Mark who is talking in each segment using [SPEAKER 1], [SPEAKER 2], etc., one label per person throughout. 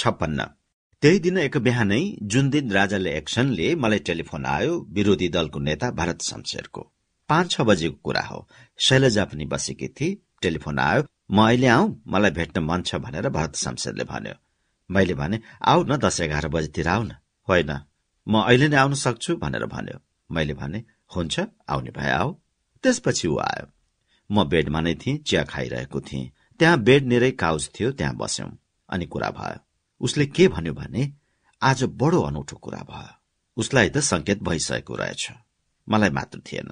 [SPEAKER 1] छप्पन्न। त्यही दिन एक बिहानै जुन दिन राजाले एक्सनले मलाई टेलिफोन आयो विरोधी दलको नेता भरत शमशेरको। पाँच छ बजेको कुरा हो। शैलजा पनि बसेकी थिए टेलिफोन आयो म अहिले आऊ मलाई भेट्न मन छ भनेर भरत शमशेरले भन्यो। मैले भने आऊ न दस एघार बजेतिर आऊ न। होइन म अहिले नै आउन सक्छु भनेर भन्यो। मैले भने हुन्छ आउने भए आऊ। त्यसपछि ऊ आयो। म बेडमा नै थिएँ चिया खाइरहेको थिएँ। त्यहाँ बेड निरै काउज थियो त्यहाँ बस्यौं अनि कुरा भयो। उसले के भन्यो भने आज बडो अनौठो कुरा भयो। उसलाई त संकेत भइसकेको रहेछ। मलाई मात्र थिएन।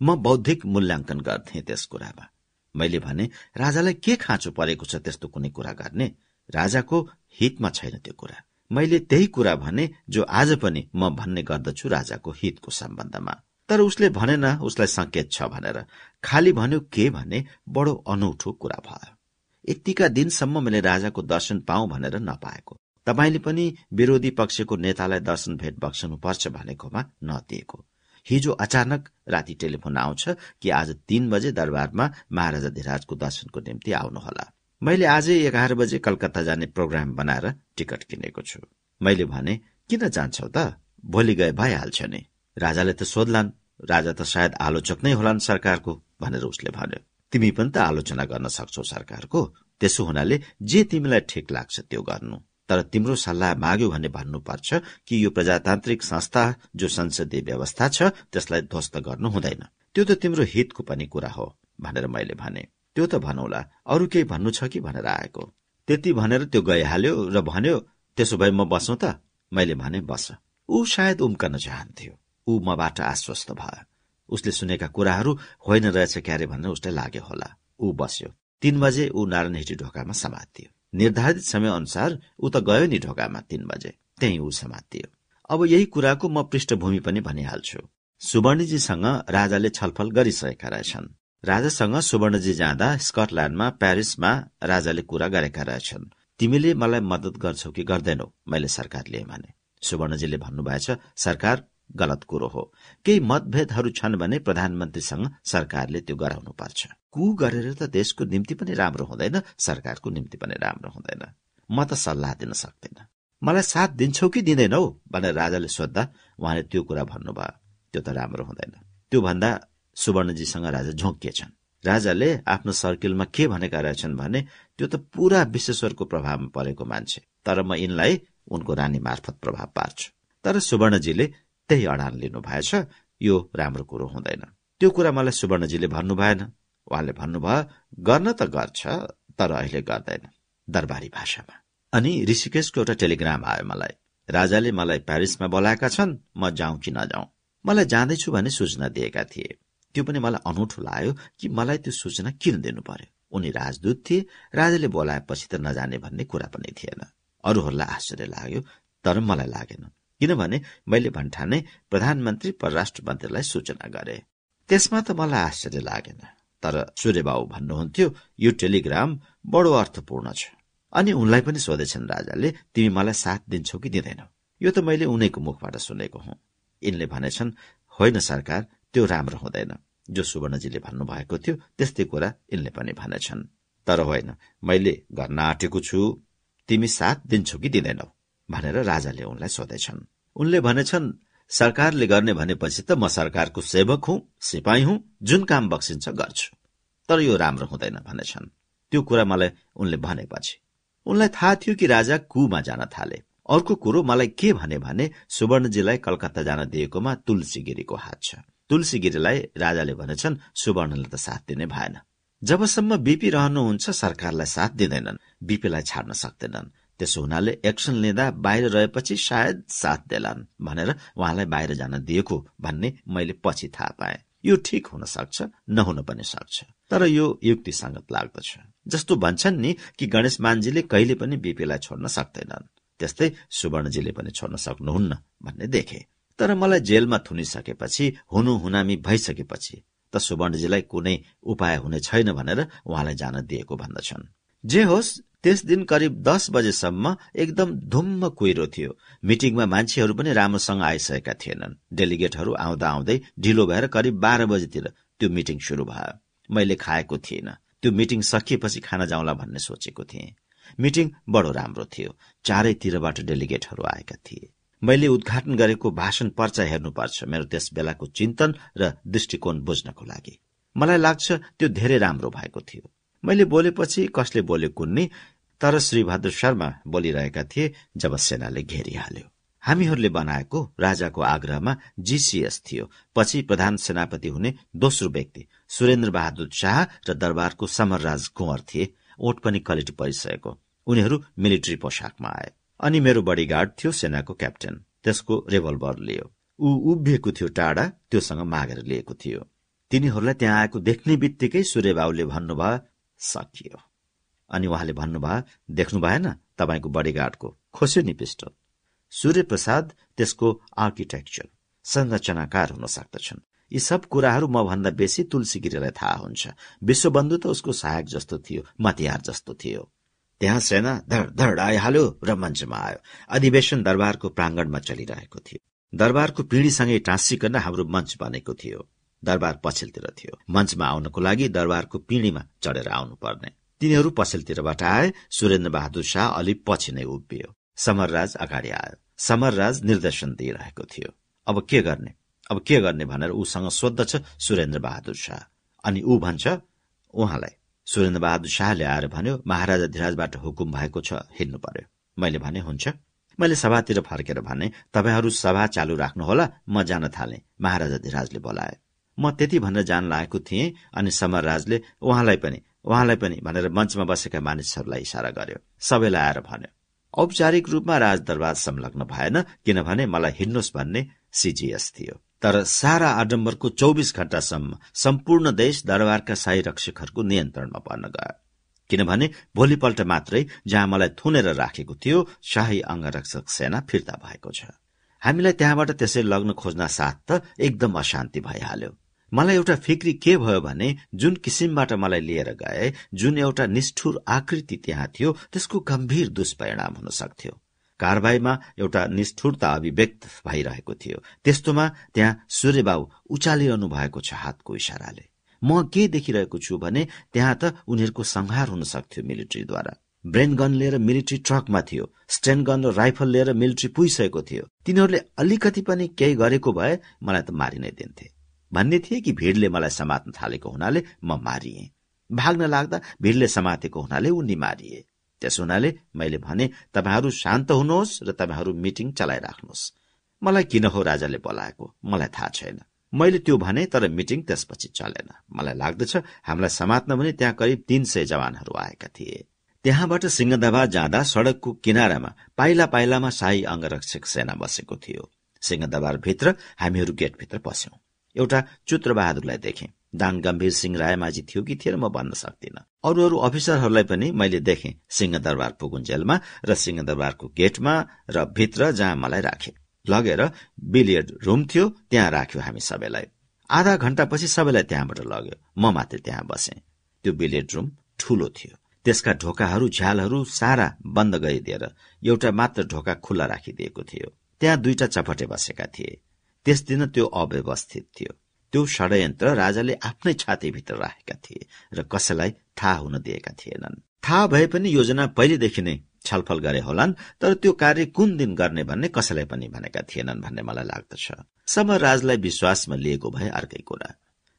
[SPEAKER 1] म बौद्धिक मूल्याङ्कन गर्थे त्यस कुरामा। मैले भने राजालाई के खाँचो परेको छ त्यस्तो कुनै कुरा गर्ने? राजाको हितमा छैन त्यो कुरा। मैले त्यही कुरा भने जो आज पनि म भन्ने गर्दछु राजाको हितको सम्बन्धमा तर उसले भनेन उसलाई संकेत छ भनेर। खाली भन्यो के भने? बडो अनौठो कुरा भयो। यतिका दिनसम्म मैले राजाको दर्शन पाऊ भनेर नपाएको। तपाईँले पनि विरोधी पक्षको नेतालाई दर्शन भेट बक्सनुपर्छ भनेकोमा नदिएको। हिजो अचानक राति टेलिफोन आउँछ कि आज तीन बजे दरबारमा महाराजा धिराजको दर्शनको निम्ति आउनुहोला। मैले आजै एघार बजे कलकत्ता जाने प्रोग्राम बनाएर टिकट किनेको छु। मैले भने किन जान्छौ त? भोलि गए भइहाल्छ नि। राजाले त सोध्लान् राजा त सायद आलोचक नै होलान् सरकारको भनेर उसले भन्यो। तिमी पनि त आलोचना गर्न सक्छौ सरकारको। त्यसो हुनाले जे तिमीलाई ठिक लाग्छ त्यो गर्नु। तर तिम्रो सल्लाह माग्यो भने भन्नुपर्छ कि यो प्रजातान्त्रिक संस्था जो संसदीय व्यवस्था छ त्यसलाई ध्वस्त गर्नु हुँदैन। त्यो त तिम्रो हितको पनि कुरा हो भनेर मैले भने। त्यो त भनौला अरू केही भन्नु छ कि भनेर आएको? त्यति भनेर त्यो गइहाल्यो र भन्यो त्यसो भए म बसौँ त। मैले भने बस। ऊ सायद उम्कन चाहन्थ्यो। ऊ मबाट आश्वस्त भयो। उसले सुनेका कुराहरू होइन रहेछ क्यारे भनेर उसलाई लाग्यो होला। ऊ बस्यो। तीन बजे ऊ नारायण ढोकामा समातियो। निर्धारित समय अनुसार ऊ त गयो नि ढोकामा तीन बजे। त्यही ऊ समातियो। अब यही कुराको म पृष्ठभूमि पनि भनिहाल्छु। सुवर्णजीसँग राजाले छलफल गरिसकेका रहेछन्। राजासँग सुवर्णजी जाँदा स्कटल्याण्डमा प्यारिसमा राजाले कुरा गरेका रहेछन्। तिमीले मलाई मदत गर्छौ कि गर्दैनौ? मैले सरकारले भने सुवर्णजीले भन्नुभएछ सरकार गलत कुरो हो। केही मतभेदहरू छन् भने प्रधानमन्त्रीसँग सरकारले त्यो गराउनु पर्छ। कु गरेर त देशको निम्ति पनि राम्रो हुँदैन सरकारको निम्ति पनि राम्रो हुँदैन। म त सल्लाह दिन सक्दिन। मलाई साथ दिन्छौ कि दिँदैनौ? भनेर राजाले सोद्धा उहाँले त्यो कुरा भन्नुभयो। त्यो त राम्रो हुँदैन। त्यो भन्दा सुवर्णजीसँग राजा झोकिएछन् राजाले आफ्नो सर्किलमा के भनेका रहेछन् भने त्यो त पुरा विश्वेश्वरको प्रभावमा परेको मान्छे। तर म यिनलाई उनको रानी मार्फत प्रभाव पार्छु। तर सुवर्णजीले त्यही अडान लिनु भएछ यो राम्रो कुरो हुँदैन। त्यो कुरा मलाई सुवर्णजीले भन्नु भएन। उहाँले भन्नुभयो गर्न त गर्छ तर अहिले गर्दैन। दरबारी भाषामा। अनि ऋषिकेशको एउटा टेलिग्राम आयो मलाई। राजाले मलाई प्यारिसमा बोलाएका छन् म जाउँ कि नजाउँ? मलाई जाँदैछु भने सूचना दिएका थिए। त्यो पनि मलाई अनौठो लाग्यो कि मलाई त्यो सूचना किन दिनु पर्यो उनी राजदूत थिए राजाले बोलाएपछि त नजाने भन्ने कुरा पनि थिएन। अरूहरूलाई आश्चर्य लाग्यो तर मलाई लागेन। किनभने मैले भन्ठाने प्रधानमन्त्री परराष्ट्र मन्त्रीलाई सूचना गरे। त्यसमा त मलाई आश्चर्य लागेन। तर सूर्यबाबु भन्नुहुन्थ्यो यो टेलिग्राम बडो अर्थपूर्ण छ। अनि उनलाई पनि सोधेछन् राजाले तिमी मलाई साथ दिन्छौ कि दिँदैनौ? यो त मैले उनैको मुखबाट सुनेको हुँ। यिनले भनेछन् होइन सरकार त्यो राम्रो हुँदैन। जो सुवर्णजीले भन्नुभएको थियो त्यस्तै कुरा यिनले पनि भनेछन्। तर होइन मैले गर्न आँटेको छु। तिमी साथ दिन्छौ कि दिँदैनौ? भनेर राजाले उनलाई सोधेछन्। उनले भनेछन् सरकारले गर्ने भनेपछि त म सरकारको सेवक हुँ सिपाही हुँ जुन काम बक्सिन्छ गर्छु। तर यो राम्रो हुँदैन भनेछन्। त्यो कुरा मलाई उनले भनेपछि। उनलाई थाहा थियो कि राजा कुमा जान थाले। अर्को कुरो मलाई के भने भने सुवर्णजीलाई कलकत्ता जान दिएकोमा तुलसी गिरीको हात छ। तुलसी गिरीलाई राजाले भनेछन् सुवर्णले त साथ दिने भएन। जबसम्म बिपी रहनुहुन्छ सरकारलाई साथ दिँदैनन्। बिपीलाई छाड्न सक्दैनन्। त्यसो हुनाले एक्सन लिँदा बाहिर रहेपछि सायद साथ देलान् भनेर उहाँलाई बाहिर जान दिएको भन्ने मैले पछि थाहा पाएँ। यो ठिक हुन सक्छ नहुन पनि सक्छ। तर यो युक्ति संगत लाग्दछ। जस्तो भन्छन् नि कि गणेश मानजीले कहिले पनि बिपीलाई छोड्न सक्दैनन्। त्यस्तै सुवर्णजीले पनि छोड्न सक्नुहुन्न भन्ने देखे। तर मलाई जेलमा थुनिसकेपछि हुनु हुनामी भइसकेपछि त सुवर्णजीलाई कुनै उपाय हुने छैन भनेर उहाँलाई जान दिएको भन्दछन्। जे होस् त्यस दिन करिब दस बजेसम्म एकदम धुम्म कुहिरो थियो। मिटिङमा मान्छेहरू पनि राम्रोसँग आइसकेका थिएनन्। डेलिगेटहरू आउँदा आउँदै ढिलो भएर करिब बाह्र बजेतिर त्यो मिटिङ शुरू भयो। मैले खाएको थिइनँ त्यो मिटिङ सकिएपछि खाना जाउँला भन्ने सोचेको थिएँ। मिटिङ बडो राम्रो थियो। चारैतिरबाट डेलिगेटहरू आएका थिए। मैले उद्घाटन गरेको भाषण पर्चा हेर्नुपर्छ। मेरो त्यस बेलाको चिन्तन र दृष्टिकोण बुझ्नको लागि। मलाई लाग्छ त्यो धेरै राम्रो भएको थियो। मैले बोलेपछि कसले बोले कुन्नी? तर श्री भद्र शर्मा बोलिरहेका थिए जब सेनाले घेरिहाल्यो। हामीहरूले बनाएको राजाको आग्रहमा जीसीएस थियो। पछि प्रधान सेनापति हुने दोस्रो व्यक्ति सुरेन्द्र बहादुर शाह र दरबारको समरराज कुंवर थिए। ओठ पनि कलेटी परिसकेको। उनीहरू मिलिट्री पोसाकमा आए। अनि मेरो बडीगार्ड थियो सेनाको क्याप्टेन। त्यसको रेभल्भर लियो। ऊ उभिएको थियो टाढा त्योसँग मागेर लिएको थियो। तिनीहरूलाई त्यहाँ आएको देख्ने बित्तिकै सूर्यबाबुले भन्नुभयो सकियो। अनि उहाँले भन्नुभयो देख्नु भएन तपाईँको बडीगार्डको खोस्यो नि पिस्टल। सूर्यप्रसाद त्यसको आर्किटेक्चर संरचनाकार हुन सक्दछन्। यी सब कुराहरू म भन्दा बेसी तुलसी गिरीलाई थाहा हुन्छ। विश्वबन्धु त उसको सहायक जस्तो थियो मतिहार जस्तो थियो। त्यहाँ सेना धड धड आइहाल्यो र मञ्चमा आयो। अधिवेशन दरबारको प्राङ्गणमा चलिरहेको थियो। दरबारको पिँढीसँगै टाँसिकन हाम्रो मञ्च बनेको थियो। दरबार पछिल्तिर थियो। मञ्चमा आउनको लागि दरबारको पिँढीमा चढेर आउनु पर्ने तिनीहरू पछिल्तिरबाट आए सुरेन्द्र बहादुर शाह अलि पछि नै उभियो। समरराज अगाडि आयो। समरराज निर्देशन दिइरहेको थियो। अब के गर्ने? अब के गर्ने भनेर ऊसँग सोद्धछ सुरेन्द्र बहादुर शाह। अनि ऊ भन्छ उहाँलाई सुरेन्द्र बहादुर शाहले आएर भन्यो महाराजा धिराजबाट हुकुम भएको छ हिँड्नु पर्यो। मैले भने हुन्छ। मैले सभातिर फर्केर भने तपाईँहरू सभा चालु राख्नुहोला म जान थाले। महाराजा धिराजले बोलाए। म त्यति भनेर जान लागेको थिएँ अनि समरराजले उहाँलाई पनि उहाँलाई पनि भनेर मञ्चमा बसेका मानिसहरूलाई इसारा गर्यो। सबैलाई आएर भन्यो औपचारिक रूपमा राजदरबार संलग्न भएन किनभने मलाई हिँड्नुहोस् भन्ने सिजिएस थियो। तर सारा आडम्बरको चौबिस घण्टासम्म सम्पूर्ण देश दरबारका शाही रक्षकहरूको नियन्त्रणमा पर्न गयो। किनभने भोलिपल्ट मात्रै जहाँ मलाई थुनेर राखेको थियो शाही अङ्गरक्षक सेना फिर्ता भएको छ। हामीलाई त्यहाँबाट त्यसै लग्न खोज्न साथ त एकदम अशान्ति भइहाल्यो। मलाई एउटा फिक्री के भयो भने जुन किसिमबाट मलाई लिएर गए जुन एउटा निष्ठुर आकृति त्यहाँ थियो त्यसको गम्भीर दुष्परिणाम हुन सक्थ्यो। कारवाहीमा एउटा निष्ठुरता अभिव्यक्त भइरहेको थियो। त्यस्तोमा त्यहाँ सूर्यबाबु उचालिरहनु भएको छ हातको इसाराले म के देखिरहेको छु भने त्यहाँ त उनीहरूको संहार हुन सक्थ्यो मिलिट्रीद्वारा। ब्रेन गन लिएर मिलिट्री ट्रकमा थियो। स्टेन गन र राइफल लिएर मिलिट्री पुगिसकेको थियो। तिनीहरूले अलिकति पनि केही गरेको भए मलाई त मारि नै दिन्थे। भन्ने थिए कि भिडले मलाई समात्न थालेको हुनाले म मारिए। भाग्न लाग्दा भिडले समातेको हुनाले उनी मारिए त्यस हुनाले मैले भने तपाईँहरू शान्त हुनुहोस् र तपाईँहरू मिटिङ चलाइराख्नुहोस्। मलाई किन हो राजाले बोलाएको? मलाई थाहा छैन। मैले त्यो भने तर मिटिङ त्यसपछि चलेन। मलाई लाग्दछ हामीलाई समात्न भने त्यहाँ करिब तीन सय जवानहरू आएका थिए। त्यहाँबाट सिंहदरबार जाँदा सड़कको किनारामा पाइला पाइलामा शाही अंगरक्षक सेना बसेको थियो। सिंहदरबार भित्र हामीहरू गेटभित्र पस्यौं एउटा चुत्रबहादुरलाई देखेँ। दान गम्भीर सिंह रायमाझी थियो कि थिएन म भन्न सक्दिनँ। अरू अरू अफिसरहरूलाई पनि मैले देखेँ सिंहदरबार पुगुन्जेलमा र सिंहदरबारको गेटमा र भित्र जहाँ मलाई राखे। लगेर बिलियर्ड रुम थियो त्यहाँ राख्यो हामी सबैलाई। आधा घण्टापछि सबैलाई त्यहाँबाट लग्यो। म मात्रै त्यहाँ बसेँ। त्यो बिलियर्ड रुम ठूलो थियो। त्यसका ढोकाहरू झ्यालहरू सारा बन्द गरिदिएर एउटा मात्र ढोका खुल्ला राखिदिएको थियो। त्यहाँ दुईटा चपटे बसेका थिए। त्यस दिन त्यो अव्यवस्थित थियो। त्यो षड्यन्त्र राजाले आफ्नै छातीभित्र राखेका थिए र कसैलाई थाहा हुन दिएका थिएनन्। थाहा भए पनि योजना पहिलेदेखि नै छलफल गरे होलान् तर त्यो कार्य कुन दिन गर्ने भन्ने कसैलाई पनि भनेका थिएनन् भन्ने मलाई लाग्दछ। राजलाई विश्वासमा लिएको भए अर्कै कुरा।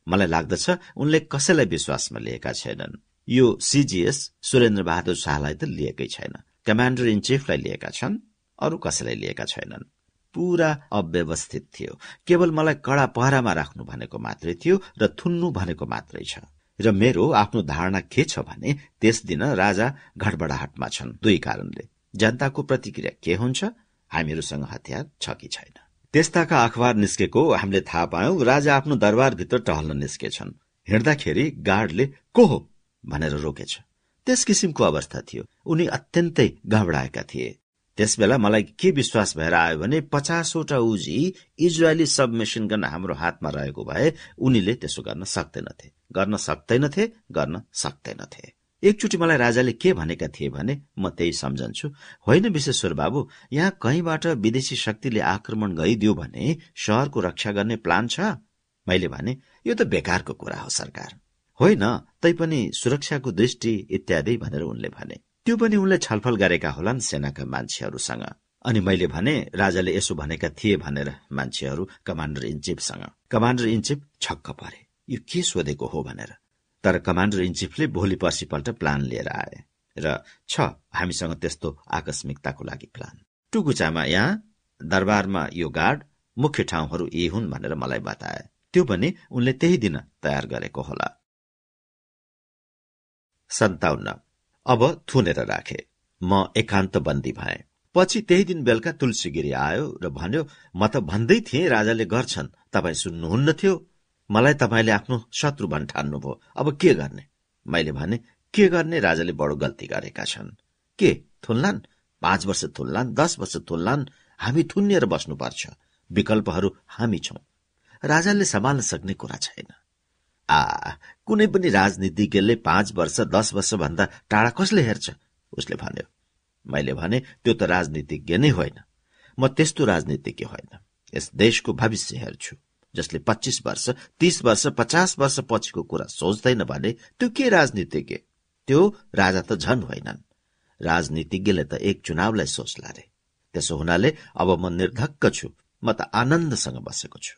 [SPEAKER 1] मलाई लाग्दछ उनले कसैलाई विश्वासमा लिएका छैनन्। यो सीजीएस सुरेन्द्र बहादुर शाहलाई त लिएकै छैन। कमान्डर इन चिफलाई लिएका छन् अरू कसैलाई लिएका छैनन्। पूरा अव्यवस्थित थियो। केवल मलाई कडा पहरामा राख्नु भनेको मात्रै थियो र थुन्नु भनेको मात्रै छ। र मेरो आफ्नो धारणा के छ भने त्यस दिन राजा घडबडाहटमा छन् दुई कारणले। जनताको प्रतिक्रिया के हुन्छ? हामीहरूसँग हतियार छ कि छैन? त्यस्ताका अखबार निस्केको हामीले थाहा पायौं राजा आफ्नो दरबारभित्र टहल्न निस्केछन् हिँड्दाखेरि गार्डले को हो? भनेर रोकेछ। त्यस किसिमको अवस्था थियो। उनी अत्यन्तै घबराएका थिए। त्यसबेला मलाई के विश्वास भएर आयो भने पचासवटा उजी इजरायली सबमेसिन गन हाम्रो हातमा रहेको भए उनीले त्यसो गर्न सक्दैनथे। गर्न सक्दैनथे गर्न सक्दैनथे। एकचोटि मलाई राजाले के भनेका थिए भने म त्यही सम्झन्छु। होइन विश्वेश्वर बाबु यहाँ कहीँबाट विदेशी शक्तिले आक्रमण गरिदियो भने शहरको रक्षा गर्ने प्लान छ? मैले भने यो त बेकारको कुरा हो सरकार। होइन तैपनि सुरक्षाको दृष्टि इत्यादि भनेर उनले भने। त्यो पनि उनले छलफल गरेका होलान् सेनाका मान्छेहरूसँग। अनि मैले भने राजाले यसो भनेका थिए भनेर मान्छेहरू कमान्डर इन चिफसँग। कमान्डर इन चिफ छक्क परे। यो के सोधेको हो भनेर। तर कमान्डर इन चिफले भोलि पर्सिपल्ट प्लान लिएर आए। र छ हामीसँग त्यस्तो आकस्मिकताको लागि प्लान। टुकुचामा यहाँ दरबारमा यो गार्ड मुख्य ठाउँहरू यी हुन् भनेर मलाई बताए। त्यो पनि उनले त्यही दिन तयार गरेको होला। सन्ताउन्न। अब थुनेर राखे। म एकान्त बन्दी भए। पछि त्यही दिन बेलुका तुलसीगिरी आयो र भन्यो म त भन्दै थिएँ राजाले गर्छन्। तपाईँ सुन्नुहुन्न थियो। मलाई तपाईँले आफ्नो शत्रु भन् ठान्नुभयो अब के गर्ने? मैले भने के गर्ने? राजाले बडो गल्ती गरेका छन्। के? थुन्लान्? पाँच वर्ष थुन्लान्? दस वर्ष थुन्लान्? हामी थुनिएर बस्नुपर्छ। विकल्पहरू हामी छौं। राजाले सम्हाल्न सक्ने कुरा छैन। आ कुनै पनि राजनीतिज्ञले पाँच वर्ष दस वर्ष भन्दा टाढा कसले हेर्छ? उसले भन्यो मैले भने त्यो त राजनीतिज्ञ नै होइन। म त्यस्तो राजनीतिज्ञ होइन। यस देशको भविष्य हेर्छु। जसले पच्चिस वर्ष तीस वर्ष पचास वर्ष पछिको कुरा सोच्दैन भने त्यो के राजनीतिज्ञ? त्यो राजा त झन होइनन्। राजनीतिज्ञले त एक चुनावलाई सोच्ला रे त्यसो हुनाले अब म निर्धक्क छु। म त आनन्दसँग बसेको छु।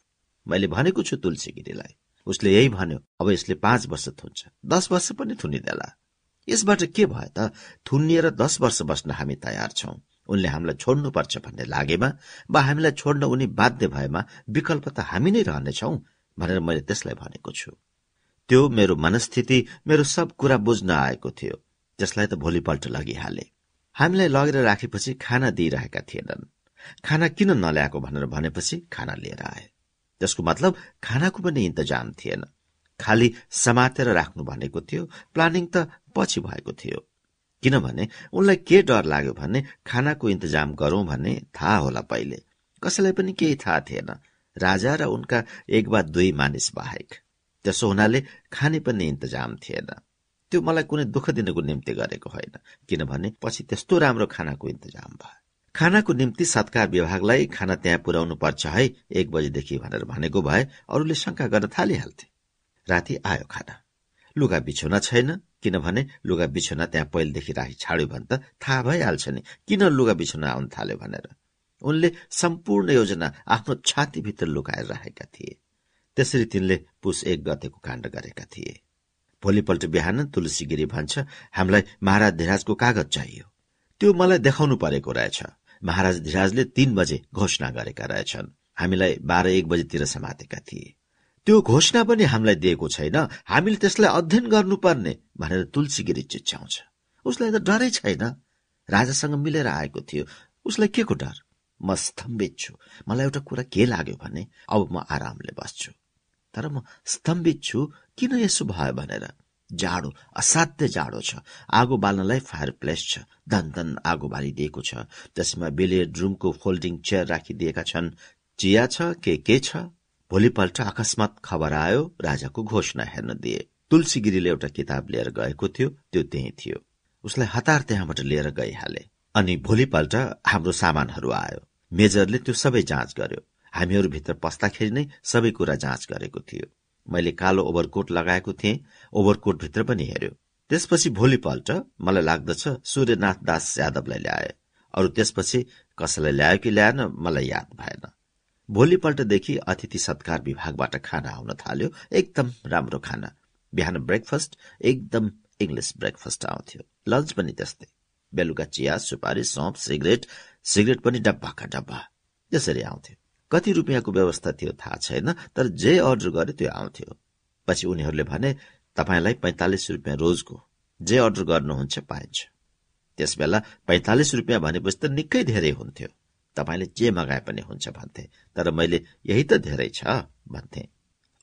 [SPEAKER 1] मैले भनेको छु तुलसीगिरीलाई उसले यही भन्यो अब यसले पाँच वर्ष थुन्छ। दस वर्ष पनि थुनिदेला। यसबाट के भयो त? थुनिएर दस वर्ष बस्न हामी तयार छौं। उनले हामीलाई छोड्नुपर्छ भन्ने लागेमा वा हामीलाई छोड्न उनी बाध्य भएमा विकल्प त हामी नै रहनेछौ भनेर मैले त्यसलाई भनेको छु। त्यो मेरो मनस्थिति मेरो सब कुरा बुझ्न आएको थियो। त्यसलाई त भोलिपल्ट लगिहाले। हामीलाई लगेर राखेपछि खाना दिइरहेका थिएनन्। खाना किन नल्याएको भनेर भनेपछि खाना लिएर आए। त्यसको मतलब खानाको पनि इन्तजाम थिएन। खालि समातेर राख्नु भनेको थियो प्लानिङ त पछि भएको थियो। किनभने उनलाई के डर लाग्यो भने खानाको इन्तजाम गरौं भन्ने थाहा होला पहिले। कसैलाई पनि केही थाहा थिएन। राजा र उनका एक वा दुई मानिस बाहेक। त्यसो हुनाले खाने पनि इन्तजाम थिएन। त्यो मलाई कुनै दुःख दिनको निम्ति गरेको होइन। किनभने पछि त्यस्तो राम्रो खानाको इन्तजाम भयो। खानाको निम्ति सत्कार विभागलाई खाना त्यहाँ पुर्याउनु पर्छ है एक बजेदेखि भनेर भनेको भए अरूले शंका गर्न थालिहाल्थे। राति आयो खाना। लुगा बिछोना छैन किनभने लुगा बिछोना त्यहाँ पहिलेदेखि राखी छाड्यो भने त थाहा भइहाल्छ नि किन लुगा बिछोना आउन थाल्यो भनेर। उनले सम्पूर्ण योजना आफ्नो छातीभित्र लुकाएर राखेका थिए। त्यसरी तिनले पुस एक गतेको काण्ड गरेका थिए। भोलिपल्ट बिहान तुलसीगिरी भन्छ हामीलाई महाराज धिराजको कागज चाहियो। त्यो मलाई देखाउनु परेको रहेछ। महाराज धिराजले तीन बजे घोषणा गरेका रहेछन्। हामीलाई बाह्र एक बजेतिर समातेका थिए। त्यो घोषणा पनि हामीलाई दिएको छैन। हामीले त्यसलाई अध्ययन गर्नुपर्ने भनेर तुलसीगिरी चिच्याउँछ। उसलाई त डरै छैन। राजासँग मिलेर आएको थियो। उसलाई के को डर? म स्तम्भित छु। मलाई एउटा कुरा के लाग्यो भने अब म आरामले बस्छु। तर म स्तम्भित छु। किन यसो भयो भनेर? जाडो असाध्य जाडो छ। आगो बाल्नलाई फायर प्लेस छ। धन धन आगो बालिदिएको छ। त्यसमा बिलियर्ड रुमको फोल्डिङ चेयर राखिदिएका छन्। चिया छ के के छ? भोलिपल्ट अकस्मात खबर आयो राजाको घोषणा हेर्न दिए। तुलसीगिरीले एउटा किताब लिएर गएको थियो त्यो त्यही थियो। उसलाई हतार त्यहाँबाट लिएर गइहाले। अनि भोलिपल्ट हाम्रो सामानहरू आयो। मेजरले त्यो सबै जाँच गर्यो। हामीहरू भित्र पस्दाखेरि नै सबै कुरा जाँच गरेको थियो। मैले कालो ओभरकोट लगाएको थिएँ ओभरकोट भित्र पनि हेर्यो त्यसपछि भोलिपल्ट मलाई लाग्दछ सूर्यनाथ दास यादवलाई ल्याए। अरू त्यसपछि कसैलाई ल्यायो कि ल्याएन मलाई याद भएन। भोलिपल्टदेखि अतिथि सत्कार विभागबाट खाना आउन थाल्यो। एकदम राम्रो खाना। बिहान ब्रेकफास्ट एकदम इङ्ग्लिस ब्रेकफास्ट आउँथ्यो। लन्च पनि त्यस्तै। बेलुका चिया सुपारी सौप सिगरेट सिगरेट पनि डब्बाका डब्बा। त्यसरी आउँथ्यो। कति रुपियाँको व्यवस्था थियो थाहा छैन तर जे अर्डर गरे त्यो आउँथ्यो। पछि उनीहरूले भने तपाईँलाई पैंतालिस रुपियाँ रोजको जे अर्डर गर्नुहुन्छ पाइन्छ। त्यसबेला पैंतालिस रुपियाँ भनेपछि त निकै धेरै हुन्थ्यो। तपाईँले जे मगाए पनि हुन्छ भन्थे तर मैले यही त धेरै छ भन्थे।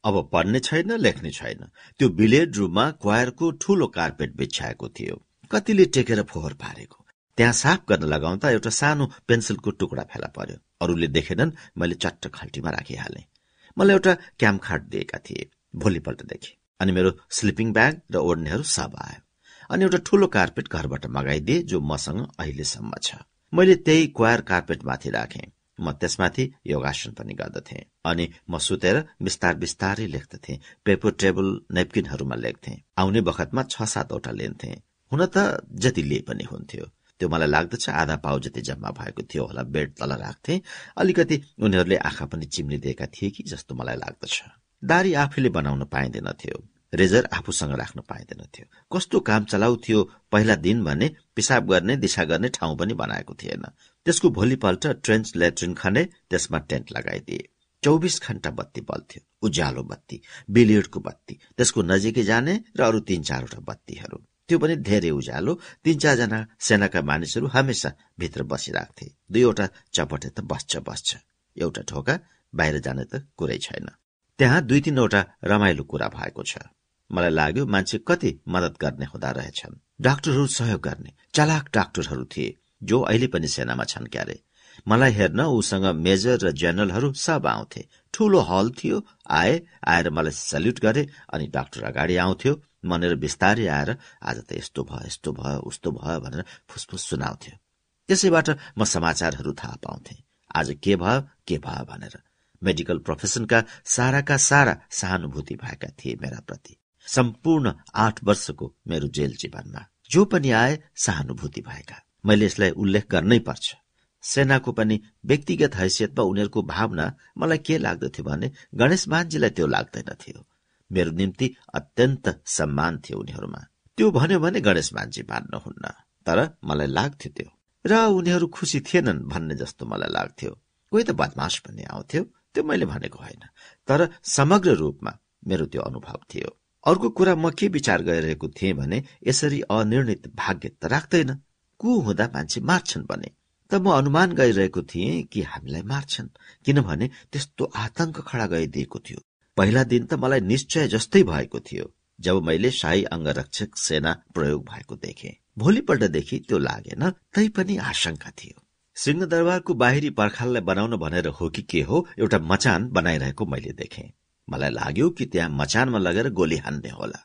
[SPEAKER 1] अब पढ्ने छैन लेख्ने छैन। त्यो बिलेड रुममा क्वायरको ठूलो कार्पेट बिछ्याएको थियो। कतिले टेकेर फोहोर पारेको। त्यहाँ साफ गर्न लगाउँदा एउटा सानो पेन्सिलको टुक्रा फेला पर्यो। अरूले देखेनन् मैले चट्ट खल्टीमा राखिहाले। मलाई एउटा क्याम्प खाट दिएका थिए। भोलिपल्टदेखि अनि मेरो स्लिपिङ ब्याग र ओढ्नेहरू सब आयो। अनि एउटा ठूलो कार्पेट घरबाट मगाइदिए जो मसँग अहिलेसम्म छ। मैले त्यही क्वायर कार्पेट माथि राखेँ। म त्यसमाथि योगासन पनि गर्दथे। अनि म सुतेर बिस्तार बिस्तारै लेख्दथे। Paper table नेपकिनहरूमा लेख्थे। आउने बखतमा छ सातवटा लेन्थे। हुन त जति लिए पनि हुन्थ्यो। त्यो मलाई लाग्दछ आधा पाउ जति जम्मा भएको थियो होला बेड तल राख्थे। अलिकति उनीहरूले आँखा पनि चिम्लिदिएका थिए कि जस्तो मलाई लाग्दछ। दारी आफैले बनाउन पाइँदैनथ्यो रेजर आफूसँग राख्न पाइँदैनथ्यो कस्तो काम चलाउ थियो पहिला दिन भने पिसाब गर्ने दिशा गर्ने ठाउँ पनि बनाएको थिएन। त्यसको भोलिपल्ट ट्रेन्च लेट्रिन खने त्यसमा टेन्ट लगाइदिए। चौबिस घण्टा बत्ती बल्थ्यो। उज्यालो बत्ती बिलियडको बत्ती त्यसको नजिकै जाने र अरू तीन चारवटा बत्तीहरू। त्यो पनि धेरै उज्यालो। तीन चारजना सेनाका मानिसहरू हमेसा भित्र बसिराख्थे। दुईवटा चपटे त बस्छ बस्छ। एउटा ढोका बाहिर जाने त कुरै छैन। त्यहाँ दुई तीनवटा रमाइलो कुरा भएको छ। मलाई लाग्यो मान्छे कति मदत गर्ने हुँदा रहेछन्। डाक्टरहरू सहयोग गर्ने। चालाक डाक्टरहरू थिए जो अहिले पनि सेनामा छन् क्यारे। मलाई हेर्न उसँग मेजर र जेनरलहरू सब आउँथे। ठूलो हल थियो आए आएर मलाई सल्युट गरे अनि डाक्टर अगाडि आउँथ्यो। मनेर बिस्तारै आएर आज त यस्तो भयो यस्तो भयो उस्तो भयो भनेर फुसफुस सुनाउँथ्यो। त्यसैबाट म समाचारहरू थाहा पाउँथे। आज के भयो के भयो भनेर। मेडिकल प्रोफेसनका साराका सारा सहानुभूति भएका थिए मेरा प्रति। सम्पूर्ण आठ वर्षको मेरो जेल जीवनमा जो पनि आए सहानुभूति भएका। मैले यसलाई उल्लेख गर्नै पर्छ। सेनाको पनि व्यक्तिगत हैसियतमा उनीहरूको भावना मलाई के लाग्दथ्यो भने गणेश मानजीलाई त्यो लाग्दैनथ्यो मेरो निम्ति अत्यन्त सम्मान थियो उनीहरूमा। त्यो भन्यो भने गणेश मान्छे मान्नुहुन्न तर मलाई लाग्थ्यो त्यो। र उनीहरू खुसी थिएनन् भन्ने जस्तो मलाई लाग्थ्यो। कोही त बदमास पनि आउँथ्यो त्यो मैले भनेको होइन। तर समग्र रूपमा मेरो त्यो अनुभव थियो। अर्को कुरा म के विचार गरिरहेको थिएँ भने यसरी अनिर्णित भाग्य त राख्दैन। को हुँदा मान्छे मार्छन् भने। त म अनुमान गरिरहेको थिएँ कि हामीलाई मार्छन् किनभने त्यस्तो आतंक खडा गरिदिएको थियो। पहिला दिन त मलाई निश्चय जस्तै भएको थियो जब मैले शाही अङ्गरक्षक सेना प्रयोग भएको देखे। भोलिपल्टदेखि त्यो लागेन तै पनि आशंका थियो। सिंहदरबारको बाहिरी पर्खाललाई बनाउन भनेर हो कि के हो एउटा मचान बनाइरहेको मैले देखे। मलाई लाग्यो कि त्यहाँ मचानमा लगेर गोली हान्ने होला।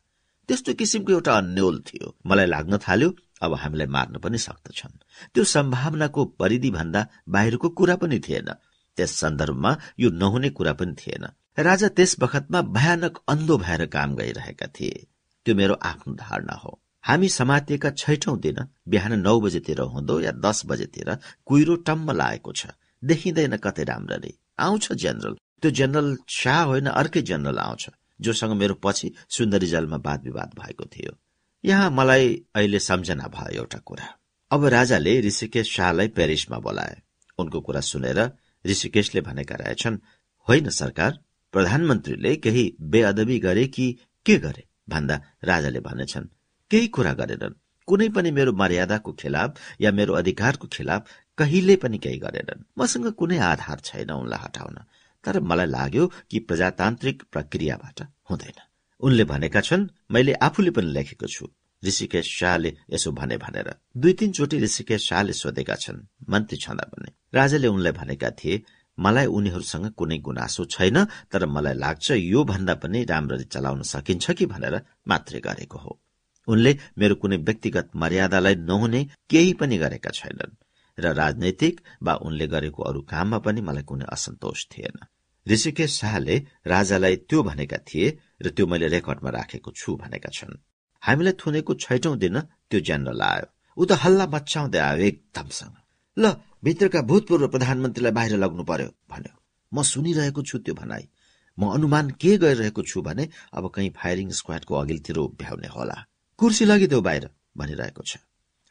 [SPEAKER 1] त्यस्तो किसिमको एउटा अन्यल थियो। मलाई लाग्न थाल्यो अब हामीलाई मार्न पनि सक्दछन् त्यो सम्भावनाको परिधि भन्दा बाहिरको कुरा पनि थिएन। त्यस सन्दर्भमा यो नहुने कुरा पनि थिएन। राजा त्यस बखतमा भयानक अन्धो भएर काम गरिरहेका थिए। त्यो मेरो आफ्नो धारणा हो। हामी समातिएका छैठौं दिन बिहान नौ बजेतिर हुँदो या दस बजेतिर कुहिरो टम्म लागेको छ। देखिँदैन कतै राम्ररी। आउँछ जेनरल। त्यो जेनरल शाह होइन अर्कै जेनरल आउँछ जोसँग मेरो पछि सुन्दरी जलमा वाद विवाद भएको थियो। यहाँ मलाई अहिले सम्झना भयो एउटा कुरा। अब राजाले ऋषिकेश शाहलाई पेरिसमा बोलाए। उनको कुरा सुनेर ऋषिकेशले भनेका रहेछन् होइन सरकार प्रधानमन्त्रीले केही बेअदबी गरे कि के गरे? भन्दा राजाले भनेछन् केही कुरा गरेनन्। कुनै पनि मेरो मर्यादाको खिलाफ या मेरो अधिकारको खिलाफ कहिले पनि केही गरेनन्। मसँग कुनै आधार छैन उनलाई हटाउन। तर मलाई लाग्यो कि प्रजातान्त्रिक प्रक्रियाबाट हुँदैन। उनले भनेका छन् मैले आफूले पनि लेखेको छु। ऋषिकेश शाहले यसो भने भनेर। दुई तीनचोटि ऋषिकेश शाहले सोधेका छन्। मन्त्री छँदा पनि राजाले उनलाई भनेका थिए मलाई उनीहरूसँग कुनै गुनासो छैन तर मलाई लाग्छ यो भन्दा पनि राम्ररी चलाउन सकिन्छ कि भनेर मात्रै गरेको हो। उनले मेरो कुनै व्यक्तिगत मर्यादालाई नहुने केही पनि गरेका छैनन् र राजनैतिक वा उनले गरेको अरू काममा पनि मलाई कुनै असन्तोष थिएन। ऋषिकेश शाहले राजालाई त्यो भनेका थिए र त्यो मैले रेकर्डमा राखेको छु भनेका छन्। हामीलाई थुनेको छैटौं दिन त्यो जेनरल आयो। ऊ त हल्ला मचाउँदै आयो एकदमसँग। ल भित्रका भूतपूर्व प्रधानमन्त्रीलाई बाहिर लग्नु पर्यो भन्यो। म सुनिरहेको छु त्यो भनाई म अनुमान के गरिरहेको छु भने अब कहीँ फायरिङ स्क्वाडको अघिल्तिर उभ्याउने होला। कुर्सी लगिदेऊ बाहिर भनिरहेको छ।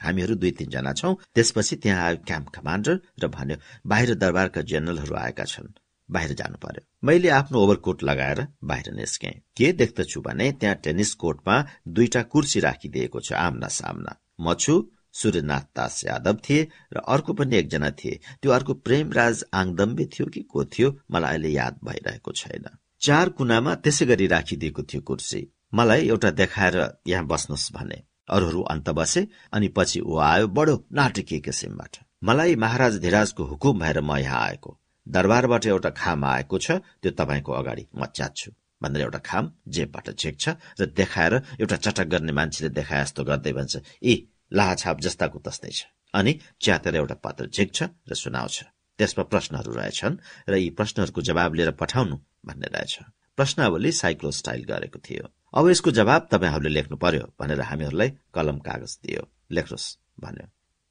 [SPEAKER 1] हामीहरू दुई तिनजना छौं। त्यसपछि त्यहाँ आयो क्याम्प कमान्डर र भन्यो बाहिर दरबारका जेनरलहरू आएका छन्। बाहिर जानु पर्यो। मैले आफ्नो ओभरकोट लगाएर बाहिर निस्के। के देख्दछु भने त्यहाँ टेनिस कोर्टमा दुईटा कुर्सी राखिदिएको छ आम्ना सामना म छु सूर्यनाथ दास यादव थिए र अर्को पनि एकजना थिए। त्यो अर्को प्रेमराज आङदम्बे थियो कि को थियो मलाई अहिले याद भइरहेको छैन। चार कुनामा त्यसै गरी राखिदिएको थियो कुर्सी। मलाई एउटा देखाएर यहाँ बस्नुहोस् भने। अरूहरू अन्त बसे अनि पछि ऊ आयो बडो नाटकीय किसिमबाट। मलाई महाराज धिराजको हुकुम भएर म यहाँ आएको। दरबारबाट एउटा खाम आएको छ त्यो तपाईँको अगाडि म च्यात्छु भनेर एउटा खाम जेबबाट झेक्छ र देखाएर एउटा चटक गर्ने मान्छेले देखाए जस्तो गर्दै भन्छ ए लाहाछाप जस्ताको तस्तै छ। अनि च्यातेर एउटा पत्र झिक्छ र सुनाउँछ त्यसमा प्रश्नहरू रहेछन् र यी प्रश्नहरूको जवाब लिएर पठाउनु भन्ने रहेछ। प्रश्नावली साइक्लो स्टाइल गरेको थियो। अब यसको जवाब तपाईँहरूले लेख्नु पर्यो भनेर हामीहरूलाई कलम कागज दियो। लेख्नुहोस् भन्यो।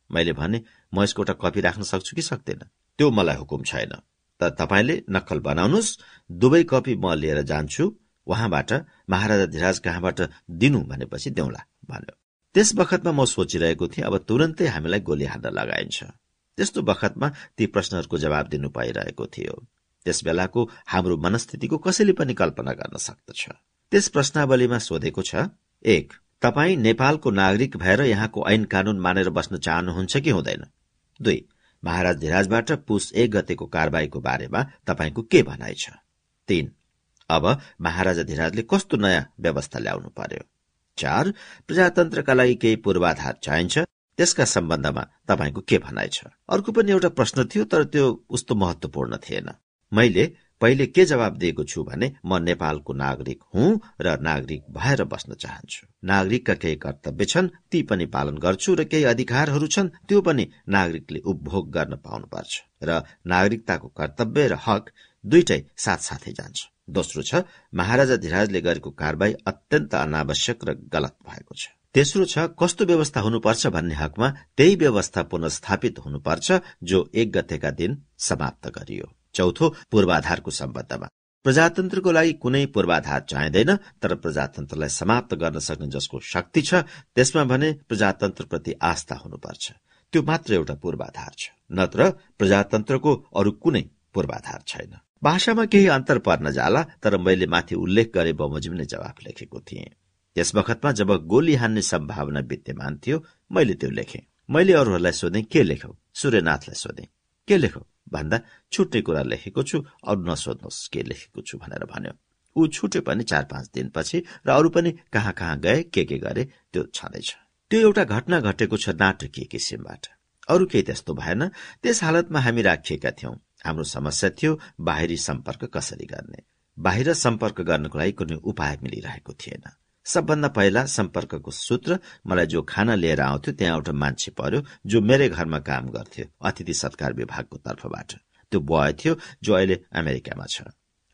[SPEAKER 1] मैले भने म यसको एउटा कपी राख्न सक्छु कि सक्दैन? त्यो मलाई हुकुम छैन। तर तपाईँले नक्कल बनाउनुहोस्। दुवै कपी म लिएर जान्छु। उहाँबाट महाराजा धिराज कहाँबाट दिनु भनेपछि देउला भन्यो। त्यस बखतमा म सोचिरहेको थिएँ अब तुरन्तै हामीलाई गोली हान्न लगाइन्छ। त्यस्तो बखतमा ती प्रश्नहरूको जवाब दिनु पाइरहेको थियो। त्यस बेलाको हाम्रो मनस्थितिको कसैले पनि कल्पना गर्न सक्दछ। त्यस प्रश्नावलीमा सोधेको छ एक तपाई नेपालको नागरिक भएर यहाँको ऐन कानून मानेर बस्न चाहनुहुन्छ कि हुँदैन? दुई महाराज धिराजबाट पुस एक गतेको कारवाहीको बारेमा तपाईँको के भनाइ छ? तीन अब महाराजा धिराजले कस्तो नयाँ व्यवस्था ल्याउनु पर्यो? चार प्रजातन्त्रका लागि केही पूर्वाधार चाहिन्छ। त्यसका सम्बन्धमा तपाईँको के भनाइ छ? अर्को पनि एउटा प्रश्न थियो तर त्यो उस्तो महत्वपूर्ण थिएन। मैले पहिले के जवाब दिएको छु भने म नेपालको नागरिक हुँ र नागरिक भएर बस्न चाहन्छु। नागरिकका केही कर्तव्य छन् ती पनि पालन गर्छु र केही अधिकारहरू छन् त्यो पनि नागरिकले उपभोग गर्न पाउनुपर्छ। र नागरिकताको कर्तव्य र हक दुइटै साथसाथै जान्छ। दोस्रो छ महाराजा धिराजले गरेको कारवाही अत्यन्त अनावश्यक र गलत भएको छ। तेस्रो छ कस्तो व्यवस्था हुनुपर्छ भन्ने हकमा त्यही व्यवस्था पुनस्थापित हुनुपर्छ जो एक गतेका दिन समाप्त गरियो। चौथो पूर्वाधारको सम्बन्धमा। प्रजातन्त्रको लागि कुनै पूर्वाधार चाहिँदैन तर प्रजातन्त्रलाई समाप्त गर्न सक्ने जसको शक्ति छ त्यसमा भने प्रजातन्त्रप्रति आस्था हुनुपर्छ। त्यो मात्र एउटा पूर्वाधार छ नत्र प्रजातन्त्रको अरू कुनै पूर्वाधार छैन। भाषामा केही अन्तर पर्न जाला तर मैले माथि उल्लेख गरे बमोजिम नै जवाफ लेखेको थिएँ। त्यस बखतमा जब गोली हान्ने सम्भावना विद्यमान थियो मैले त्यो लेखेँ। मैले अरूहरूलाई सोधेँ के लेखौ? सूर्यनाथलाई सोधेँ। के लेखौ? भन्दा छुट्ने कुरा लेखेको छु अरू नसोध्नुहोस् के लेखेको छु भनेर भन्यो। ऊ छुट्यो पनि चार पाँच दिनपछि र अरू पनि कहाँ कहाँ गए के के गरे त्यो छँदैछ। त्यो एउटा घटना घटेको छ नाटकीय किसिमबाट। अरू केही त्यस्तो भएन। त्यस हालतमा हामी राखिएका थियौं। हाम्रो समस्या थियो बाहिरी सम्पर्क कसरी गर्ने। बाहिर सम्पर्क गर्नको लागि कुनै उपाय मिलिरहेको थिएन। सबभन्दा पहिला सम्पर्कको सूत्र मलाई जो खाना लिएर आउँथ्यो त्यहाँ एउटा मान्छे पर्यो जो मेरै घरमा काम गर्थ्यो अतिथि सत्कार विभागको तर्फबाट। त्यो बय थियो जो अहिले अमेरिकामा छ।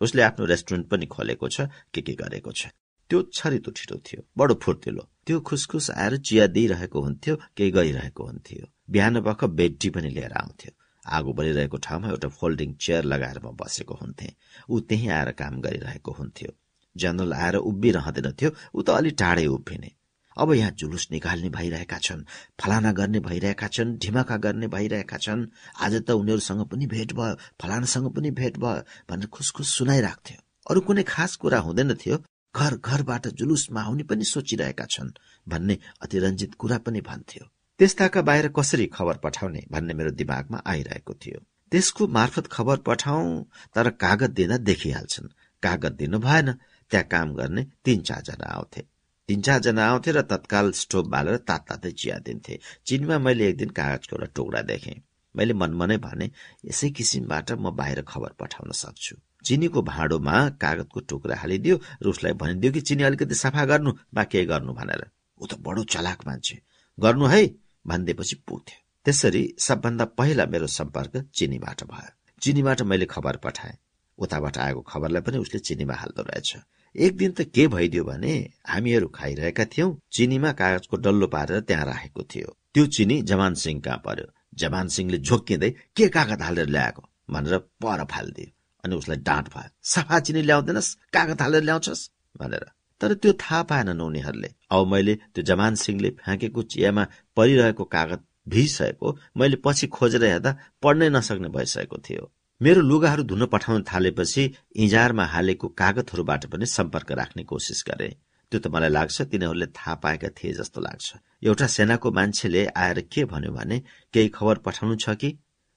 [SPEAKER 1] उसले आफ्नो रेस्टुरेन्ट पनि खोलेको छ के के गरेको छ। त्यो छरितो छिटो थियो बडो फुर्तिलो। त्यो खुसखुस आएर चिया दिइरहेको हुन्थ्यो केही गरिरहेको हुन्थ्यो। बिहान पख बेड्टी पनि लिएर आउँथ्यो। आगो बलिरहेको ठाउँमा एउटा फोल्डिङ चेयर लगाएर म बसेको हुन्थे। ऊ त्यहीँ आएर काम गरिरहेको हुन्थ्यो। जनरल आएर उभिरहँदैनथ्यो ऊ त अलि टाढै उभिने। अब यहाँ जुलुस निकाल्ने भइरहेका छन् फलाना गर्ने भइरहेका छन् ढिमाका गर्ने भइरहेका छन्। आज त उनीहरूसँग पनि भेट भयो फलानासँग पनि भेट भयो भनेर खुसखुस सुनाइराख्थ्यो। अरू कुनै खास कुरा हुँदैन थियो। घर घरबाट जुलुसमा आउने पनि सोचिरहेका छन् भन्ने अतिरञ्जित कुरा पनि भन्थ्यो। त्यस्ताका बाहिर कसरी खबर पठाउने भन्ने मेरो दिमागमा आइरहेको थियो। त्यसको मार्फत खबर पठाउ तर कागज दिन देखिहाल्छन्। कागज दिनु भएन त्यहाँ काम गर्ने तीन चारजना आउँथे। तीन चारजना आउँथे र तत्काल स्टोभ बालेर तात तातै चिया दिन्थे। चिनीमा मैले एक दिन कागजको एउटा टुक्रा देखेँ। मैले मनमनै भने यसै किसिमबाट म बाहिर खबर पठाउन सक्छु। चिनीको भाँडोमा कागजको टुक्रा हालिदियो र उसलाई भनिदियो कि चिनी अलिकति सफा गर्नु वा के गर्नु भनेर। ऊ त बडो चलाक मान्छे। गर्नु है? भनिदिएपछि पुग्थ्यो। त्यसरी सबभन्दा पहिला मेरो सम्पर्क चिनीबाट भयो। चिनीबाट मैले खबर पठाएँ। उताबाट आएको खबरलाई पनि उसले चिनीमा हाल्दो रहेछ। एक दिन त के भइदियो भने हामीहरू खाइरहेका थियौं। चिनीमा कागजको डल्लो पारेर त्यहाँ राखेको थियो। त्यो चिनी जमान सिंह कहाँ पर्यो? जमान सिंहले झोकिँदै के कागज हालेर ल्याएको? भनेर पर फालिदियो। अनि उसलाई डाँट भयो सफा चिनी ल्याउँदैनस्? कागज हालेर ल्याउँछस्? भनेर। तर त्यो थाहा पाएनन् उनीहरूले अब मैले त्यो जमान सिंहले फ्याँकेको चियामा परिरहेको कागज भिजिसकेको मैले पछि खोजेर हेर्दा पढ्नै नसक्ने भइसकेको थियो। मेरो लुगाहरू धुन पठाउन थालेपछि इजारमा हालेको कागतहरूबाट पनि सम्पर्क राख्ने कोसिस गरे। त्यो त मलाई लाग्छ तिनीहरूले थाहा पाएका थिए जस्तो लाग्छ। एउटा सेनाको मान्छेले आएर के भन्यो भने केही खबर पठाउनु छ कि?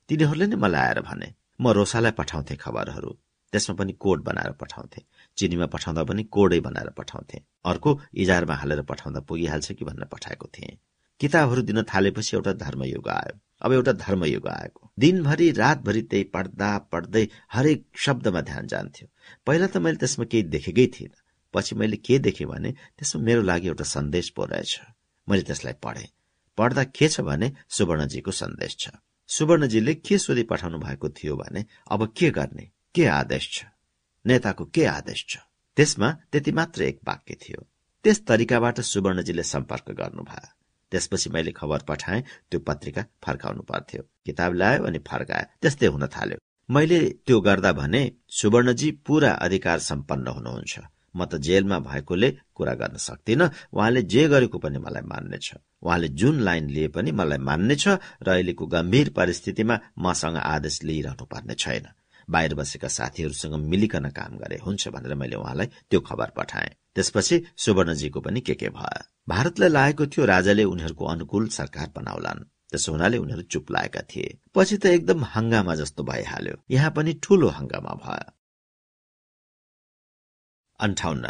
[SPEAKER 1] तिनीहरूले नै मलाई आएर भने म रोसालाई पठाउँथे खबरहरू। त्यसमा पनि कोड बनाएर पठाउँथे। चिनीमा पठाउँदा पनि कोडै बनाएर पठाउँथे। अर्को इजारमा हालेर पठाउँदा पुगिहाल्छ कि भनेर पठाएको थिएँ। किताबहरू दिन थालेपछि एउटा धर्मयुग आयो। अब एउटा धर्मयुग आएको। दिनभरि रातभरि त्यही पढ्दा पढ्दै हरेक शब्दमा ध्यान जान्थ्यो। पहिला त मैले त्यसमा केही देखेकै थिइनँ। पछि मैले के देखेँ भने त्यसमा मेरो लागि एउटा सन्देश पो रहेछ। मैले त्यसलाई पढेँ। पढ्दा के छ भने सुवर्णजीको सन्देश छ। सुवर्णजीले के सोधी पठाउनु भएको थियो भने अब के गर्ने? के आदेश छ? नेताको के आदेश छ? त्यसमा त्यति मात्र एक वाक्य थियो। त्यस तरिकाबाट सुवर्णजीले सम्पर्क गर्नुभयो। त्यसपछि मैले खबर पठाएँ त्यो पत्रिका फर्काउनु पर्थ्यो। किताब ल्यायो अनि फर्कायो। त्यस्तै हुन थाल्यो। मैले त्यो गर्दा भने सुवर्णजी पूरा अधिकार सम्पन्न हुनुहुन्छ। म त जेलमा भएकोले कुरा गर्न सक्दिन। उहाँले जे गरेको पनि मलाई मान्ने छ उहाँले जुन लाइन लिए पनि मलाई मान्ने छ र अहिलेको गम्भीर परिस्थितिमा मसँग आदेश लिइरहनु पर्ने छैन। बाहिर बसेका साथीहरूसँग मिलिकन काम गरे हुन्छ भनेर मैले उहाँलाई त्यो खबर पठाएँ। त्यसपछि सुवर्णजीको पनि के के भयो? भारतलाई लागेको थियो राजाले उनीहरूको अनुकूल सरकार बनाउलान्। त्यसो हुनाले उनीहरू चुप लागेका थिए। पछि त एकदम हंगामा जस्तो भइहाल्यो। यहाँ पनि ठूलो हंगामा भयो। अन्ठाउन्न।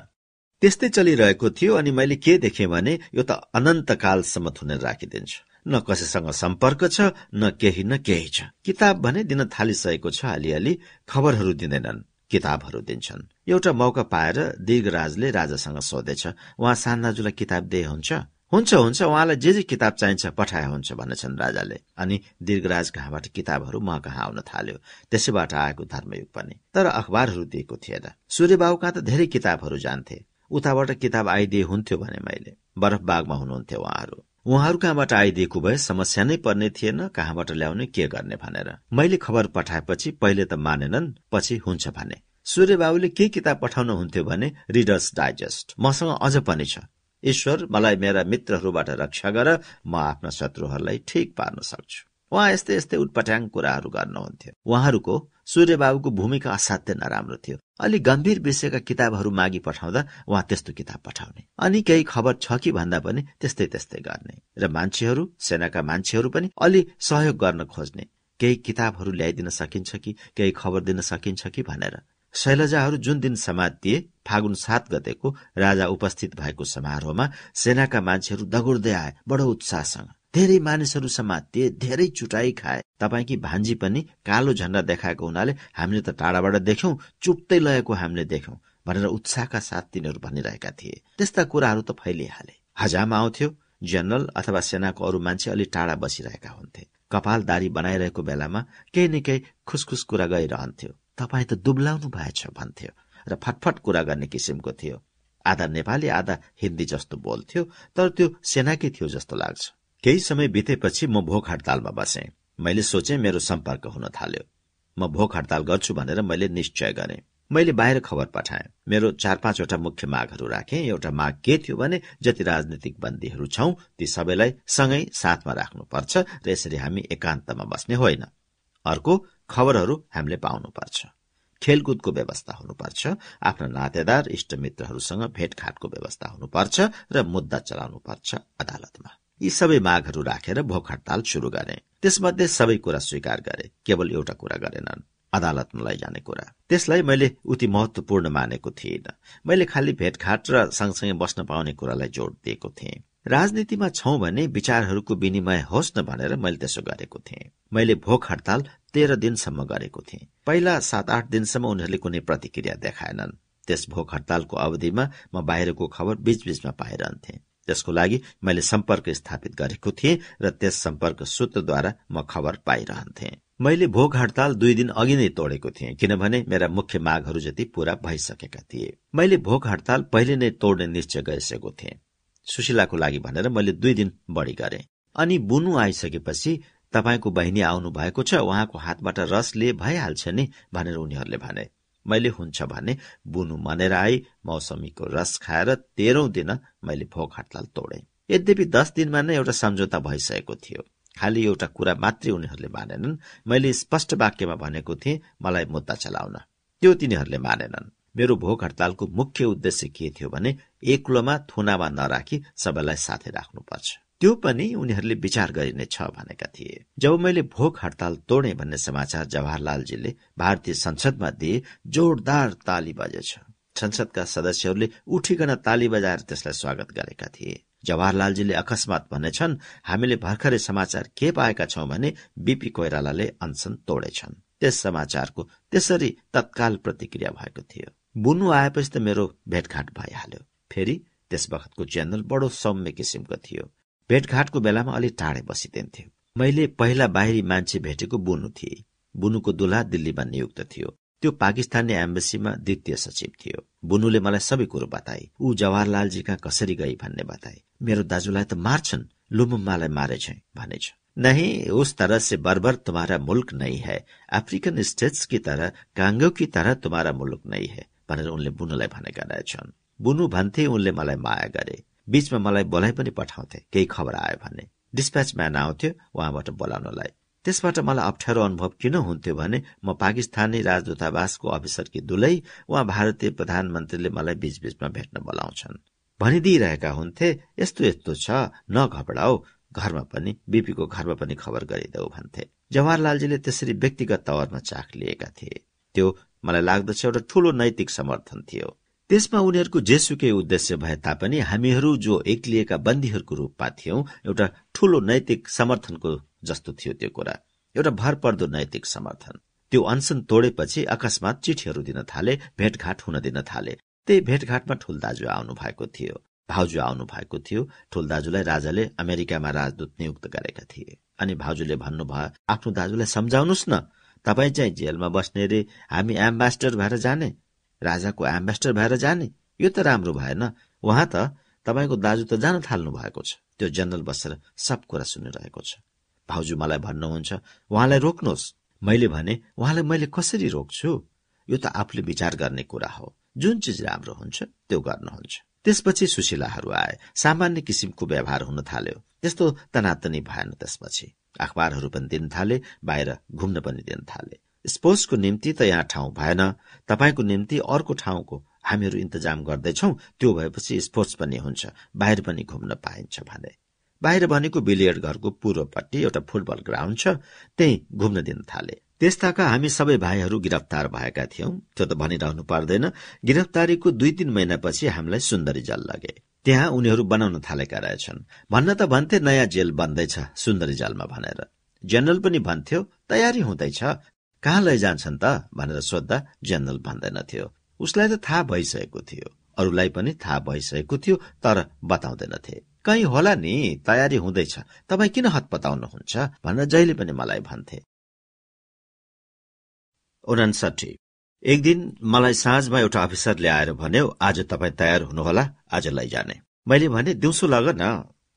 [SPEAKER 1] त्यस्तै चलिरहेको थियो अनि मैले के देखेँ भने यो त अनन्तकालसम्म थुनेर राखिदिन्छ। न कसैसँग सम्पर्क छ न केही न केही छ। किताब भने दिन थालिसकेको छ अलिअलि खबरहरू दिँदैनन् किताबहरू दिन्छन्। एउटा मौका पाएर दीर्घराजले राजासँग सोधेछ उहाँ सान्दाजुलाई किताब दिए हुन्छ? हुन्छ हुन्छ उहाँलाई जे जे किताब चाहिन्छ पठाए हुन्छ भन्नेछन् राजाले। अनि दीर्घराज कहाँबाट किताबहरू म कहाँ आउन थाल्यो? त्यसैबाट आएको धर्मयुग पनि। तर अखबारहरू दिएको थिएन। सूर्यबाबु कहाँ त धेरै किताबहरू जान्थे। उताबाट किताब आइदिए हुन्थ्यो भने मैले। बरफ बागमा हुनुहुन्थ्यो उहाँहरू। उहाँहरू कहाँबाट आइदिएको भए समस्या नै पर्ने थिएन कहाँबाट ल्याउने के गर्ने भनेर। मैले खबर पठाएपछि पहिले त मानेनन् पछि हुन्छ भने। सूर्य बाबुले के किताब पठाउनु हुन्थ्यो भने रिडर्स डाइजेस्ट मसँग अझ पनि छ। ईश्वर मलाई मेरा मित्रहरूबाट रक्षा गर म आफ्ना शत्रुहरूलाई ठिक पार्न सक्छु। उहाँ यस्तै यस्तै उटपट्याङ कुराहरू गर्नुहुन्थ्यो। उहाँहरूको सूर्य बाबुको भूमिका असाध्य नराम्रो थियो। अलि गम्भीर विषयका किताबहरू मागी पठाउँदा उहाँ त्यस्तो किताब पठाउने। अनि केही खबर छ कि भन्दा पनि त्यस्तै त्यस्तै गर्ने। र मान्छेहरू सेनाका मान्छेहरू पनि अलि सहयोग गर्न खोज्ने। केही किताबहरू ल्याइदिन सकिन्छ कि केही खबर दिन सकिन्छ कि भनेर। शैलजाहरू जुन दिन समातिए फागुन सात गतेको राजा उपस्थित भएको समारोहमा सेनाका मान्छेहरू दगुर्दै आए बडो उत्साहसँग। धेरै मानिसहरू समाते धेरै चुटाई खाए। तपाईँकी भान्जी पनि कालो झण्डा देखाएको हुनाले हामीले त टाढाबाट देख्यौं चुप्तै लगेको हामीले देख्यौं भनेर उत्साहका साथ तिनीहरू भनिरहेका थिए। त्यस्ता कुराहरू त फैलिहाले। हजामा आउँथ्यो जनरल अथवा सेनाको अरू मान्छे अलि टाढा बसिरहेका हुन्थे। कपाल दारी बनाइरहेको बेलामा केही न केही खुसखुस कुरा गइरहन्थ्यो। तपाईँ त दुब्लाउनु भएछ भन्थ्यो र फटफट कुरा गर्ने किसिमको थियो। आधा नेपाली आधा हिन्दी जस्तो बोल्थ्यो तर त्यो सेनाकै थियो जस्तो लाग्छ। केही समय बितेपछि म भोक हडतालमा बसेँ। मैले सोचे मेरो सम्पर्क हुन थाल्यो। म भोक हडताल गर्छु भनेर मैले निश्चय गरे। मैले बाहिर खबर पठाएँ। मेरो चार पाँचवटा मुख्य मागहरू राखेँ। एउटा माग के थियो भने जति राजनीतिक बन्दीहरू छौं ती सबैलाई सँगै साथमा राख्नुपर्छ र यसरी हामी एकान्तमा बस्ने होइन। अर्को खबरहरू हामीले पाउनुपर्छ। खेलकुदको व्यवस्था हुनुपर्छ। आफ्ना नातेदार इष्टमित्रहरूसँग भेटघाटको व्यवस्था हुनुपर्छ र मुद्दा चलाउनुपर्छ अदालतमा। यी सबै मागहरू राखेर भोक हडताल शुरू गरे। त्यसमध्ये सबै कुरा स्वीकार गरे केवल एउटा कुरा गरेनन् अदालतमा लैजाने कुरा। त्यसलाई मैले उति महत्वपूर्ण मानेको थिइन। मैले खालि भेटघाट र सँगसँगै बस्न पाउने कुरालाई जोड दिएको थिएँ। राजनीतिमा छौं भने विचारहरूको विनिमय होस् न भनेर मैले त्यसो गरेको थिएँ। मैले भोक हडताल तेह्र दिनसम्म गरेको थिएँ। पहिला सात आठ दिनसम्म उनीहरूले कुनै प्रतिक्रिया देखाएनन्। त्यस भोक हडतालको अवधिमा म बाहिरको खबर बीचबीचमा पाइरहन्थे। त्यसको लागि मैले सम्पर्क स्थापित गरेको थिएँ र त्यस सम्पर्क सूत्रद्वारा म खबर पाइरहन्थे। मैले भोग हडताल दुई दिन अघि नै तोडेको थिएँ किनभने मेरा मुख्य मागहरू जति पूरा भइसकेका थिए। मैले भोग हडताल पहिले नै तोड्ने निश्चय गरिसकेको थिएँ। सुशीलाको लागि भनेर मैले दुई दिन बढी गरे। अनि बुनु आइसकेपछि तपाईँको बहिनी आउनु भएको छ उहाँको हातबाट रस लिए भइहाल्छ नि भनेर उनीहरूले भने। मैले हुन्छ भने बुनु मनेर आई मौसमीको रस खाएर तेह्रौं दिन मैले भोक हडताल तोडे। यद्यपि दस दिनमा नै एउटा सम्झौता भइसकेको थियो। खालि एउटा कुरा मात्रै उनीहरूले मानेनन्। मैले स्पष्ट वाक्यमा भनेको थिएँ मलाई मुद्दा चलाउन। त्यो तिनीहरूले मानेनन्। मेरो भोक हडतालको मुख्य उद्देश्य के थियो भने एक्लोमा थुनामा नराखी सबैलाई साथै राख्नुपर्छ। त्यो पनि उनीहरूले विचार गरिने छ भनेका थिए। जब मैले भोक हडताल तोडे भन्ने समाचार जवाहरलालजीले भारतीय संसदमा दिए जोरदार ताली बजेछ। संसदका सदस्यहरूले उठिकन ताली बजाएर त्यसलाई स्वागत गरेका थिए। जवाहरलालजीले अकस्मात भनेछन् हामीले भर्खरै समाचार के पाएका छौं भने बीपी कोइरालाले अनसन तोडेछन्। त्यस समाचारको त्यसरी तत्काल प्रतिक्रिया भएको थियो। बुनु आएपछि त मेरो भेटघाट भइहाल्यो। फेरि त्यस बखतको च्यानल बडो सौम्य किसिमको थियो। भेटघाटको बेलामा अलि टाढे बसिदिन्थ्यो। मैले पहिला बाहिरी मान्छे भेटेको बुनु थिए। बुनुको दुला दिल्लीमा नियुक्त थियो। त्यो पाकिस्तानी एम्बेसीमा द्वितीय सचिव थियो। बुनुले मलाई सबै कुरो बताए। ऊ जवाहरलालजी कहाँ कसरी गई भन्ने बताए। मेरो दाजुलाई त मार्छन्। लुमुम्मालाई मारेछ भनेछ। नहीं उस तरह से बर्बर तुम्हारा मुल्क नहीं है। अफ्रिकन स्टेट्स की तरह काङ्गो की तरह तुम्हारा मुल्क नहीं है भनेर उनले बुनुलाई भनेका रहेछन्। बुनु भन्थे उनले मलाई माया गरे। बीचमा मलाई बोलाइ पनि पठाउँथे। केही खबर आयो भने। डिस्प्याच म्यान आउँथ्यो उहाँबाट बोलाउनलाई। त्यसबाट मलाई अप्ठ्यारो अनुभव किन हुन्थ्यो भने म पाकिस्तानी राजदूतावासको अफिसरकी दुलै उहाँ भारतीय प्रधानमन्त्रीले मलाई बीचबीचमा भेट्न बोलाउँछन्। भनिदिइरहेका हुन्थे यस्तो यस्तो छ नघबडाओ घरमा पनि बिपीको घरमा पनि खबर गरिदेऊ भन्थे। जवाहरलालजीले त्यसरी व्यक्तिगत तवरमा चाख लिएका थिए। त्यो मलाई लाग्दछ एउटा ठूलो नैतिक समर्थन थियो। त्यसमा उनीहरूको जेसुकै उद्देश्य भए तापनि हामीहरू जो एक्लिएका बन्दीहरूको रूपमा थियौं एउटा ठूलो नैतिक समर्थनको जस्तो थियो त्यो कुरा। एउटा भरपर्दो नैतिक समर्थन। त्यो अनसन तोडेपछि अकस्मात चिठीहरू दिन थाले भेटघाट हुन दिन थाले। त्यही भेटघाटमा ठुल दाजु आउनु भएको थियो। भाउजू आउनु भएको थियो। ठुल दाजुलाई राजाले अमेरिकामा राजदूत नियुक्त गरेका थिए। अनि भाउजूले भन्नुभयो आफ्नो दाजुलाई सम्झाउनुहोस् न। तपाईँ चाहिँ जेलमा बस्ने रे हामी एम्बेसडर भएर जाने। राजाको एम्बेस्टर भएर जाने। यो त राम्रो भएन। उहाँ त तपाईँको दाजु त जान थाल्नु भएको छ। त्यो जनरल बसेर सब कुरा सुनिरहेको छ। भाउजू मलाई भन्नुहुन्छ उहाँलाई रोक्नुहोस्। मैले भने उहाँलाई मैले कसरी रोक्छु? यो त आफूले विचार गर्ने कुरा हो। जुन चिज राम्रो हुन्छ त्यो गर्नुहुन्छ त्यसपछि सुशीलाहरू आए। सामान्य किसिमको व्यवहार हुन थाल्यो। त्यस्तो तनातनी भएन त्यसपछि। अखबारहरू पनि दिन थाले बाहिर घुम्न पनि दिन थाले। स्पोर्ट्सको निम्ति त यहाँ ठाउँ भएन। तपाईँको निम्ति अर्को ठाउँको हामीहरू इन्तजाम गर्दैछौ। त्यो भएपछि स्पोर्ट्स पनि हुन्छ। बाहिर पनि घुम्न पाइन्छ भने। बाहिर भनेको बिलियर्ड घरको पूर्वपट्टि एउटा फुटबल ग्राउन्ड छ। त्यही घुम्न दिन थाले। त्यस्ताका हामी सबै भाइहरू गिरफ्तार भएका थियौं। त्यो त भनिरहनु पर्दैन। गिरफ्तारीको दुई तीन महिनापछि हामीलाई सुन्दरी जल लगे। त्यहाँ उनीहरू बनाउन थालेका रहेछन्। भन्न त भन्थे नयाँ जेल बन्दैछ सुन्दरी जलमा भनेर। जेनरल पनि भन्थ्यो तयारी हुँदैछ। कहाँ लैजान्छन् त भनेर सोद्धा जेनरल भन्दैनथ्यो उसलाई त थाहा भइसकेको थियो। अरूलाई पनि थाहा भइसकेको थियो तर बताउँदैनथे कहीँ होला नि तयारी हुँदैछ। तपाईँ किन हत पताउनुहुन्छ भनेर जहिले पनि मलाई भन्थे। उनासाठी एक दिन मलाई साँझमा एउटा अफिसरले आएर भन्यो आज तपाईँ तयार हुनुहोला आज लैजाने। मैले भने दिउँसो लग न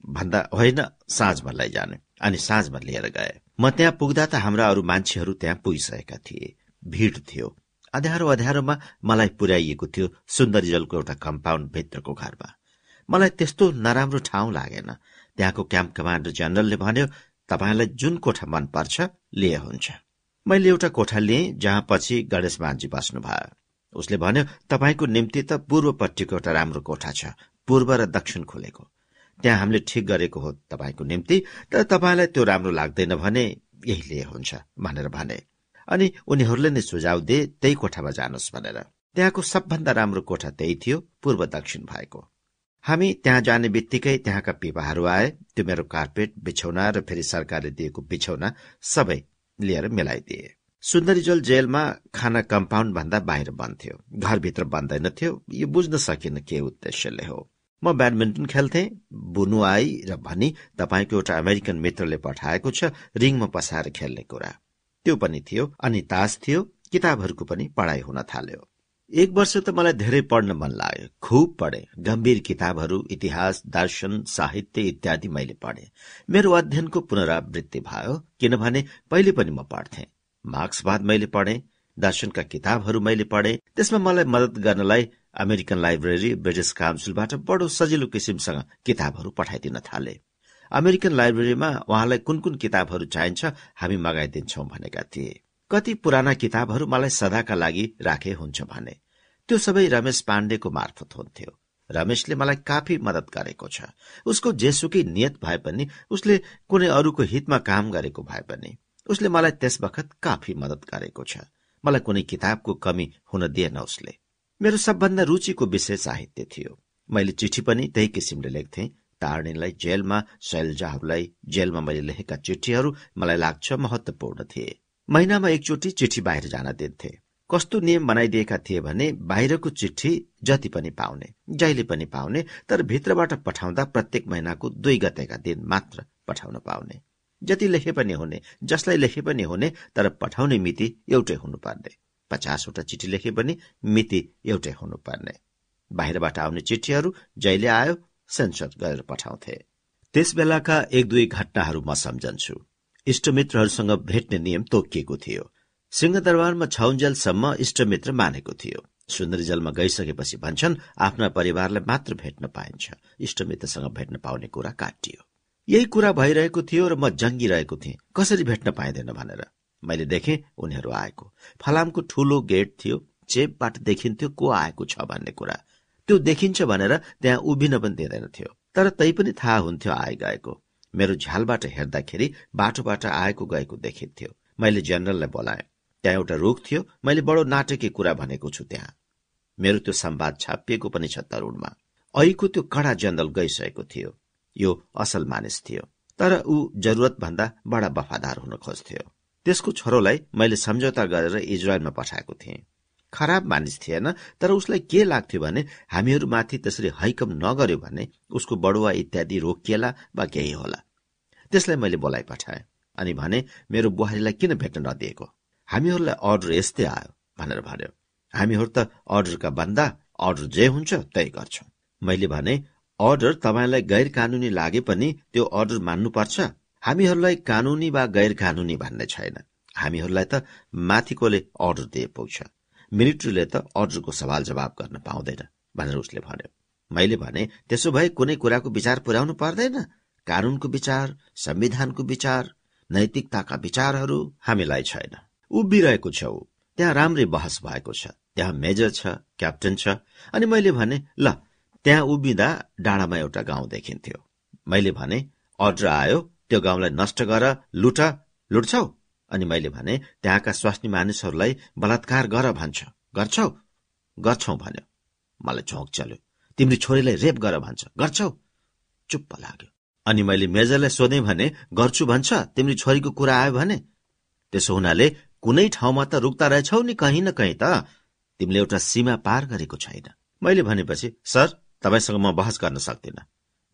[SPEAKER 1] भन्दा होइन साँझमा लैजाने। अनि साँझमा लिएर गए। म त्यहाँ पुग्दा त हाम्रा अरू मान्छेहरू त्यहाँ पुगिसकेका थिए। भीड़ थियो। अध्यारो अध्यारोमा मलाई पुर्याइएको थियो सुन्दरी जलको एउटा कम्पाउन्ड भित्रको घरमा। मलाई त्यस्तो नराम्रो ठाउँ लागेन। त्यहाँको क्याम्प कमान्डर जनरलले भन्यो तपाईँलाई जुन कोठा मन पर्छ लिए हुन्छ। मैले एउटा कोठा लिएँ जहाँ पछि गणेश मान्जी बस्नुभयो। उसले भन्यो तपाईँको निम्ति त पूर्वपट्टिको एउटा राम्रो कोठा छ पूर्व र दक्षिण खोलेको। त्यहाँ हामीले ठिक गरेको हो तपाईँको निम्ति तर तपाईँलाई त्यो राम्रो लाग्दैन भने यही लिए हुन्छ भनेर भने। अनि उनीहरूले नै सुझाव दिए त्यही कोठामा जानुहोस् भनेर। त्यहाँको सबभन्दा राम्रो कोठा त्यही थियो पूर्व दक्षिण भएको। हामी त्यहाँ जाने बित्तिकै त्यहाँका पिपाहरू आए त्यो मेरो कार्पेट बिछौना र फेरि सरकारले दिएको बिछौना सबै लिएर मिलाइदिए। सुन्दरीजल जेलमा खाना कम्पाउन्ड भन्दा बाहिर बन्थ्यो। घरभित्र बन्दैनथ्यो यो बुझ्न सकिन के उद्देश्यले हो? म ब्याडमिन्टन खेल्थे। बुनु आई र भनी तपाईँको एउटा अमेरिकन मित्रले पठाएको छ रिङमा पसाएर खेल्ने कुरा। त्यो पनि थियो अनि तास थियो किताबहरूको पनि पढाइ हुन थाल्यो। एक वर्ष त मलाई धेरै पढ्न मन लाग्यो। खुब पढे। गम्भीर किताबहरू इतिहास दर्शन साहित्य इत्यादि मैले पढे। मेरो अध्ययनको पुनरावृत्ति भयो किनभने पहिले पनि म पढ्थे। मार्क्सवाद मैले पढे दर्शनका किताबहरू मैले पढे। त्यसमा मलाई मदत गर्नलाई अमेरिकन लाइब्रेरी ब्रिटिस काउन्सिलबाट बडो सजिलो किसिमसँग किताबहरू पठाइदिन थाले। अमेरिकन लाइब्रेरीमा उहाँलाई कुन कुन किताबहरू चाहिन्छ हामी मगाइदिन्छौ भनेका थिए। कति पुराना किताबहरू मलाई सदाका लागि राखे हुन्छ भने। त्यो सबै रमेश पाण्डेको मार्फत हुन्थ्यो। रमेशले मलाई काफी मदत गरेको छ। उसको जेसुकै नियत भए पनि उसले कुनै अरूको हितमा काम गरेको भए पनि उसले मलाई त्यस बखत काफी मदत गरेको छ। मलाई कुनै किताबको कमी हुन दिएन उसले। मेरो सबभन्दा रुचिको विषय साहित्य थियो। मैले चिठी पनि त्यही किसिमले लेख्थे। तारणीलाई जेलमा शैलजाहरूलाई जेलमा मैले लेखेका चिठीहरू मलाई लाग्छ महत्वपूर्ण थिए। महिनामा एकचोटि चिठी बाहिर जान दिन्थे। कस्तो नियम बनाइदिएका थिए भने बाहिरको चिठी जति पनि पाउने जहिले पनि पाउने तर भित्रबाट पठाउँदा प्रत्येक महिनाको दुई गतेका दिन मात्र पठाउन पाउने। जति लेखे पनि हुने जसलाई लेखे पनि हुने तर पठाउने मिति एउटै हुनुपर्ने। पचासवटा चिठी लेखे पनि मिति एउटै हुनुपर्ने। बाहिरबाट आउने चिठीहरू जहिले आयो सेन्सर गरेर पठाउँथे। त्यस बेलाका एक दुई घटनाहरू म सम्झन्छु। इष्टमित्रहरूसँग भेट्ने नियम तोकिएको थियो। सिंहदरबारमा छाउन्जेलसम्म इष्टमित्र मानेको थियो। सुन्दरी जलमा गइसकेपछि भन्छन् आफ्ना परिवारलाई मात्र भेट्न पाइन्छ। इष्टमित्रसँग भेट्न पाउने कुरा काटियो। यही कुरा भइरहेको थियो र म जङ्गिरहेको थिएँ। कसरी भेट्न पाइँदैन भनेर। मैले देखेँ उनीहरू आएको। फलामको ठूलो गेट थियो चेपबाट देखिन्थ्यो को आएको छ भन्ने कुरा। त्यो देखिन्छ भनेर त्यहाँ उभिन पनि दिँदैन थियो। तर तै पनि थाहा हुन्थ्यो आए गएको मेरो झ्यालबाट हेर्दाखेरि बाटोबाट आएको गएको देखिन्थ्यो। मैले जेनरललाई बोलाएँ। त्यहाँ एउटा रुख थियो। मैले बडो नाटकीय कुरा भनेको छु त्यहाँ। मेरो त्यो सम्वाद छापिएको पनि छ तरुणमा। ऐको त्यो कडा जनरल गइसकेको थियो। यो असल मानिस थियो। तर ऊ जरुरत भन्दा बडा वफादार हुन खोज्थ्यो। त्यसको छोरोलाई मैले सम्झौता गरेर इजरायलमा पठाएको थिएँ। खराब मानिस थिएन तर उसलाई के लाग्थ्यो भने हामीहरूमाथि त्यसरी हैकम नगर्यो भने उसको बडुवा इत्यादि रोकिएला वा केही होला। त्यसलाई मैले बोलाइ पठाएँ अनि भने मेरो बुहारीलाई किन भेट्न नदिएको? हामीहरूलाई अर्डर यस्तै आयो भनेर भन्यो। हामीहरू त अर्डरका भन्दा अर्डर जे हुन्छ त्यही गर्छौं। मैले भने अर्डर तपाईँलाई गैर कानूनी लागे पनि त्यो अर्डर मान्नुपर्छ? हामीहरूलाई कानूनी वा गैर कानूनी भन्ने छैन। हामीहरूलाई त माथिकोले अर्डर दिए पुग्छ मिलिट्रीले त अर्डरको सवाल जवाब गर्न पाउँदैन भनेर उसले भन्यो। मैले भने त्यसो भए कुनै कुराको विचार पुर्याउनु पर्दैन। कानूनको विचार संविधानको विचार नैतिकताका विचारहरू हामीलाई छैन। उभिरहेको छौ त्यहाँ राम्रै बहस भएको छ। त्यहाँ मेजर छ क्याप्टेन छ। अनि मैले भने ल त्यहाँ उभिँदा डाँडामा एउटा गाउँ देखिन्थ्यो। मैले भने अर्डर आयो त्यो गाउँलाई नष्ट गर लुट लुट्छौ। अनि मैले भने त्यहाँका स्वास्नी मानिसहरूलाई बलात्कार गर भन्छ। गर्छौ? गर्छौ भन्यो। मलाई झोक चल्यो। तिम्रो छोरीलाई रेप गर भन्छ। गर्छौ? चुप्प लाग्यो। अनि मैले मेजरलाई सोधेँ भने गर्छु भन्छ? तिम्रो छोरीको कुरा आयो भने? त्यसो हुनाले कुनै ठाउँमा त रुक्ता रहेछौ नि कहीँ न कहीँ त। तिमीले एउटा सीमा पार गरेको छैन। मैले भनेपछि सर तपाईँसँग म बहस गर्न सक्दिन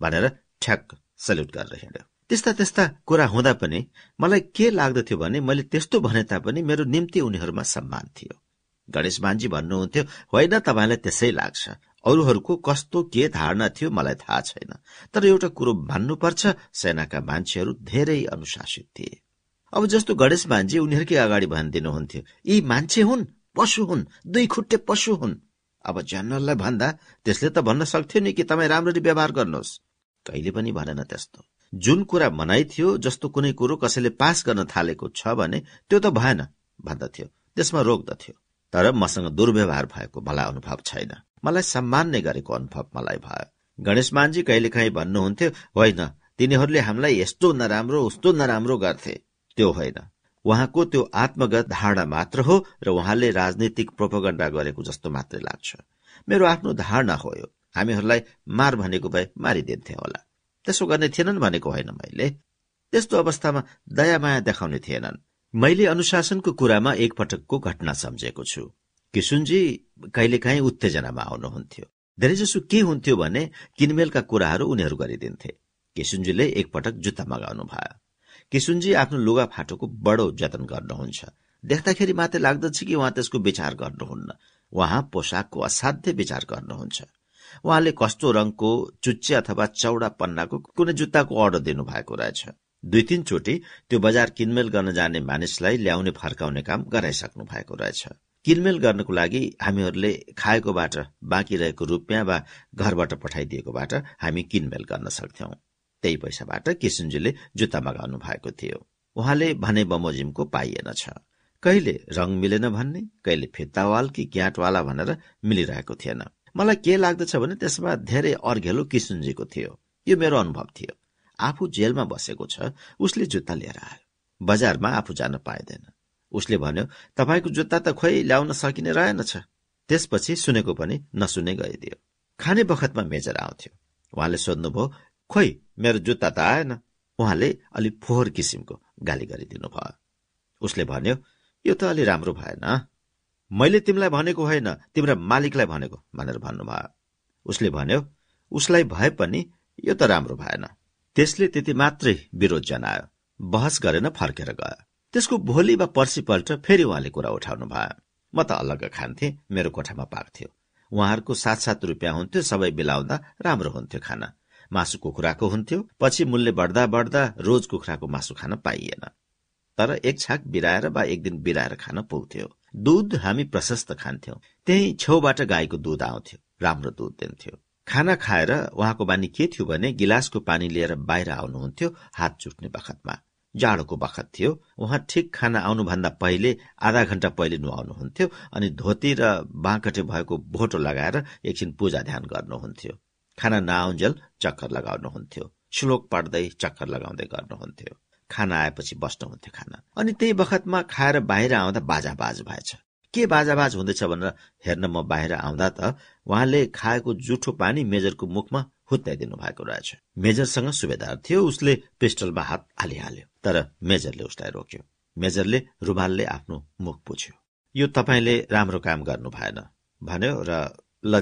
[SPEAKER 1] भनेर ठ्याक सल्युट गरेर हिँड्यो। त्यस्ता त्यस्ता कुरा हुँदा पनि मलाई के लाग्दथ्यो भने मैले त्यस्तो भने तापनि मेरो निम्ति उनीहरूमा सम्मान थियो। गणेश मानजी भन्नुहुन्थ्यो होइन तपाईँलाई त्यसै लाग्छ। अरूहरूको कस्तो के धारणा थियो मलाई थाहा छैन। तर एउटा कुरो भन्नुपर्छ सेनाका मान्छेहरू धेरै अनुशासित थिए। अब जस्तो गणेश मान्छे उनीहरूकै अगाडि भनिदिनुहुन्थ्यो यी मान्छे हुन् पशु हुन् दुई खुट्टे पशु हुन्। अब जनरललाई भन्दा त्यसले त भन्न सक्थ्यो नि कि तपाईँ राम्ररी व्यवहार गर्नुहोस्। कहिले पनि भनेन त्यस्तो। जुन कुरा मनाइ थियो जस्तो कुनै कुरो कसैले पास गर्न थालेको छ भने त्यो त भएन भन्दथ्यो त्यसमा रोक्दथ्यो तर मसँग दुर्व्यवहार भएको मलाई अनुभव छैन। मलाई सम्मान नै गरेको अनुभव मलाई भयो। गणेश मानजी कहिलेकाहीँ भन्नुहुन्थ्यो होइन तिनीहरूले हामीलाई यस्तो नराम्रो उस्तो नराम्रो गर्थे। त्यो होइन। उहाँको त्यो आत्मगत धारणा मात्र हो र उहाँले राजनीतिक प्रोपोगण्डा गरेको जस्तो मात्रै लाग्छ। मेरो आफ्नो धारणा हो यो। हामीहरूलाई मार भनेको भए मारिदिन्थे होला। त्यसो गर्ने थिएनन् भनेको होइन मैले। त्यस्तो अवस्थामा दयामाया देखाउने थिएनन्। मैले अनुशासनको कुरामा एकपटकको घटना सम्झेको छु। किसुनजी कहिलेकाहीँ उत्तेजनामा आउनुहुन्थ्यो। धेरैजसो के हुन्थ्यो भने किनमेलका कुराहरू उनीहरू गरिदिन्थे। किसुनजीले एकपटक जुत्ता मगाउनु भयो। किसुनजी आफ्नो लुगा फाटोको बडो जतन गर्नुहुन्छ। देख्दाखेरि मात्रै लाग्दछ कि उहाँ त्यसको विचार गर्नुहुन्न। उहाँ पोसाकको असाध्य विचार गर्नुहुन्छ। उहाँले कस्तो रङको चुच्चे अथवा चौडा पन्नाको कुनै जुत्ताको अर्डर दिनुभएको रहेछ। दुई तीनचोटि त्यो बजार किनमेल गर्न जाने मानिसलाई ल्याउने फर्काउने काम गराइसक्नु भएको रहेछ। किनमेल गर्नको लागि हामीहरूले खाएकोबाट बाँकी रहेको रुपियाँ वा घरबाट पठाइदिएकोबाट हामी किनमेल गर्न सक्थ्यौं। त्यही पैसाबाट किसुनजीले जुत्ता मगाउनु भएको थियो। उहाँले भने बमोजिमको पाइएन छ। कहिले रङ मिलेन भन्ने कहिले फित्तावाल कि ग्याटवाला भनेर मिलिरहेको थिएन। मलाई के लाग्दछ भने त्यसमा धेरै अर्घेलो किसुनजीको थियो। यो मेरो अनुभव थियो। आफू जेलमा बसेको छ उसले जुत्ता लिएर आयो। बजारमा आफू जान पाइँदैन। उसले भन्यो तपाईँको जुत्ता त खोइ ल्याउन सकिने रहेनछ त्यसपछि सुनेको पनि नसुने गइदियो। खाने बखतमा मेजर आउँथ्यो। उहाँले सोध्नुभयो खोइ मेरो जुत्ता त आएन? उहाँले अलि फोहोर किसिमको गाली गरिदिनु भयो उसले भन्यो यो त अलि राम्रो भएन। मैले तिमीलाई भनेको होइन तिम्रा मालिकलाई भनेको भनेर भन्नुभयो। उसले भन्यो उसलाई भए पनि यो त राम्रो भएन। त्यसले त्यति मात्रै विरोध जनायो। बहस गरेन फर्केर गयो। त्यसको भोलि वा पर्सिपल्ट फेरि उहाँले कुरा उठाउनु भयो। म त अलग्ग खान्थे मेरो कोठामा पाक्थ्यो उहाँहरूको सात सात रुपियाँ हुन्थ्यो सबै बिलाउँदा राम्रो हुन्थ्यो खाना। मासु कुखुराको हुन्थ्यो पछि मूल्य बढ्दा बढ्दा रोज कुखुराको मासु खान पाइएन। तर एक छाक बिराएर वा एक दिन बिराएर खान पाउँथ्यो दूध हामी प्रशस्त खान्थ्यौं। त्यही छेउबाट गाईको दूध आउँथ्यो राम्रो दूध दिन्थ्यो। खाना खाएर उहाँको बानी के थियो भने गिलासको पानी लिएर बाहिर आउनुहुन्थ्यो हात चुट्ने बखतमा। जाडोको बखत थियो। उहाँ ठिक खाना आउनुभन्दा पहिले आधा घण्टा पहिले नुहाउनुहुन्थ्यो अनि धोती र बाँकटे भएको भोटो लगाएर एकछिन पूजा ध्यान गर्नुहुन्थ्यो। खाना नआउन्जेल चक्कर लगाउनुहुन्थ्यो। श्लोक पढ्दै चक्कर लगाउँदै गर्नुहुन्थ्यो। खाना आएपछि बस्नुहुन्थ्यो खाना। अनि त्यही बखतमा खाएर बाहिर आउँदा बाजा बाज भएछ। के बाजाबाज हुँदैछ भनेर हेर्न म बाहिर आउँदा त उहाँले खाएको जुठो पानी मेजरको मुखमा हुत्याइदिनु भएको रहेछ। मेजरसँग सुबेदार थियो उसले पिस्टलमा हात हालिहाल्यो तर मेजरले उसलाई रोक्यो। मेजरले रुमालले आफ्नो मुख पुछ्यो। यो तपाईँले राम्रो काम गर्नु भएन भन्यो र ल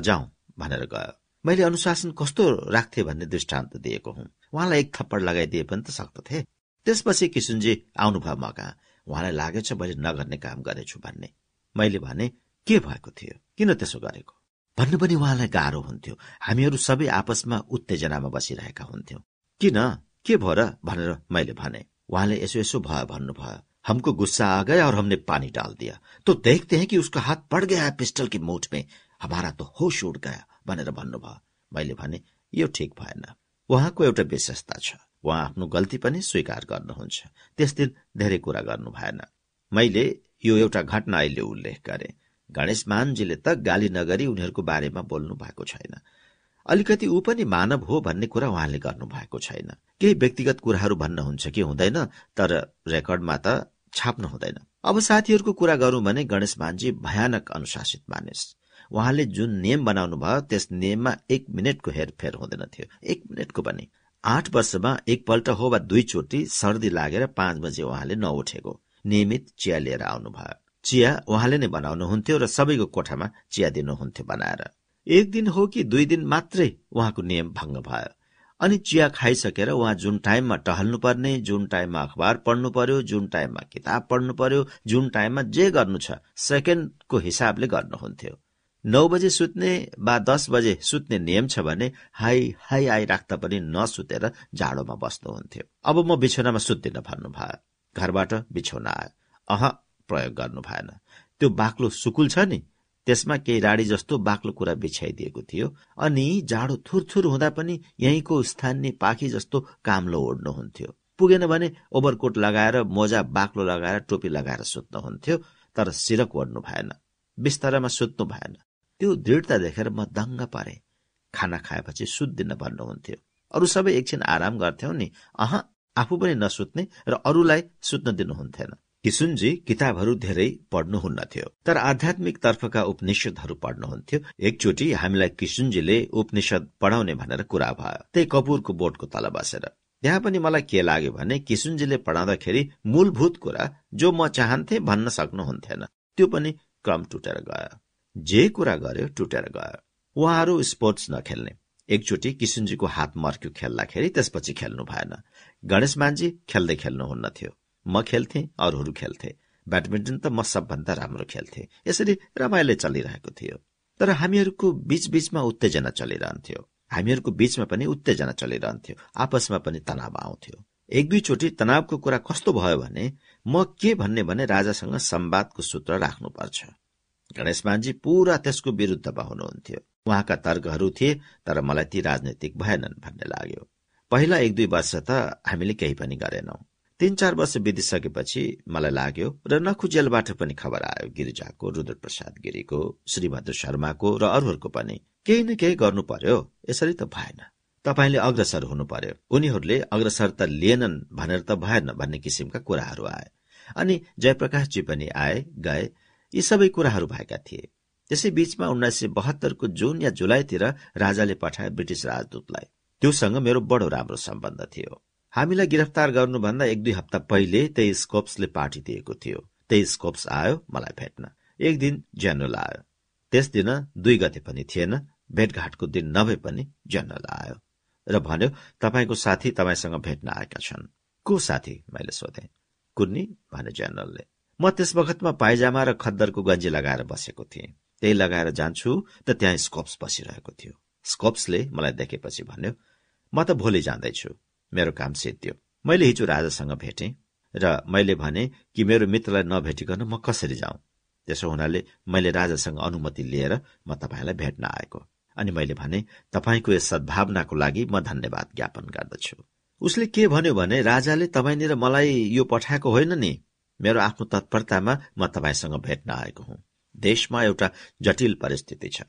[SPEAKER 1] भनेर गयो। मैले अनुशासन कस्तो राख्थे भन्ने दृष्टान्त दिएको हुँ। उहाँलाई एक थप्पड लगाइदिए पनि त सक्दथे त्यसपछि किसुनजी आउनुभयो म कहाँ उहाँलाई लागेछ मैले नगर्ने काम गरेछु भन्ने। मैले भने के भएको थियो? किन त्यसो गरेको? भन्नु पनि उहाँलाई गाह्रो हुन्थ्यो। हामीहरू सबै आपसमा उत्तेजनामा बसिरहेका हुन्थ्यौं। किन? के भयो र? भनेर मैले भने। उहाँले यसो यसो भयो भन्नुभयो। हमको गुस्सा आ गया और हमने पानी डाल दिया। तो देखते हैं कि उसका हाथ पड़ गया पिस्टल की मुठ में। हमारा तो होश उड गया भनेर भन्नुभयो। मैले भने यो ठिक भएन। उहाँको एउटा विशेषता छ। उहाँ आफ्नो गल्ती पनि स्वीकार गर्नुहुन्छ। त्यस दिन धेरै कुरा गर्नु भएन। मैले यो एउटा घटना अहिले उल्लेख गरे। गणेश मानजीले त गाली नगरी उनीहरूको बारेमा बोल्नु भएको छैन। अलिकति ऊ पनि मानव हो भन्ने कुरा उहाँले गर्नु भएको छैन। केही व्यक्तिगत कुराहरू भन्नुहुन्छ कि हुँदैन तर रेकर्डमा त छाप्नु हुँदैन। अब साथीहरूको कुरा गरौं भने गणेश मानजी भयानक अनुशासित मानिस। उहाँले जुन नियम बनाउनु भयो त्यस नियममा एक मिनटको हेरफेर हुँदैन थियो। एक मिनटको पनि। आठ वर्षमा एकपल्ट हो वा दुईचोटि सर्दी लागेर पाँच बजे उहाँले नउठेको। नियमित चिया लिएर आउनुभयो। चिया उहाँले नै बनाउनुहुन्थ्यो र सबैको कोठामा चिया दिनुहुन्थ्यो बनाएर। एक दिन हो कि दुई दिन मात्रै उहाँको नियम भङ्ग भयो। अनि चिया खाइसकेर उहाँ जुन टाइममा टहल्नु पर्ने जुन टाइममा अखबार पढ्नु पर्यो जुन टाइममा किताब पढ्नु पर्यो जुन टाइममा जे गर्नु छ सेकेन्डको हिसाबले गर्नुहुन्थ्यो। नौ बजे सुत्ने वा दस बजे सुत्ने नियम छ भने हाई हाई आइराख्दा पनि नसुतेर जाडोमा बस्नुहुन्थ्यो। अब म बिछौनामा सुत्दिन भन्नुभयो घरबाट बिछौना आयो। अह प्रयोग गर्नु भएन। त्यो बाक्लो सुकुल छ नि। त्यसमा केही राडी जस्तो बाक्लो कुरा बिछ्याइदिएको थियो। अनि जाडो थुरथुर हुँदा पनि यहीँको स्थानीय पाखी जस्तो काम्लो ओढ्नुहुन्थ्यो पुगेन भने ओभरकोट लगाएर मोजा बाक्लो लगाएर टोपी लगाएर सुत्नुहुन्थ्यो तर सिरक ओढ्नु भएन। बिस्तारामा सुत्नु भएन। त्यो दृढता देखेर म दङ्ग परे। खाना खाएपछि सुत्दिन भन्नुहुन्थ्यो। अरू सबै एकछिन आराम गर्थ्यौ नि। अह आफू पनि नसुत्ने र अरूलाई सुत्न दिनुहुन्थेन। किसुनजी किताबहरू धेरै पढ्नुहुन्नथ्यो। तर आध्यात्मिक तर्फका उपनिषदहरू पढ्नुहुन्थ्यो। एकचोटि हामीलाई किसुनजीले उपनिषद पढाउने भनेर कुरा भयो। त्यही कपुरको बोटको तल बसेर। त्यहाँ पनि मलाई के लाग्यो भने किसुनजीले पढाउँदाखेरि मूलभूत कुरा जो म चाहन्थे भन्न सक्नुहुन्थेन। त्यो पनि क्रम टुटेर गयो। जे कुरा गर्यो टुटेर गयो। उहाँहरू स्पोर्ट्स नखेल्ने। एकचोटि किसुनजीको हात मर्क्यो खेल्दाखेरि त्यसपछि खेल्नु भएन। गणेश मानजी खेल्दै खेल्नुहुन्न थियो। म खेल्थे अरूहरू खेल्थे। ब्याडमिन्टन त म सबभन्दा राम्रो खेल्थे। यसरी रमाइलो चलिरहेको थियो। तर हामीहरूको बीचबीचमा उत्तेजना चलिरहन्थ्यो। हामीहरूको बीचमा पनि उत्तेजना चलिरहन्थ्यो। आपसमा पनि तनाव आउँथ्यो। एक दुईचोटि तनावको कुरा कस्तो भयो भने म के भन्ने भने राजासँग संवादको सूत्र राख्नुपर्छ। गणेश मानजी पूरा त्यसको विरुद्धमा हुनुहुन्थ्यो उहाँका तर्कहरू थिए तर मलाई ती राजनैतिक भएनन् भन्ने लाग्यो। पहिला एक दुई वर्ष त हामीले केही पनि गरेनौं। तीन चार वर्ष बितिसकेपछि मलाई लाग्यो र नखुजेलबाट पनि खबर आयो गिरिजाको रुद्रप्रसाद गिरीको श्रीभद्र शर्माको र अरूहरूको पनि। केही न केही गर्नु पर्यो यसरी त भएन। तपाईँले अग्रसर हुनु पर्यो उनीहरूले अग्रसर त लिएनन् भनेर त भएन भन्ने किसिमका कुराहरू आए। अनि जयप्रकाशजी पनि आए गए यी सबै कुराहरू भएका थिए। त्यसै बीचमा उन्नाइस सय बहत्तरको जुन या जुलाईतिर राजाले पठाए ब्रिटिस राजदूतलाई। त्योसँग मेरो बडो राम्रो सम्बन्ध थियो। हामीलाई गिरफ्तार गर्नुभन्दा एक दुई हप्ता पहिले त्यही स्कोप्सले पार्टी दिएको थियो। त्यही स्कोप्स आयो मलाई भेट्न। एक दिन जेनरल आयो। त्यस दिन दुई गते पनि थिएन भेटघाटको दिन नभए पनि जेनरल आयो। र भन्यो तपाईँको साथी तपाईँसँग भेट्न आएका छन्। को साथी? मैले सोधे। कुन्नी भने जेनरलले। म त्यस बखतमा पाइजामा र खद्दरको गन्जी लगाएर बसेको थिएँ। त्यही लगाएर जान्छु त त्यहाँ स्कोप्स बसिरहेको थियो। स्कोप्सले मलाई देखेपछि भन्यो म त भोलि जाँदैछु। मेरो काम सिद्धियो। मैले हिजो राजासँग भेटेँ र मैले भने कि मेरो मित्रलाई नभेटिकन म कसरी जाउँ त्यसो हुनाले मैले राजासँग अनुमति लिएर म तपाईँलाई भेट्न आएको। अनि मैले भने तपाईँको यस सद्भावनाको लागि म धन्यवाद ज्ञापन गर्दछु। उसले के भन्यो भने राजाले तपाईँनिर मलाई यो पठाएको होइन नि। मेरो आफ्नो तत्परतामा म तपाईँसँग भेट्न आएको हुँ। देशमा एउटा जटिल परिस्थिति छ।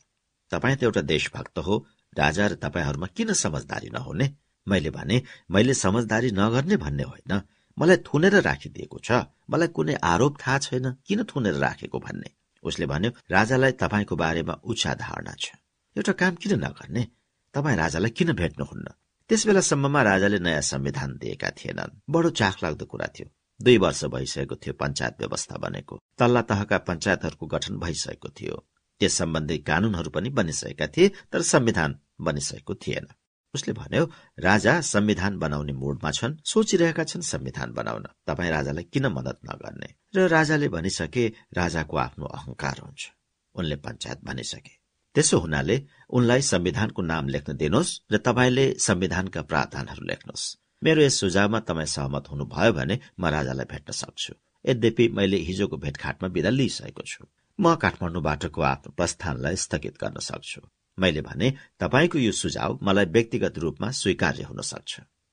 [SPEAKER 1] तपाईँ त एउटा देशभक्त हो। राजा र तपाईँहरूमा किन समझदारी नहुने? मैले भने मैले समझदारी नगर्ने भन्ने होइन। मलाई थुनेर राखिदिएको छ। मलाई कुनै आरोप थाहा छैन। किन थुनेर राखेको भन्ने? उसले भन्यो राजालाई तपाईँको बारेमा उच्चा धारणा छ। एउटा काम किन नगर्ने? तपाईँ राजालाई किन भेट्नुहुन्न? त्यस बेलासम्ममा राजाले नयाँ संविधान दिएका थिएनन्। बडो चाख लाग्दो कुरा थियो। दुई वर्ष भइसकेको थियो पञ्चायत व्यवस्था बनेको। तल्ला तहका पञ्चायतहरूको गठन भइसकेको थियो। त्यस सम्बन्धी कानूनहरू पनि बनिसकेका थिए तर संविधान बनिसकेको थिएन। उसले भन्यो राजा संविधान बनाउने मुडमा छन् सोचिरहेका छन् संविधान बनाउन। तपाईँ राजालाई किन मदत नगर्ने? र राजाले भनिसके राजाको आफ्नो अहंकार हुन्छ। उनले पञ्चायत भनिसके। त्यसो हुनाले उनलाई संविधानको नाम लेख्न दिनुहोस् र तपाईँले संविधानका प्रावधानहरू लेख्नुहोस् मेरो यस सुझावमा तपाईँ सहमत हुनुभयो भने म राजालाई भेट्न सक्छु। यद्यपि मैले हिजोको भेटघाटमा विदा लिइसकेको छु। म काठमाडौँबाटको आफ्नो प्रस्थानलाई स्थगित गर्न सक्छु। मैले भने तपाईँको यो सुझाव मलाई व्यक्तिगत रूपमा स्वीकार्य हुन सक्छ।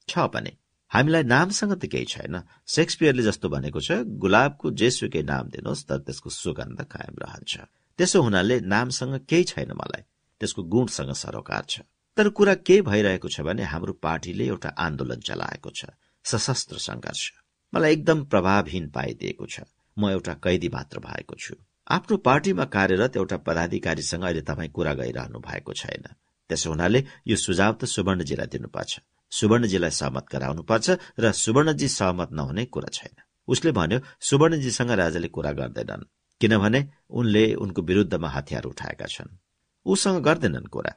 [SPEAKER 1] छ पनि हामीलाई नामसँग त केही छैन। सेक्सपियरले जस्तो भनेको छ गुलाबको जेसुकै नाम दिनुहोस् तर त्यसको सुगन्ध कायम रहन्छ। त्यसो हुनाले नामसँग केही छैन मलाई। त्यसको गुणसँग सरोकार छ। तर कुरा के भइरहेको छ भने हाम्रो पार्टीले एउटा आन्दोलन चलाएको छ। सशस्त्र संघर्ष मलाई एकदम प्रभावहीन पाइदिएको छ। म एउटा कैदी मात्र भएको छु। आफ्नो पार्टीमा कार्यरत एउटा पदाधिकारीसँग अहिले तपाईँ कुरा गरिरहनु भएको छैन। त्यसो हुनाले यो सुझाव त सुवर्णजीलाई दिनुपर्छ। सुवर्णजीलाई सहमत गराउनुपर्छ र सुवर्णजी सहमत नहुने कुरा छैन। उसले भन्यो सुवर्णजीसँग राजाले कुरा गर्दैनन्। किनभने उनले उनको विरुद्धमा हतियार उठाएका छन्। उसँग गर्दैनन् कुरा।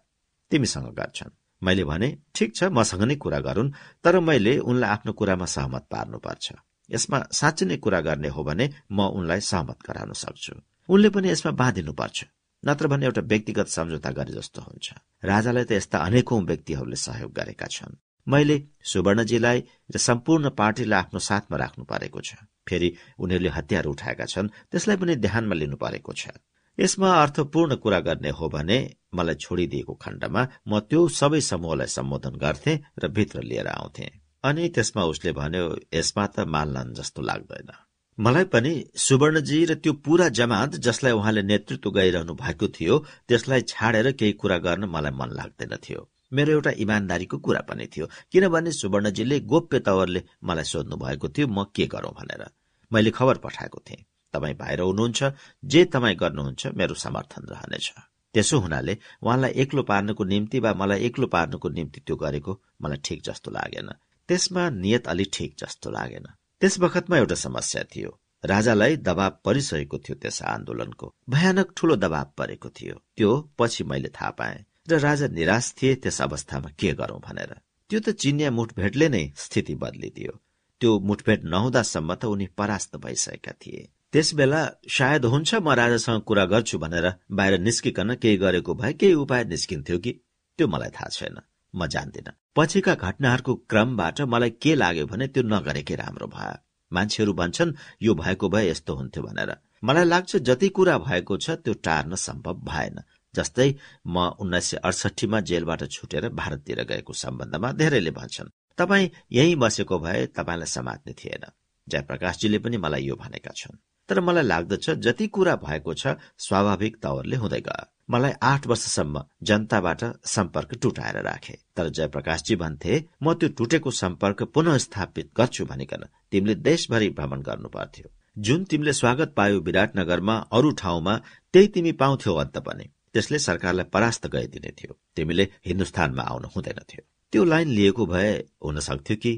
[SPEAKER 1] तिमीसँग गर्छन्। मैले भने ठिक छ मसँग नै कुरा गरून् तर मैले उनलाई आफ्नो कुरामा सहमत पार्नुपर्छ। यसमा साँच्चै नै कुरा गर्ने हो भने म उनलाई सहमत गराउन सक्छु। उनले पनि यसमा बाँधिनुपर्छ नत्र भने एउटा व्यक्तिगत सम्झौता गरे जस्तो हुन्छ। राजालाई त यस्ता अनेकौं व्यक्तिहरूले सहयोग गरेका छन्। मैले सुवर्णजीलाई र सम्पूर्ण पार्टीलाई आफ्नो साथमा राख्नु परेको छ। फेरि उनीहरूले हतियार उठाएका छन् त्यसलाई पनि ध्यानमा लिनु परेको छ। यसमा अर्थपूर्ण कुरा गर्ने हो भने मलाई छोडिदिएको खण्डमा म त्यो सबै समूहलाई सम्बोधन गर्थे र भित्र लिएर आउँथे। अनि त्यसमा उसले भन्यो यसमा त माल्लान जस्तो लाग्दैन। मलाई पनि सुवर्णजी र त्यो पूरा जमात जसलाई उहाँले नेतृत्व गरिरहनु भएको थियो त्यसलाई छाडेर केही कुरा गर्न मलाई मन लाग्दैन थियो। मेरो एउटा इमान्दारीको कुरा पनि थियो किनभने सुवर्णजीले गोप्य तवरले मलाई सोध्नु भएको थियो म के गरौं भनेर। मैले खबर पठाएको थिएँ। तपाईँ बाहिर हुनुहुन्छ जे तपाईँ गर्नुहुन्छ मेरो समर्थन रहनेछ। त्यसो हुनाले उहाँलाई एक्लो पार्नको निम्ति वा मलाई एक्लो पार्नको निम्ति त्यो गरेको मलाई ठिक जस्तो लागेन। त्यसमा नियत अलि ठिक जस्तो लागेन। त्यस बखतमा एउटा समस्या थियो। राजालाई दबाव परिसकेको थियो त्यस आन्दोलनको। भयानक ठूलो दबाव परेको थियो। त्यो पछि मैले थाहा पाएँ। र राजा निराश थिए त्यस अवस्थामा के गरौं भनेर। त्यो त चिनिया मुठभेटले नै स्थिति बदलिदियो। त्यो मुठभेट नहुँदासम्म त उनी परास्त भइसकेका थिए। त्यस बेला सायद हुन्छ म राजासँग कुरा गर्छु भनेर बाहिर निस्किकन केही गरेको भए केही उपाय निस्किन्थ्यो कि? त्यो मलाई थाहा छैन। म जान्दिन। पछिका घटनाहरूको क्रमबाट मलाई के लाग्यो भने त्यो नगरेकै राम्रो भयो। मान्छेहरू भन्छन् यो भएको भए यस्तो हुन्थ्यो भनेर। मलाई लाग्छ जति कुरा भएको छ त्यो टार्न सम्भव भएन। जस्तै म उन्नाइस सय अडसठीमा जेलबाट छुटेर भारततिर गएको सम्बन्धमा धेरैले भन्छन् तपाईँ यही बसेको भए तपाईँलाई समात्ने थिएन। जयप्रकाशजीले पनि मलाई यो भनेका छन्। तर मलाई लाग्दछ जति कुरा भएको छ स्वाभाविक तवरले हुँदै गयो मलाई आठ वर्षसम्म जनताबाट सम्पर्क टुटाएर राखे। तर जयप्रकाशजी भन्थे म त्यो टुटेको सम्पर्क पुनः स्थापित गर्छु भनिकन। तिमीले देशभरि भ्रमण गर्नु पर्थ्यो जुन तिमीले स्वागत पायो विराटनगरमा अरू ठाउँमा त्यही तिमी पाउँथ्यौ अन्त पनि। त्यसले सरकारलाई परास्त गइदिने थियो। तिमीले हिन्दुस्तानमा आउनु हुँदैन थियो त्यो लाइन लिएको भए हुन सक्थ्यो कि?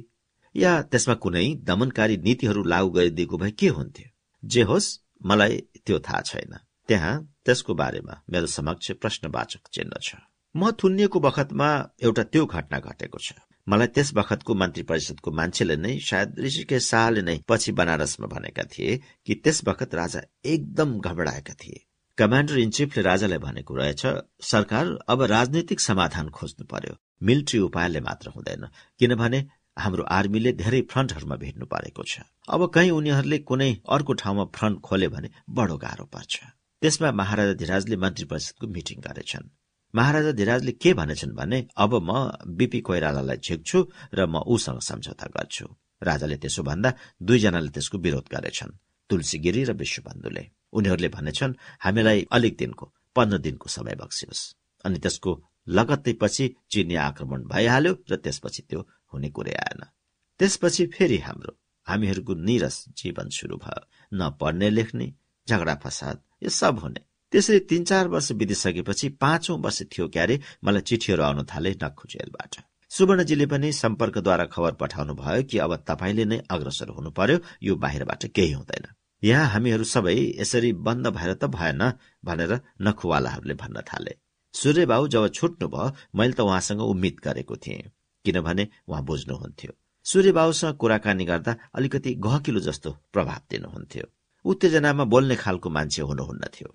[SPEAKER 1] या त्यसमा कुनै दमनकारी नीतिहरू लागू गरिदिएको भए के हुन्थ्यो? जे होस् मलाई त्यो थाहा छैन। त्यहाँ त्यसको बारेमा मेरो समक्ष प्रश्नवाचक चिन्ह छ। म थुनिएको बखतमा एउटा त्यो घटना घटेको छ। मलाई त्यस बखतको मन्त्री परिषदको मान्छेले नै सायद ऋषिकेश शाहले नै पछि बनारसमा भनेका थिए कि त्यस बखत राजा एकदम घबराएका थिए। कमान्डर इन चिफले राजालाई भनेको रहेछ सरकार अब राजनैतिक समाधान खोज्नु पर्यो। मिलिट्री उपायले मात्र हुँदैन। किनभने हाम्रो आर्मीले धेरै फ्रन्टहरूमा भेट्नु परेको छ। अब कहीँ उनीहरूले कुनै अर्को ठाउँमा फ्रन्ट खोले भने बडो गाह्रो पर्छ। त्यसमा महाराजा धिराजले मन्त्री परिषदको मिटिङ गरेछन्। महाराजा धिराजले के भनेछन् भने अब म बिपी कोइरालालाई झिक्छु र म उसँग सम्झौता गर्छु। राजाले त्यसो भन्दा दुईजनाले त्यसको विरोध गरेछन् तुलसी गिरी र विश्वबन्धुले। उनीहरूले भनेछन् हामीलाई अलिक दिनको पन्ध्र दिनको समय बक्सियोस्। अनि त्यसको लगत्तै पछि चिनी आक्रमण भइहाल्यो र त्यसपछि त्यो हुने कुरै आएन। त्यसपछि फेरि हाम्रो हामीहरूको निरस जीवन सुरु भयो। न पढ्ने लेख्ने झगडा फसाद यो सब हुने। त्यसरी तीन चार वर्ष बितिसकेपछि पाँचौं वर्ष थियो क्यारे मलाई चिठीहरू आउन थाले नक्खु जेलबाट सुवर्णजीले पनि सम्पर्कद्वारा खबर पठाउनु भयो कि अब तपाईँले नै अग्रसर हुनु पर्यो यो बाहिरबाट केही हुँदैन। यहाँ हामीहरू सबै यसरी बन्द भएर त भएन भनेर नखुवालाहरूले भन्न थाले। सूर्यबाबु जब छुट्नु भयो मैले त उहाँसँग उम्मिद गरेको थिएँ। किनभने उहाँ बुझ्नुहुन्थ्यो। सूर्यबाबुसँग कुराकानी गर्दा अलिकति गहकिलो जस्तो प्रभाव दिनुहुन्थ्यो। उत्तेजनामा बोल्ने खालको मान्छे हुनुहुन्न थियो।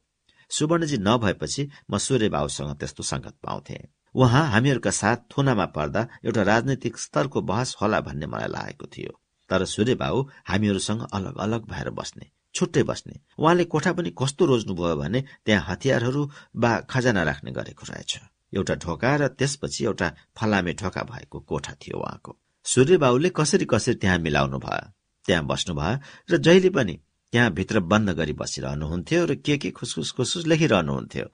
[SPEAKER 1] सुवर्णजी नभएपछि म सूर्य बाबुसँग त्यस्तो संगत पाउँथे। उहाँ हामीहरूका साथ थुनामा पर्दा एउटा राजनैतिक स्तरको बहस होला भन्ने मलाई लागेको थियो। तर सूर्य बाबु हामीहरूसँग अलग अलग भएर बस्ने छुट्टै बस्ने उहाँले कोठा पनि कस्तो रोज्नुभयो भने त्यहाँ हतियारहरू वा खजाना राख्ने गरेको रहेछ। एउटा ढोका र त्यसपछि एउटा फलामे ढोका भएको कोठा थियो उहाँको। सूर्य बाबुले कसरी कसरी त्यहाँ मिलाउनु भयो? त्यहाँ बस्नु भयो र जहिले पनि त्यहाँ भित्र बन्द गरी बसिरहनुहुन्थ्यो र के के खुसखुस खुसखुस लेखिरहनुहुन्थ्यो।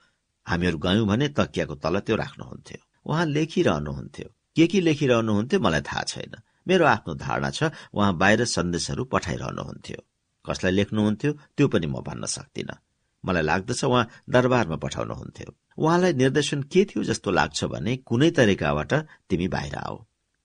[SPEAKER 1] हामीहरू गयौं भने तकियाको तल त्यो राख्नुहुन्थ्यो। उहाँ लेखिरहनुहुन्थ्यो। के के लेखिरहनुहुन्थ्यो मलाई थाहा छैन। मेरो आफ्नो धारणा छ उहाँ बाहिर सन्देशहरू पठाइरहनुहुन्थ्यो। कसलाई लेख्नुहुन्थ्यो त्यो पनि म भन्न सक्दिन। मलाई लाग्दछ उहाँ दरबारमा पठाउनुहुन्थ्यो। उहाँलाई निर्देशन के थियो जस्तो लाग्छ भने कुनै तरिकाबाट तिमी बाहिर आऊ।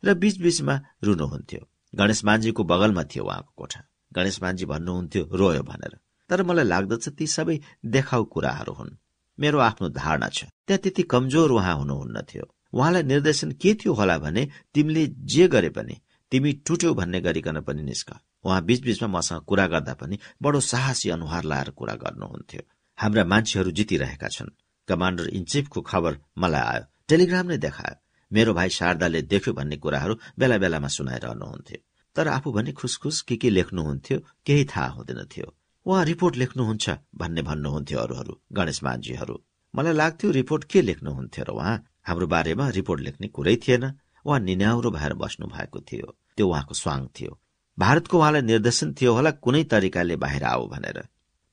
[SPEAKER 1] र बीचबीचमा रुनुहुन्थ्यो। गणेश मान्जीको बगलमा थियो उहाँको कोठा। गणेश मान्जी भन्नुहुन्थ्यो रोयो भनेर। तर मलाई लाग्दछ ती सबै देखाउ कुराहरू हुन्। मेरो आफ्नो धारणा छ। त्यहाँ त्यति कमजोर उहाँ हुनुहुन्न थियो। उहाँलाई निर्देशन के थियो होला भने तिमीले जे गरे पनि तिमी टुट्यौ भन्ने गरिकन पनि निस्क। उहाँ बीचबीचमा मसँग कुरा गर्दा पनि बडो साहसी अनुहार लाएर कुरा गर्नुहुन्थ्यो। हाम्रा मान्छेहरू जितिरहेका छन्। कमान्डर इन चिफको खबर मलाई आयो। टेलिग्राम नै देखायो। मेरो भाइ शारदाले देख्यो भन्ने कुराहरू बेला बेलामा सुनाइरहनुहुन्थ्यो। तर आफू भने खुसखुस के के लेख्नुहुन्थ्यो केही थाहा हुँदैन थियो। उहाँ रिपोर्ट लेख्नुहुन्छ भन्ने भन्नुहुन्थ्यो अरूहरू गणेश मान्जीहरू मलाई लाग्थ्यो रिपोर्ट के लेख्नुहुन्थ्यो र उहाँ? हाम्रो बारेमा रिपोर्ट लेख्ने कुरै थिएन। उहाँ निन्याउरो भएर बस्नु भएको थियो। त्यो उहाँको स्वाङ थियो। भारतको उहाँलाई निर्देशन थियो होला कुनै तरिकाले बाहिर आऊ भनेर।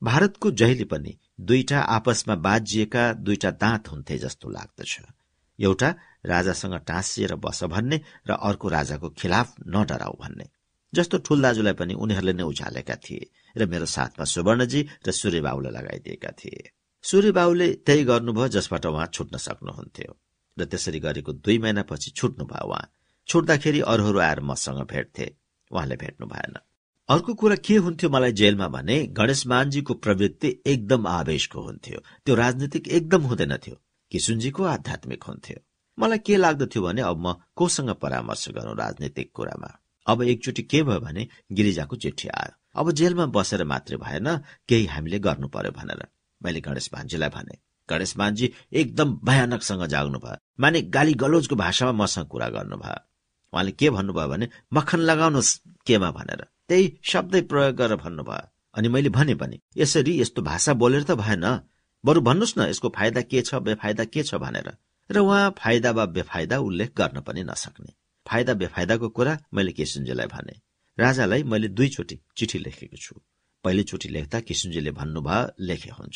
[SPEAKER 1] भारतको जहिले पनि दुईटा आपसमा बाजिएका दुईटा दाँत हुन्थे जस्तो लाग्दछ। एउटा राजासँग टाँसिएर बस भन्ने र अर्को राजाको खिलाफ नडराउ भन्ने। जस्तो ठुल दाजुलाई पनि उनीहरूले नै उचालेका थिए र मेरो साथमा सुवर्णजी र सूर्यबाबुलाई लगाइदिएका थिए। सूर्यबाबुले त्यही गर्नुभयो जसबाट उहाँ छुट्न सक्नुहुन्थ्यो र त्यसरी गरेको दुई महिनापछि छुट्नुभयो उहाँ। छुट्दाखेरि अरूहरू आएर मसँग भेट्थे। उहाँले भेट्नु भएन। अर्को कुरा के हुन्थ्यो मलाई जेलमा भने गणेश मानजीको प्रवृत्ति एकदम आवेशको हुन्थ्यो। त्यो राजनीतिक एकदम हुँदैनथ्यो। किसुनजीको आध्यात्मिक हुन्थ्यो। मलाई के लाग्दथ्यो भने अब म कोसँग परामर्श गरौं राजनीतिक कुरामा? अब एकचोटि के भयो भने गिरिजाको चिठी आयो। अब जेलमा बसेर मात्रै भएन केही हामीले गर्नु पर्यो भनेर। मैले गणेश मान्जीलाई भने गणेश मान्जी एकदम भयानकसँग जाग्नु भयो माने गाली गलोजको भाषामा मसँग कुरा गर्नुभयो। उहाँले के भन्नुभयो भने मक्खन लगाउनुहोस् केमा भनेर। त्यही शब्दै प्रयोग गरेर भन्नुभयो। अनि मैले भने पनि यसरी यस्तो भाषा बोलेर त भएन। बरु भन्नुहोस् न यसको फाइदा के छ बेफाइदा के छ भनेर। र उहाँ फाइदा वा बेफाइदा उल्लेख गर्न पनि नसक्ने। फाइदा बेफाइदाको कुरा मैले किसुनजीलाई भने राजालाई मैले दुईचोटि चिठी लेखेको छु। पहिलोचोटि लेख्दा किसुनजीले भन्नुभयो लेखे हुन्छ।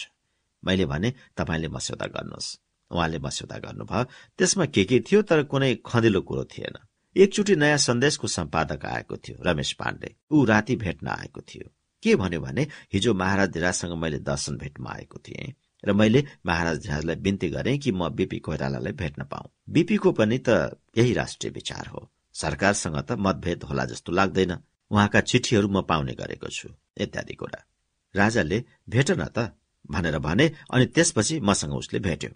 [SPEAKER 1] मैले भने तपाईँले मस्यौदा गर्नुहोस्। उहाँले मस्यौदा गर्नुभयो त्यसमा के के थियो तर कुनै खँदिलो कुरो थिएन। एकचोटि नयाँ सन्देशको सम्पादक आएको थियो रमेश पाण्डे। ऊ राति भेट्न आएको थियो। के भन्यो भने हिजो महाराज धिराजसँग मैले दर्शन भेटमा आएको थिएँ र मैले महाराज धिराजलाई बिन्ती गरेँ कि म बीपी कोइरालालाई भेट्न पाऊ। बीपीको पनि त यही राष्ट्रिय विचार हो। सरकारसँग त मतभेद होला जस्तो लाग्दैन। उहाँका चिठीहरू म पाउने गरेको छु। इत्यादि कुरा। राजाले भेट न त। भनेर भने अनि त्यसपछि मसँग उसले भेट्यो।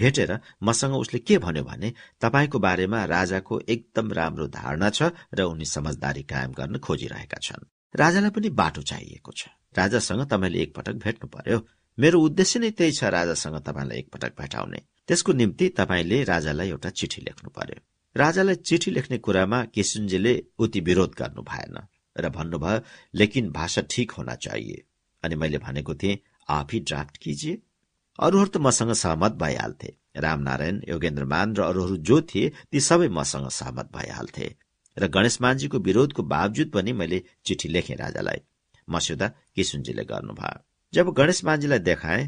[SPEAKER 1] भेटेर मसँग उसले के भन्यो भने तपाईँको बारेमा राजाको एकदम राम्रो धारणा छ र उनी समझदारी कायम गर्न खोजिरहेका छन्। राजालाई पनि बाटो चाहिएको छ। राजासँग तपाईँले एकपटक भेट्नु पर्यो। मेरो उद्देश्य नै त्यही छ राजासँग तपाईँलाई एकपटक भेटाउने। त्यसको निम्ति तपाईँले राजालाई एउटा चिठी लेख्नु पर्यो। राजालाई चिठी लेख्ने कुरामा किसुनजीले उति विरोध गर्नु भएन र भन्नुभयो लेकिन भाषा ठिक होना चाहिए अनि मैले भनेको थिएँ आफै ड्राफ्ट किजिए। अरूहरू त मसँग सहमत भइहाल्थे। रामनारायण योगेन्द्रमान र अरूहरू जो थिए ती सबै मसँग सहमत भइहाल्थे। र गणेशमानजीको विरोधको बावजुद पनि मैले चिठी लेखेँ राजालाई। मस्यौदा किसुनजीले गर्नुभयो। जब गणेशमानजीलाई देखाए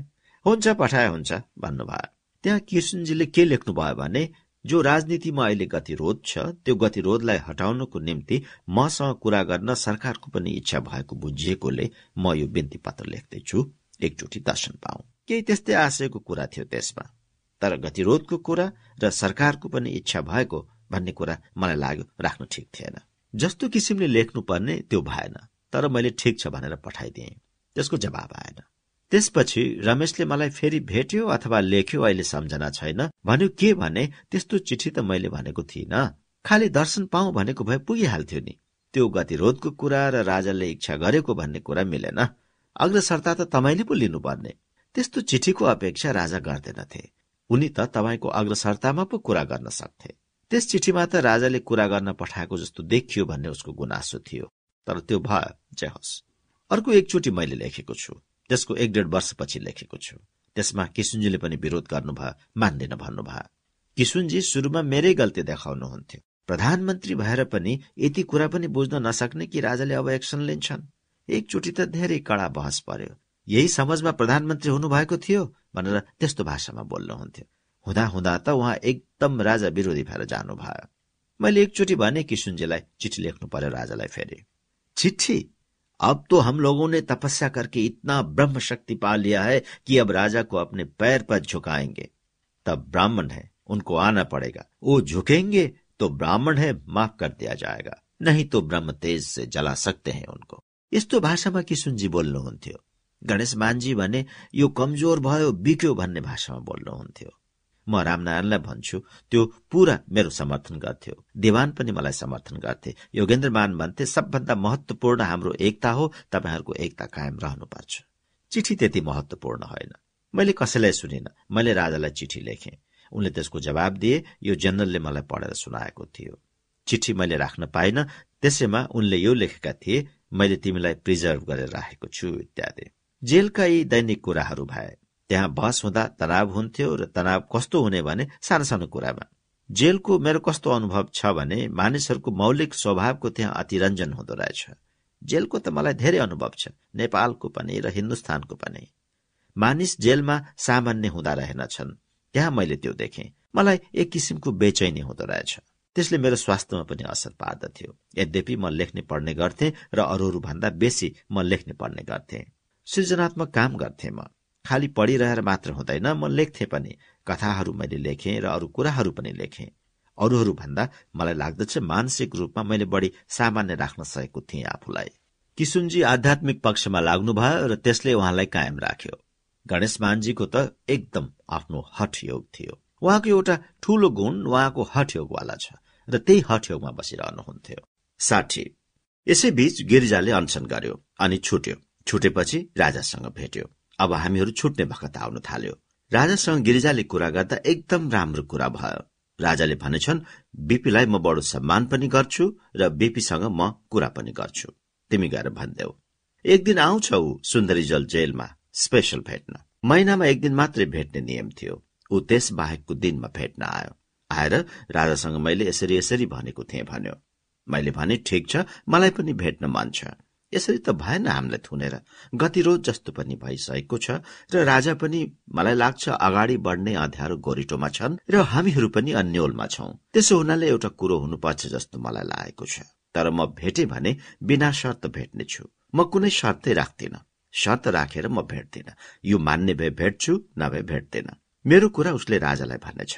[SPEAKER 1] हुन्छ पठाए हुन्छ भन्नुभयो। त्यहाँ किसुनजीले के लेख्नुभयो भने जो राजनीतिमा अहिले गतिरोध छ त्यो गतिरोधलाई हटाउनको निम्ति मसँग कुरा गर्न सरकारको पनि इच्छा भएको बुझिएकोले म यो बिन्ती पत्र लेख्दैछु। एकचोटि दर्शन पाऊ। केही त्यस्तै आशयको कुरा थियो त्यसमा। तर गतिरोधको कुरा र सरकारको पनि इच्छा भएको भन्ने कुरा मलाई लाग्यो राख्नु ठिक थिएन। जस्तो किसिमले लेख्नु पर्ने त्यो भएन तर मैले ठिक छ भनेर पठाइदिएँ। त्यसको जवाब आएन। त्यसपछि रमेशले मलाई फेरि भेट्यो अथवा लेख्यो अहिले सम्झना छैन। भन्यो के भने? त्यस्तो चिठी त मैले भनेको थिइनँ। खालि दर्शन पाऊ भनेको भए पुगिहाल्थ्यो नि। त्यो गतिरोधको कुरा र राजाले इच्छा गरेको भन्ने कुरा मिलेन। अग्रसरता त तपाईँले पो लिनुपर्ने। त्यस्तो चिठीको अपेक्षा राजा गर्दैनथे। उनी त तपाईँको अग्रसरतामा पो कुरा गर्न सक्थे। त्यस चिठीमा त राजाले कुरा गर्न पठाएको जस्तो देखियो भन्ने उसको गुनासो थियो। तर त्यो भयो जय होस्। अर्को एकचोटि मैले लेखेको छु। त्यसको एक डेढ वर्षपछि लेखेको छु। त्यसमा किसुनजीले पनि विरोध गर्नुभयो मान्दैन भन्नुभयो। किसुनजी सुरुमा मेरै गल्ती देखाउनुहुन्थ्यो। प्रधानमन्त्री भएर पनि यति कुरा पनि बुझ्न नसक्ने कि राजाले अब एक्सन लिन्छन्। एकचोटि त धेरै कडा बहस पर्यो। यही समझमा प्रधानमन्त्री हुनुभएको थियो भनेर त्यस्तो भाषामा बोल्नुहुन्थ्यो। हुँदा हुँदा त उहाँ एकदम राजा विरोधी भएर जानुभयो। मैले एकचोटि भने किशुनजीलाई चिठी लेख्नु पर्यो राजालाई फेरि। चिठी? अब तो हम लोगों ने तपस्या करके इतना ब्रह्म शक्ति पा लिया है कि अब राजा को अपने पैर पर झुकाएँगे। तब ब्राह्मण है, उनको आना पड़ेगा। वो झुकेंगे तो ब्राह्मण है, माफ़ कर दिया जाएगा। नहीं तो ब्रह्म तेज से जला सकते हैं उनको। यस्तो भाषामा किशुनजी बोल्नुहुन्थ्यो। गणेश मानजी भने यो कमजोर भयो बिक्यो भन्ने भाषामा बोल्नुहुन्थ्यो। म रामनारायणलाई भन्छु त्यो पूरा मेरो समर्थन गर्थ्यो। देवान पनि मलाई समर्थन गर्थे। योगेन्द्र मान भन्थे सबभन्दा महत्वपूर्ण हाम्रो एकता हो तपाईँहरूको एकता कायम रहनुपर्छ। चिठी त्यति महत्वपूर्ण होइन। मैले कसैलाई सुनिन। मैले राजालाई चिठी लेखेँ। उनले त्यसको जवाब दिए। यो जनरलले मलाई पढेर सुनाएको थियो। चिठी मैले राख्न पाइन। त्यसैमा उनले यो लेखेका थिए मैले तिमीलाई प्रिजर्भ गरेर राखेको छु इत्यादि। जेलका यी दैनिक कुराहरू भए। त्यहाँ बहस हुँदा तनाव हुन्थ्यो र तनाव कस्तो हुने भने सानो सानो कुरामा। जेलको मेरो कस्तो अनुभव छ भने मानिसहरूको मौलिक स्वभावको त्यहाँ अतिरञ्जन हुँदो रहेछ। जेलको त मलाई धेरै अनुभव छ। नेपालको पनि र हिन्दुस्तानको पनि। मानिस जेलमा सामान्य हुँदा रहेनछन्। त्यहाँ मैले त्यो देखेँ। मलाई एक किसिमको बेचैनी हुँदो रहेछ। त्यसले मेरो स्वास्थ्यमा पनि असर पार्दथ्यो। यद्यपि म लेख्ने पढ्ने गर्थे र अरूहरू भन्दा बेसी म लेख्ने पढ्ने गर्थे। सृजनात्मक काम गर्थे म। खालि पढिरहेर मात्र हुँदैन म लेख्थे पनि। कथाहरू मैले लेखेँ र अरू कुराहरू पनि लेखेँ। अरूहरू भन्दा मलाई लाग्दछ मानसिक रूपमा मैले बढी सामान्य राख्न सकेको थिएँ आफूलाई। किसुनजी आध्यात्मिक पक्षमा लाग्नुभयो र त्यसले उहाँलाई कायम राख्यो। गणेश मानजीको त एकदम आफ्नो हठ योग थियो। उहाँको एउटा ठूलो गुण उहाँको हठ योगवाला छ र त्यही हठ योगमा बसिरहनुहुन्थ्यो। साठी यसैबीच गिरिजाले अनसन गर्यो अनि छुट्यो। छुटेपछि राजासँग भेट्यो। अब हामीहरू छुट्ने बखत आउन थाल्यो। राजासँग गिरिजाले कुरा गर्दा एकदम राम्रो कुरा भयो। राजाले भनेछन् बिपीलाई म बडो सम्मान पनि गर्छु र बिपीसँग म कुरा पनि गर्छु। तिमी गएर भनिदेऊ। एक दिन आउँछौ सुन्दरी जल जेलमा स्पेसल भेट्न। महिनामा एक दिन मात्रै भेट्ने नियम थियो। ऊ त्यस बाहेकको दिनमा भेट्न आयो। आएर राजासँग मैले यसरी यसरी भनेको थिएँ भन्यो। मैले भने ठिक छ मलाई पनि भेट्न मन छ। यसरी त भएन हामीलाई थुनेर। गतिरोध जस्तो पनि भइसकेको छ र राजा पनि मलाई लाग्छ अगाडि बढ्ने अँध्यारो गोरिटोमा छन् र हामीहरू पनि अन्यलमा छौं। त्यसो हुनाले एउटा कुरो हुनुपर्छ जस्तो मलाई लागेको छ। तर म भेटे भने बिना शर्त भेट्नेछु। म कुनै शर्तै राख्दिन। शर्त राखेर म भेट्दिन। यो मान्ने भए भेट्छु नभए भेट्दैन। मेरो कुरा उसले राजालाई भन्नेछ।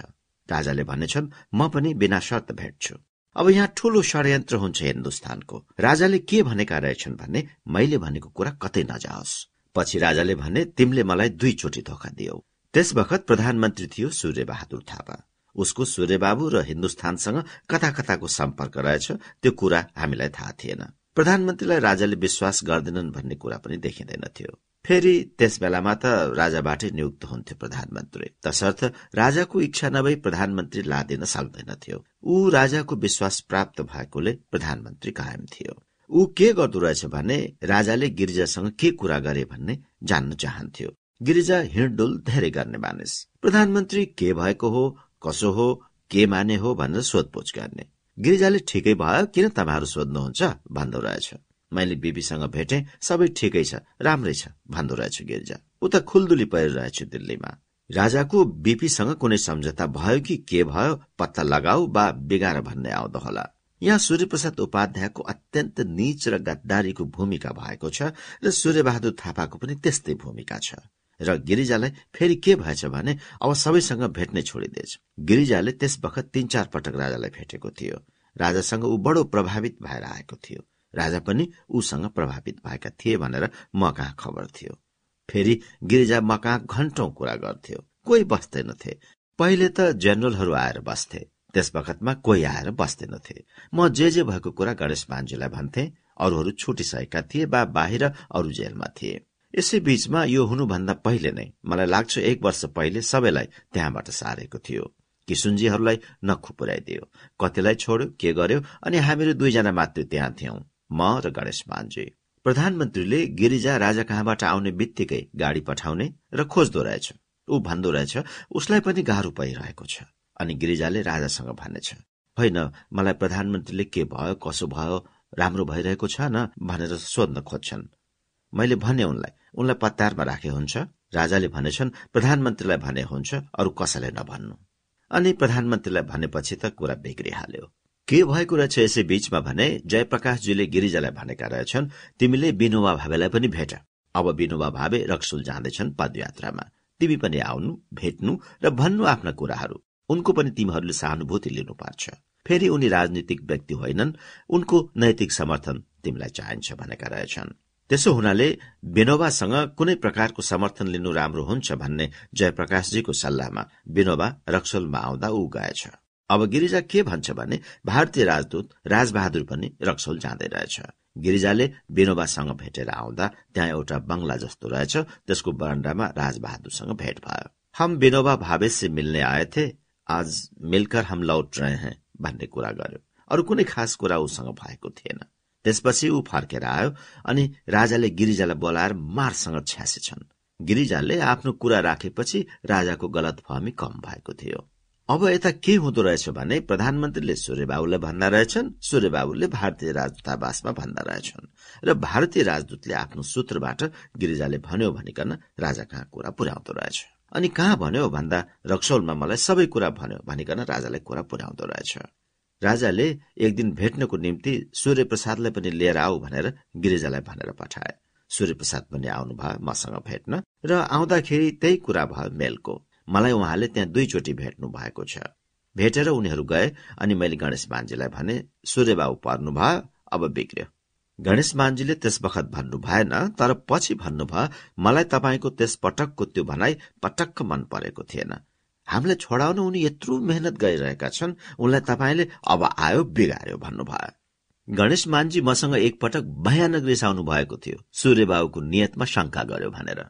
[SPEAKER 1] राजाले भन्नेछन् म पनि बिना शर्त भेट्छु। अब यहाँ ठूलो षड्यन्त्र हुन्छ हिन्दुस्तानको। राजाले के भनेका रहेछन् भने मैले भनेको कुरा कतै नजाओस्। पछि राजाले भने तिमीले मलाई दुईचोटि धोका दियौ। त्यस बखत प्रधानमन्त्री थियो सूर्य बहादुर थापा। उसको सूर्यबाबु र हिन्दुस्तानसँग कता कताको सम्पर्क रहेछ त्यो कुरा हामीलाई थाहा थिएन। प्रधानमन्त्रीलाई राजाले विश्वास गर्दैनन् भन्ने कुरा पनि देखिँदैनथ्यो फेरि त्यस बेलामा त राजाबाटै नियुक्त हुन्थ्यो प्रधानमन्त्री। तसर्थ राजाको इच्छा नभई प्रधानमन्त्री लादिन सक्दैनथ्यो ऊ राजाको विश्वास प्राप्त भएकोले प्रधानमन्त्री कायम थियो। ऊ के गर्दो रहेछ भने राजाले गिरिजासँग के कुरा गरे भन्ने जान्न चाहन्थ्यो। गिरिजा हिँडडुल धेरै गर्ने मानिस। प्रधानमन्त्री के भएको हो कसो हो के माने हो भनेर सोधपुछ गर्ने। गिरिजाले ठिकै भयो किन तपाईँहरू सोध्नुहुन्छ? भन्दो रहेछ। मैले बिपीसँग भेटे सबै ठिकै छ राम्रै छ भन्दो रहेछ गिरिजा उता खुल्दुली परिरहेछु दिल्लीमा। राजाको बिपीसँग कुनै सम्झौता भयो कि के भयो पत्ता लगाऊ वा बिगार भन्ने आउँदो होला। यहाँ सूर्यप्रसाद उपाध्यायको अत्यन्त नीच र गद्दारीको भूमिका भएको छ र सूर्यबहादुर थापाको पनि त्यस्तै भूमिका छ। र गिरिजालाई फेरि के भएछ भने अब सबैसँग भेट्नै छोडिदिएछ। गिरिजाले त्यस बखत तीन चार पटक राजालाई भेटेको थियो। राजासँग ऊ बडो प्रभावित भएर आएको थियो। राजा पनि ऊसँग प्रभावित भएका थिए भनेर म कहाँ खबर थियो। फेरि गिरिजा म कहाँ घन्टौं कुरा गर्थ्यो। कोही बस्दैनथे। पहिले त जेनरलहरू आएर बस्थे। त्यस बखतमा कोही आएर बस्दैनथे। म जे जे भएको कुरा गणेश मान्जीलाई भन्थे अरूहरू छुटिसकेका थिए वा बाहिर अरू जेलमा थिए। यसै बीचमा यो हुनुभन्दा पहिले नै मलाई लाग्छ एक वर्ष पहिले सबैलाई त्यहाँबाट सारेको थियो। किसुनजीहरूलाई नखु पुर्याइदियो कतिलाई छोड्यो के गर्यो अनि हामीहरू दुईजना मात्र त्यहाँ थियौं। म र गणेश मानजी प्रधानमन्त्रीले गिरिजा राजा कहाँबाट आउने बित्तिकै गाडी पठाउने र खोज्दो रहेछ। ऊ भन्दो रहेछ उसलाई पनि गाह्रो परिरहेको छ अनि गिरिजाले राजासँग भन्नेछ होइन मलाई प्रधानमन्त्रीले के भयो कसो भयो राम्रो भइरहेको छ न भनेर सोध्न खोज्छन्। मैले भने उनलाई उनलाई पत्तारमा राखे हुन्छ। राजाले भनेछन् प्रधानमन्त्रीलाई भने हुन्छ अरू कसैलाई नभन्नु। अनि प्रधानमन्त्रीलाई भनेपछि त कुरा बिग्रिहाल्यो। के भएको रहेछ यसै बीचमा भने जयप्रकाशजीले गिरिजालाई भनेका रहेछन् तिमीले विनोबा भावेलाई पनि भेट। अब विनोबा भावे रक्सुल जाँदैछन् पदयात्रामा। तिमी पनि आउनु भेट्नु र भन्नु आफ्ना कुराहरू। उनको पनि तिमीहरूले सहानुभूति लिनुपर्छ। फेरि उनी राजनीतिक व्यक्ति होइनन्। उनको नैतिक समर्थन तिमीलाई चाहिन्छ भनेका रहेछन्। त्यसो हुनाले विनोबासँग कुनै प्रकारको समर्थन लिनु राम्रो हुन्छ भन्ने जयप्रकाशजीको सल्लाहमा विनोबा रक्सोलमा आउँदा ऊ गएछ। अब गिरिजा के भन्छ भने भारतीय राजदूत राजबहादुर पनि रक्सोल जाँदै रहेछ। गिरिजाले विनोबासँग भेटेर आउँदा त्यहाँ एउटा बंगला जस्तो रहेछ त्यसको बरण्डामा राजबहादुरसँग भेट भयो। हम विनोबा भावे से मिल्ने आए थे आज मिलकर हम लौट रहे हैं भन्ने कुरा गर्यो। अरू कुनै खास कुरा उसँग भएको थिएन। त्यसपछि ऊ फर्केर आयो अनि राजाले गिरिजालाई बोलाएर मारसँग छ्यासेछन्। गिरिजाले आफ्नो कुरा राखेपछि राजाको गलत फहमी कम भएको थियो। अब यता के हुँदो रहेछ भने प्रधानमन्त्रीले सूर्यबाबुलाई भन्दा रहेछन् सूर्यबाबुले भारतीय राजदूतावासमा भन्दा रहेछन् र भारतीय राजदूतले आफ्नो सूत्रबाट गिरिजाले भन्यो भनिकन राजा कहाँ कुरा पुर्याउँदो रहेछ। अनि कहाँ भन्यो भन्दा रक्सौलमा मलाई सबै कुरा भन्यो भनिकन राजालाई कुरा पुर्याउँदो रहेछ। राजाले एक दिन भेट्नको निम्ति सूर्यप्रसादलाई पनि लिएर आऊ भनेर गिरिजालाई भनेर पठाए। सूर्यप्रसाद पनि आउनुभयो मसँग भेट्न र आउँदाखेरि त्यही कुरा भयो मेलको। मलाई उहाँले त्यहाँ दुईचोटि भेट्नु भएको छ। भेटेर उनीहरू गए अनि मैले गणेश मान्जीलाई भने सूर्यबाबु पर्नुभयो अब बिग्रियो। गणेश मान्जीले त्यस बखत भन्नु भएन तर पछि भन्नुभयो मलाई तपाईँको त्यस पटकको त्यो भनाई पटक्क मन परेको थिएन। हामीलाई छोडाउन उनी यत्रो मेहनत गरिरहेका छन् उनलाई तपाईँले अब आयो बिगार्यो भन्नुभयो। गणेश मानजी मसँग एकपटक भयानक रिसाउनु भएको थियो। सूर्यबाबुको नियतमा शंका गर्यो भनेर।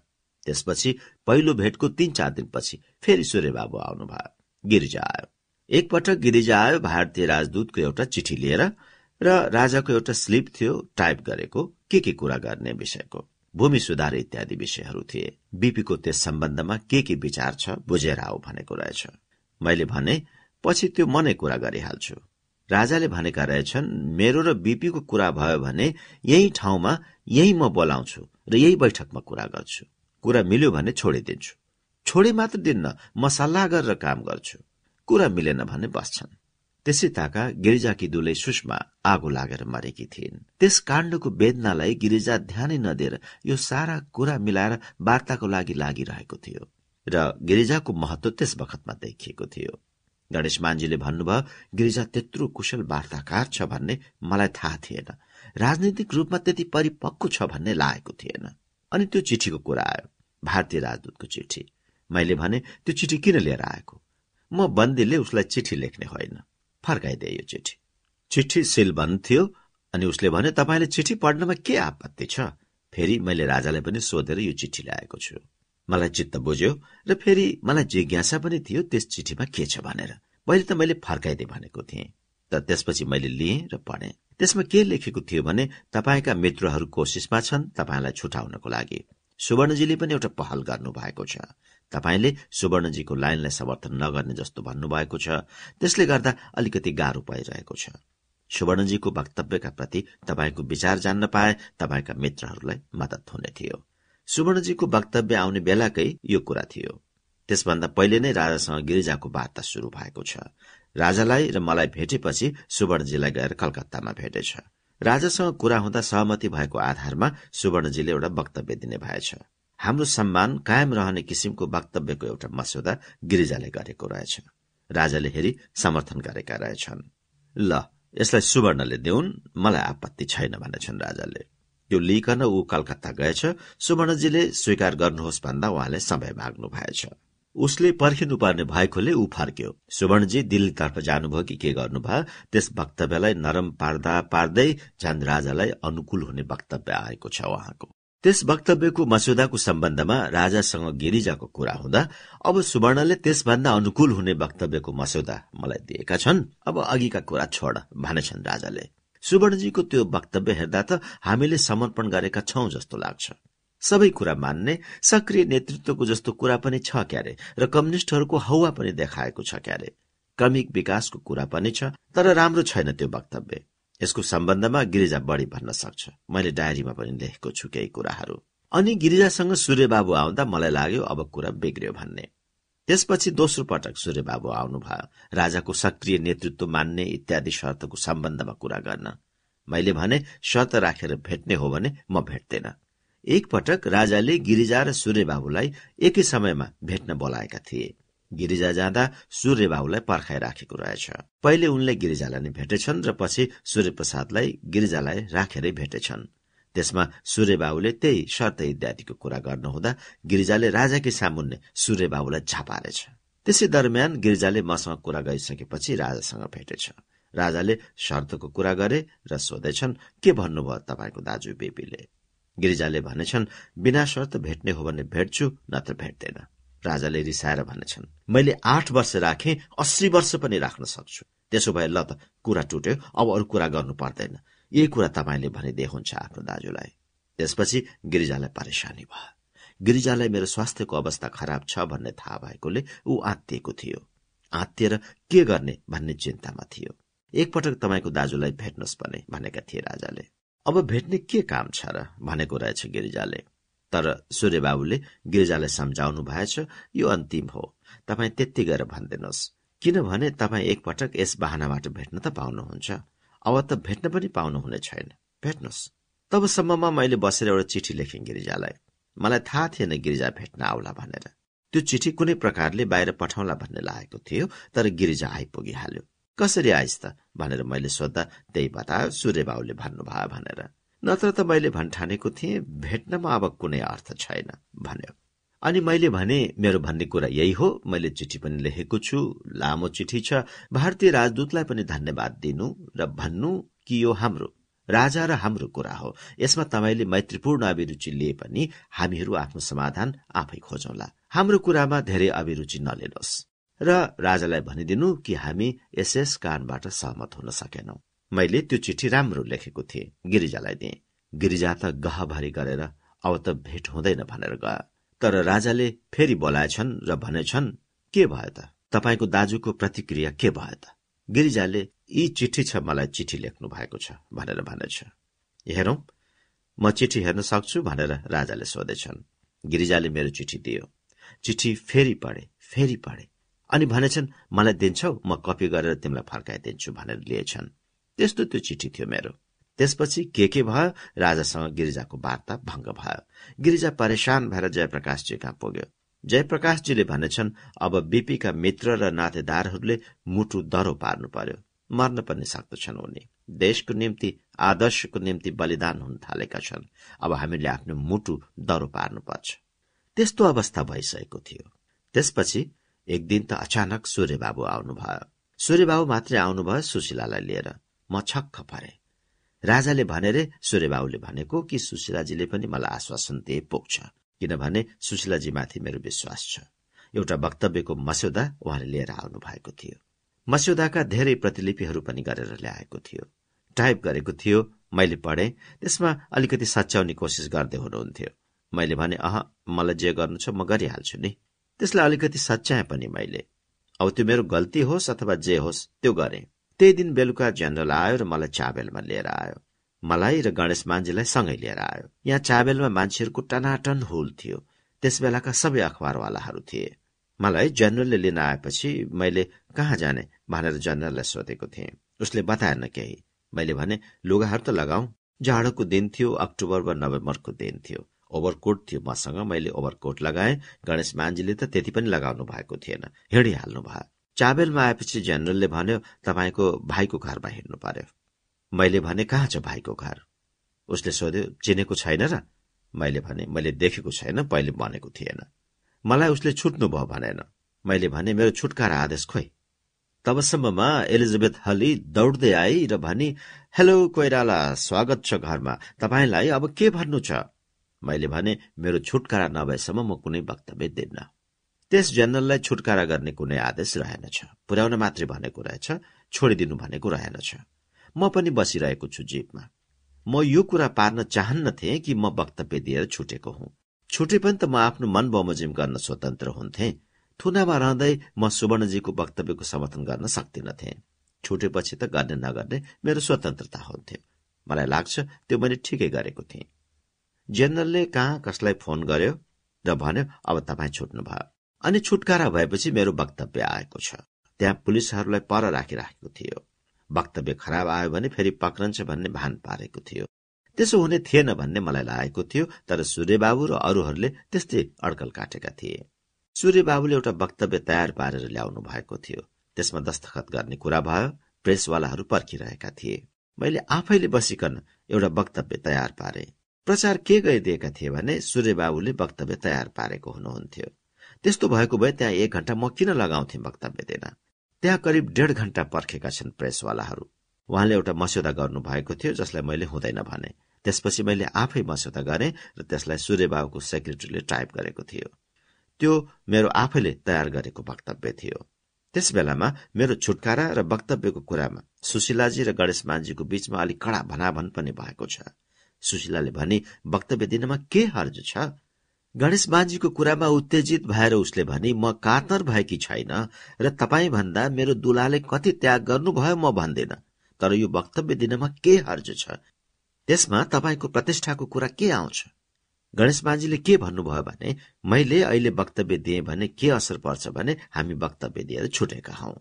[SPEAKER 1] त्यसपछि पहिलो भेटको तीन चार दिनपछि फेरि सूर्यबाबु आउनुभयो। गिरिजा आयो। एकपटक गिरिजा आयो भारतीय राजदूतको एउटा चिठी लिएर र राजाको एउटा स्लिप थियो टाइप गरेको के के कुरा गर्ने विषयको। भूमि सुधार इत्यादि विषयहरू थिए। बीपीको त्यस सम्बन्धमा के के विचार छ बुझेर आऊ भनेको रहेछ। मैले भने पछि त्यो मनै कुरा गरिहाल्छु। राजाले भनेका रहेछन् मेरो र बीपीको कुरा भयो भने यही ठाउँमा यही म बोलाउँछु र यही बैठकमा कुरा गर्छु। कुरा मिल्यो भने छोडिदिन्छु छोडे मात्र दिन्न म सल्लाह गरेर काम गर्छु। कुरा मिलेन भने बस्छन्। त्यसै ताका गिरिजाकी दुलै सुषमा आगो लागेर मरेकी थिइन्। त्यस काण्डको वेदनालाई गिरिजा ध्यानै नदिएर यो सारा कुरा मिलाएर वार्ताको लागि लागिरहेको थियो र गिरिजाको महत्व त्यस बखतमा देखिएको थियो। गणेश मान्जीले भन्नुभयो गिरिजा त्यत्रो कुशल वार्ताकार छ भन्ने मलाई थाहा थिएन। राजनैतिक रूपमा त्यति परिपक्व छ भन्ने लागेको थिएन। अनि त्यो चिठीको कुरा आयो भारतीय राजदूतको चिठी। मैले भने त्यो चिठी किन लिएर आएको? म बन्दीले उसलाई चिठी लेख्ने होइन। फर्काइदिए यो चिठी। चिठी सिल बन्द थियो अनि उसले भने तपाईँले चिठी पढ्नमा के आपत्ति छ? फेरि मैले राजालाई पनि सोधेर यो चिठी ल्याएको छु। मलाई चित्त बुझ्यो र फेरि मलाई जिज्ञासा पनि थियो त्यस चिठीमा के छ? भनेर। पहिले त मैले फर्काइदिए भनेको थिएँ। तर त्यसपछि मैले लिएँ र पढेँ। त्यसमा के लेखेको थियो भने तपाईँका मित्रहरू कोसिसमा छन् तपाईँलाई छुटाउनको लागि। सुवर्णजीले पनि एउटा पहल गर्नु भएको छ। तपाईँले सुवर्णजीको लाइनलाई समर्थन नगर्ने जस्तो भन्नुभएको छ। त्यसले गर्दा अलिकति गाह्रो पाइरहेको छ। सुवर्णजीको वक्तव्यका प्रति तपाईँको विचार जान्न पाए तपाईँका मित्रहरूलाई मद्दत हुने थियो। सुवर्णजीको वक्तव्य आउने बेलाकै यो कुरा थियो। त्यसभन्दा पहिले नै राजासँग गिरिजाको वार्ता शुरू भएको छ। राजालाई र मलाई भेटेपछि सुवर्णजीलाई गएर कलकत्तामा भेटेछ। राजासँग कुरा हुँदा सहमति भएको आधारमा सुवर्णजीले एउटा वक्तव्य दिने भएछ। हाम्रो सम्मान कायम रहने किसिमको वक्तव्यको एउटा मस्यौदा गिरिजाले गरेको रहेछ। राजाले हेरी समर्थन गरेका रहेछन्। ल यसलाई सुवर्णले देऊन् मलाई आपत्ति छैन भनेछन् राजाले। त्यो लिइकन ऊ कलकत्ता गएछ। सुवर्णजीले स्वीकार गर्नुहोस् भन्दा उहाँले समय माग्नु भएछ। उसले पर्खिनुपर्ने भएकोले ऊ फर्क्यो। सुवर्णजी दिल्लीतर्फ जानुभयो कि के गर्नुभयो त्यस वक्तव्यलाई नरम पार्दा पार्दै झन् राजालाई अनुकूल हुने वक्तव्य आएको छ उहाँको। त्यस वक्तव्यको मस्यौदाको सम्बन्धमा राजासँग गिरिजाको कुरा हुँदा अब सुवर्णले त्यसभन्दा अनुकूल हुने वक्तव्यको मस्यौदा मलाई दिएका छन्। अब अघिका कुरा छोड भनेछन् राजाले। सुवर्णजीको त्यो वक्तव्य हेर्दा त हामीले समर्पण गरेका छौं जस्तो लाग्छ। सबै कुरा मान्ने सक्रिय नेतृत्वको जस्तो कुरा पनि छ क्यारे र कम्युनिष्टहरूको हौवा पनि देखाएको छ क्यारे। क्रमिक विकासको कुरा पनि छ तर राम्रो छैन त्यो वक्तव्य। यसको सम्बन्धमा गिरिजा बढी भन्न सक्छ। मैले डायरीमा पनि लेखेको छु केही कुराहरू। अनि गिरिजासँग सूर्यबाबु आउँदा मलाई लाग्यो अब कुरा बिग्रियो भन्ने। त्यसपछि दोस्रो पटक सूर्यबाबु आउनुभयो। राजाको सक्रिय नेतृत्व मान्ने इत्यादि शर्तको सम्बन्धमा कुरा गर्न। मैले भने शर्त राखेर भेट्ने हो भने म भेट्दैन। एकपटक राजाले गिरिजा र सूर्यबाबुलाई एकै समयमा भेट्न बोलाएका थिए। गिरिजा जाँदा सूर्यबाबुलाई पर्खाइराखेको रहेछ। पहिले उनले गिरिजालाई नै भेटेछन् र पछि सूर्यप्रसादलाई गिरिजालाई राखेरै भेटेछन्। त्यसमा सूर्यबाबुले त्यही शर्त इत्यादिको कुरा गर्नुहुँदा गिरिजाले राजाकै सामुन्ने सूर्यबाबुलाई झापारेछ। त्यसै दरम्यान गिरिजाले मसँग कुरा गरिसकेपछि राजासँग भेटेछ। राजाले शर्तको कुरा गरे र सोधेछन् के भन्नुभयो तपाईँको दाजु बेबीले गिरिजाले भनेछन् बिना शर्त भेट्ने हो भने भेट्छु नत्र भेट्दैन। राजाले रिसाएर भनेछन् मैले आठ वर्ष राखे अस्सी वर्ष पनि राख्न सक्छु। त्यसो भए ल त कुरा टुट्यो अब अरू कुरा गर्नु पर्दैन। यही कुरा तपाईँले भनिदिए हुन्छ आफ्नो दाजुलाई त्यसपछि गिरिजालाई परेशानी भयो। गिरिजालाई मेरो स्वास्थ्यको अवस्था खराब छ भन्ने थाहा भएकोले ऊ आत्तिएको थियो। आत्तिएर के गर्ने भन्ने चिन्तामा थियो। एकपटक तपाईँको दाजुलाई भेट्नुहोस् भने भनेका थिए राजाले। अब भेट्ने के काम छ र? भनेको रहेछ गिरिजाले। तर सूर्यबाबुले गिरिजालाई सम्झाउनु भएछ यो अन्तिम हो। तपाईँ त्यति गरेर भनिदिनुहोस्। किनभने तपाईँ एकपटक यस बाहनाबाट भेट्न त पाउनुहुन्छ। अब त भेट्न पनि पाउनुहुने छैन। भेट्नुहोस्। तबसम्ममा मैले बसेर एउटा चिठी लेखेँ गिरिजालाई। मलाई थाहा थिएन गिरिजा भेट्न आउला भनेर। त्यो चिठी कुनै प्रकारले बाहिर पठाउला भन्ने लागेको थियो तर गिरिजा आइपुगिहाल्यो। कसरी आइस त भनेर मैले सोद्धा त्यही बतायो सूर्यबाबुले भन्नुभयो भनेर। नत्र त मैले भन्ठानेको थिएँ भेट्नमा अब कुनै अर्थ छैन भन्यो। अनि मैले भने मेरो भन्ने कुरा यही हो मैले चिठी पनि लेखेको छु लामो चिठी छ भारतीय राजदूतलाई पनि धन्यवाद दिनु र भन्नु कि यो हाम्रो राजा र हाम्रो कुरा हो। यसमा तपाईँले मैत्रीपूर्ण अभिरुचि लिए पनि हामीहरू आफ्नो समाधान आफै खोजौला। हाम्रो कुरामा धेरै अभिरुचि नलिनुहोस्। र राजालाई भनिदिनु कि हामी यसयस कारणबाट सहमत हुन सकेनौ। मैले त्यो चिठी राम्रो लेखेको थिएँ। गिरिजालाई दिएँ। गिरिजा त गहभरि गरेर अब त भेट हुँदैन भनेर गयो। तर राजाले फेरि बोलाएछन् र भनेछन् के भयो त? तपाईँको दाजुको प्रतिक्रिया के भयो त? गिरिजाले यी चिठी छ मलाई चिठी लेख्नु भएको छ भनेर भनेछ। हेरौं म चिठी हेर्न सक्छु भनेर राजाले सोधेछन्। गिरिजाले मेरो चिठी दियो। चिठी फेरि पढे फेरि पढे। अनि भनेछन् मलाई दिन्छौ म कपी गरेर तिमीलाई फर्काइदिन्छु भनेर लिएछन्। त्यस्तो त्यो चिठी थियो मेरो। त्यसपछि के के भयो? राजासँग गिरिजाको वार्ता भङ्ग भयो। गिरिजा परेशान भएर जयप्रकाशजी कहाँ पुग्यो। जयप्रकाशजीले भनेछन् अब बिपीका मित्र र नातेदारहरूले मुटु दरो पार्नु पर्यो। मर्न पनि सक्दछन् उनी। देशको निम्ति आदर्शको निम्ति बलिदान हुन थालेका छन्। अब हामीले आफ्नो मुटु दरो पार्नुपर्छ त्यस्तो अवस्था भइसकेको थियो। त्यसपछि एक दिन त अचानक सूर्यबाबु आउनुभयो। सूर्यबाबु मात्रै आउनुभयो सुशीलालाई लिएर। म छक्क परे। राजाले भने रे सूर्यबाबुले भनेको कि सुशीलाजीले पनि मलाई आश्वासन दिए पुग्छ किनभने सुशीलाजीमाथि मेरो विश्वास छ। एउटा वक्तव्यको मस्यौदा उहाँले लिएर आउनु भएको थियो। मस्यौदाका धेरै प्रतिलिपिहरू पनि गरेर ल्याएको थियो। टाइप गरेको थियो मैले पढे। त्यसमा अलिकति सच्याउने कोसिस गर्दै हुनुहुन्थ्यो। मैले भने अह मलाई जे गर्नु छ म गरिहाल्छु नि। त्यसलाई अलिकति सच्याएँ पनि मैले। अब त्यो मेरो गल्ती होस् अथवा जे होस् त्यो गरे। त्यही दिन बेलुका जेनरल आयो र मलाई चाबेलमा लिएर आयो। मलाई र गणेश मान्छेलाई सँगै लिएर आयो। यहाँ चाबेलमा मान्छेहरूको टनाटन हुल थियो। त्यस बेलाका सबै अखबारवालाहरू थिए। मलाई जनरलले लिन आएपछि मैले कहाँ जाने भनेर जनरललाई सोधेको थिएँ। उसले बताएन केही। मैले भने लुगाहरू त लगाऊ। जाडोको दिन थियो अक्टोबर वा नोभेम्बरको दिन थियो। ओभरकोट थियो। मसँग मैले ओभरकोट लगाएँ। गणेश मान्जीले त त्यति पनि लगाउनु भएको थिएन। हिँडिहाल्नु भयो। चाबेलमा आएपछि जेनरलले भन्यो तपाईँको भाइको घरमा हिँड्नु पर्यो। मैले भने कहाँ छ भाइको घर? उसले सोध्यो चिनेको छैन र? मैले भने मैले देखेको छैन पहिले भनेको थिएन। मलाई उसले छुट्नु भयो भनेन। मैले भने मेरो छुटकारा आदेश खोइ। तबसम्ममा एलिजाबेथ हली दौड्दै आई र भनी हेलो कोइराला स्वागत छ घरमा। तपाईँलाई अब के भन्नु छ? मैले भने मेरो छुटकारा नभएसम्म म कुनै वक्तव्य दिन्न। त्यस जनरललाई छुटकारा गर्ने कुनै आदेश रहेनछ पुर्याउन मात्रै भनेको रहेछ छोडिदिनु भनेको रहेनछ म पनि बसिरहेको छु जीपमा। म यो कुरा पार्न चाहन्नथे कि म वक्तव्य दिएर छुटेको हुँ। छुटे पनि त म आफ्नो मन बमोजिम गर्न स्वतन्त्र हुन्थे। थुनामा रहँदै म सुवर्णजीको वक्तव्यको समर्थन गर्न सक्दिनथे छुटेपछि त गर्ने नगर्ने मेरो स्वतन्त्रता हुन्थ्यो। मलाई लाग्छ त्यो मैले ठिकै गरेको थिएँ। जेनरलले कहाँ कसलाई फोन गर्यो र भन्यो अब तपाईँ छुट्नु भयो अनि छुटकारा भएपछि मेरो वक्तव्य आएको छ। त्यहाँ पुलिसहरूलाई पर राखिराखेको थियो। वक्तव्य खराब आयो भने फेरि पक्रन्छ भन्ने भान पारेको थियो। त्यसो हुने थिएन भन्ने मलाई लागेको थियो तर सूर्यबाबु र अरूहरूले त्यस्तै अड्कल काटेका थिए। सूर्यबाबुले एउटा वक्तव्य तयार पारेर ल्याउनु भएको थियो। त्यसमा दस्तखत गर्ने कुरा भयो प्रेसवालाहरू पर्खिरहेका थिए। मैले आफैले बसिकन एउटा वक्तव्य तयार पारे। प्रचार के गरिदिएका थिए भने सूर्यबाबुले वक्तव्य तयार पारेको हुनुहुन्थ्यो। त्यस्तो भएको भए त्यहाँ एक घण्टा म किन लगाउँथे वक्तव्य दिन? त्यहाँ करिब डेढ घण्टा पर्खेका छन् प्रेसवालाहरू। उहाँले एउटा मस्यौदा गर्नु भएको थियो जसलाई मैले हुँदैन भने। त्यसपछि मैले आफै मस्यौदा गरेँ र त्यसलाई सूर्यबाबुको सेक्रेटरीले टाइप गरेको थियो। त्यो मेरो आफैले तयार गरेको वक्तव्य थियो। त्यस बेलामा मेरो छुटकारा र वक्तव्यको कुरामा सुशीलाजी र गणेश मानजीको बीचमा अलिक कडा भनाभन पनि भएको छ। सुशीलाले भनी वक्तव्य दिनमा के हर्ज छ? गणेश मानजीको कुरामा उत्तेजित भएर उसले भनी म कातर भएकी छैन र तपाईँ भन्दा मेरो दुलाले कति त्याग गर्नुभयो म भन्दिन। तर यो वक्तव्य दिनमा के हर्ज छ? त्यसमा तपाईँको प्रतिष्ठाको कुरा के आउँछ गणेश माझीले के भन्नुभयो भने मैले अहिले वक्तव्य दिएँ भने के असर पर्छ भने हामी वक्तव्य दिएर छुटेका हौ।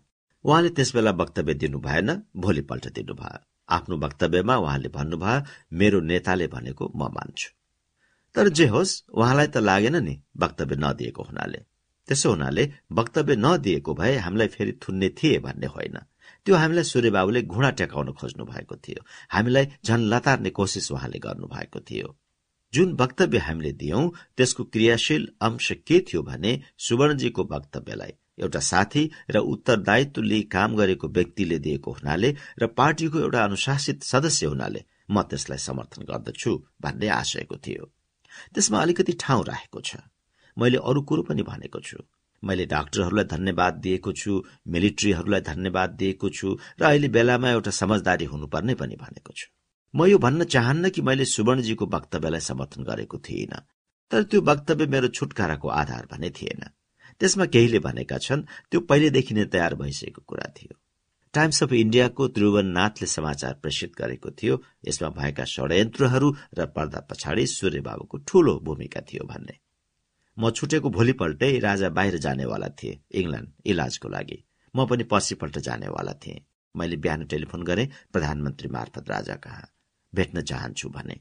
[SPEAKER 1] उहाँले त्यसबेला वक्तव्य दिनु भएन भोलिपल्ट दिनुभयो। आफ्नो वक्तव्यमा उहाँले भन्नुभयो मेरो नेताले भनेको म मान्छु। तर जे होस् उहाँलाई त लागेन नि वक्तव्य नदिएको हुनाले। त्यसो हुनाले वक्तव्य नदिएको भए हामीलाई फेरि थुन्ने थिए भन्ने होइन। त्यो हामीलाई सूर्यबाबुले घुँडा टेकाउन खोज्नु भएको थियो। हामीलाई झन लतार्ने कोसिस उहाँले गर्नु भएको थियो। जुन वक्तव्य हामीले दियौं त्यसको क्रियाशील अंश के थियो भने सुवर्णजीको वक्तव्यलाई एउटा साथी र उत्तरदायित्व लिई काम गरेको व्यक्तिले दिएको हुनाले र पार्टीको एउटा अनुशासित सदस्य हुनाले म त्यसलाई समर्थन गर्दछु भन्ने आशयको थियो। त्यसमा अलिकति ठाउँ राखेको छ। मैले अरू कुरो पनि भनेको छु। मैले डाक्टरहरूलाई धन्यवाद दिएको छु मिलिट्रीहरूलाई धन्यवाद दिएको छु र अहिले बेलामा एउटा समझदारी हुनुपर्ने पनि भनेको छु। म यो भन्न चाहन्न कि मैले सुवर्णजीको वक्तव्यलाई समर्थन गरेको थिइनँ तर त्यो वक्तव्य मेरो छुटकाराको आधार भने थिएन। त्यसमा केहीले भनेका छन् त्यो पहिलेदेखि नै तयार भइसकेको कुरा थियो। टाइम्स अफ इण्डियाको त्रिभुवननाथले समाचार प्रेषित गरेको थियो। यसमा भएका षड्यन्त्रहरू र पर्दा पछाडि सूर्यबाबुको ठूलो भूमिका थियो भन्ने। म छुटेको भोलिपल्टै राजा बाहिर जानेवाला थिए इङ्ल्याण्ड इलाजको लागि। म पनि पर्सिपल्ट जानेवाला थिएँ। मैले बिहान टेलिफोन गरेँ प्रधानमन्त्री मार्फत राजा कहाँ? भेट्न चाहन्छु भने।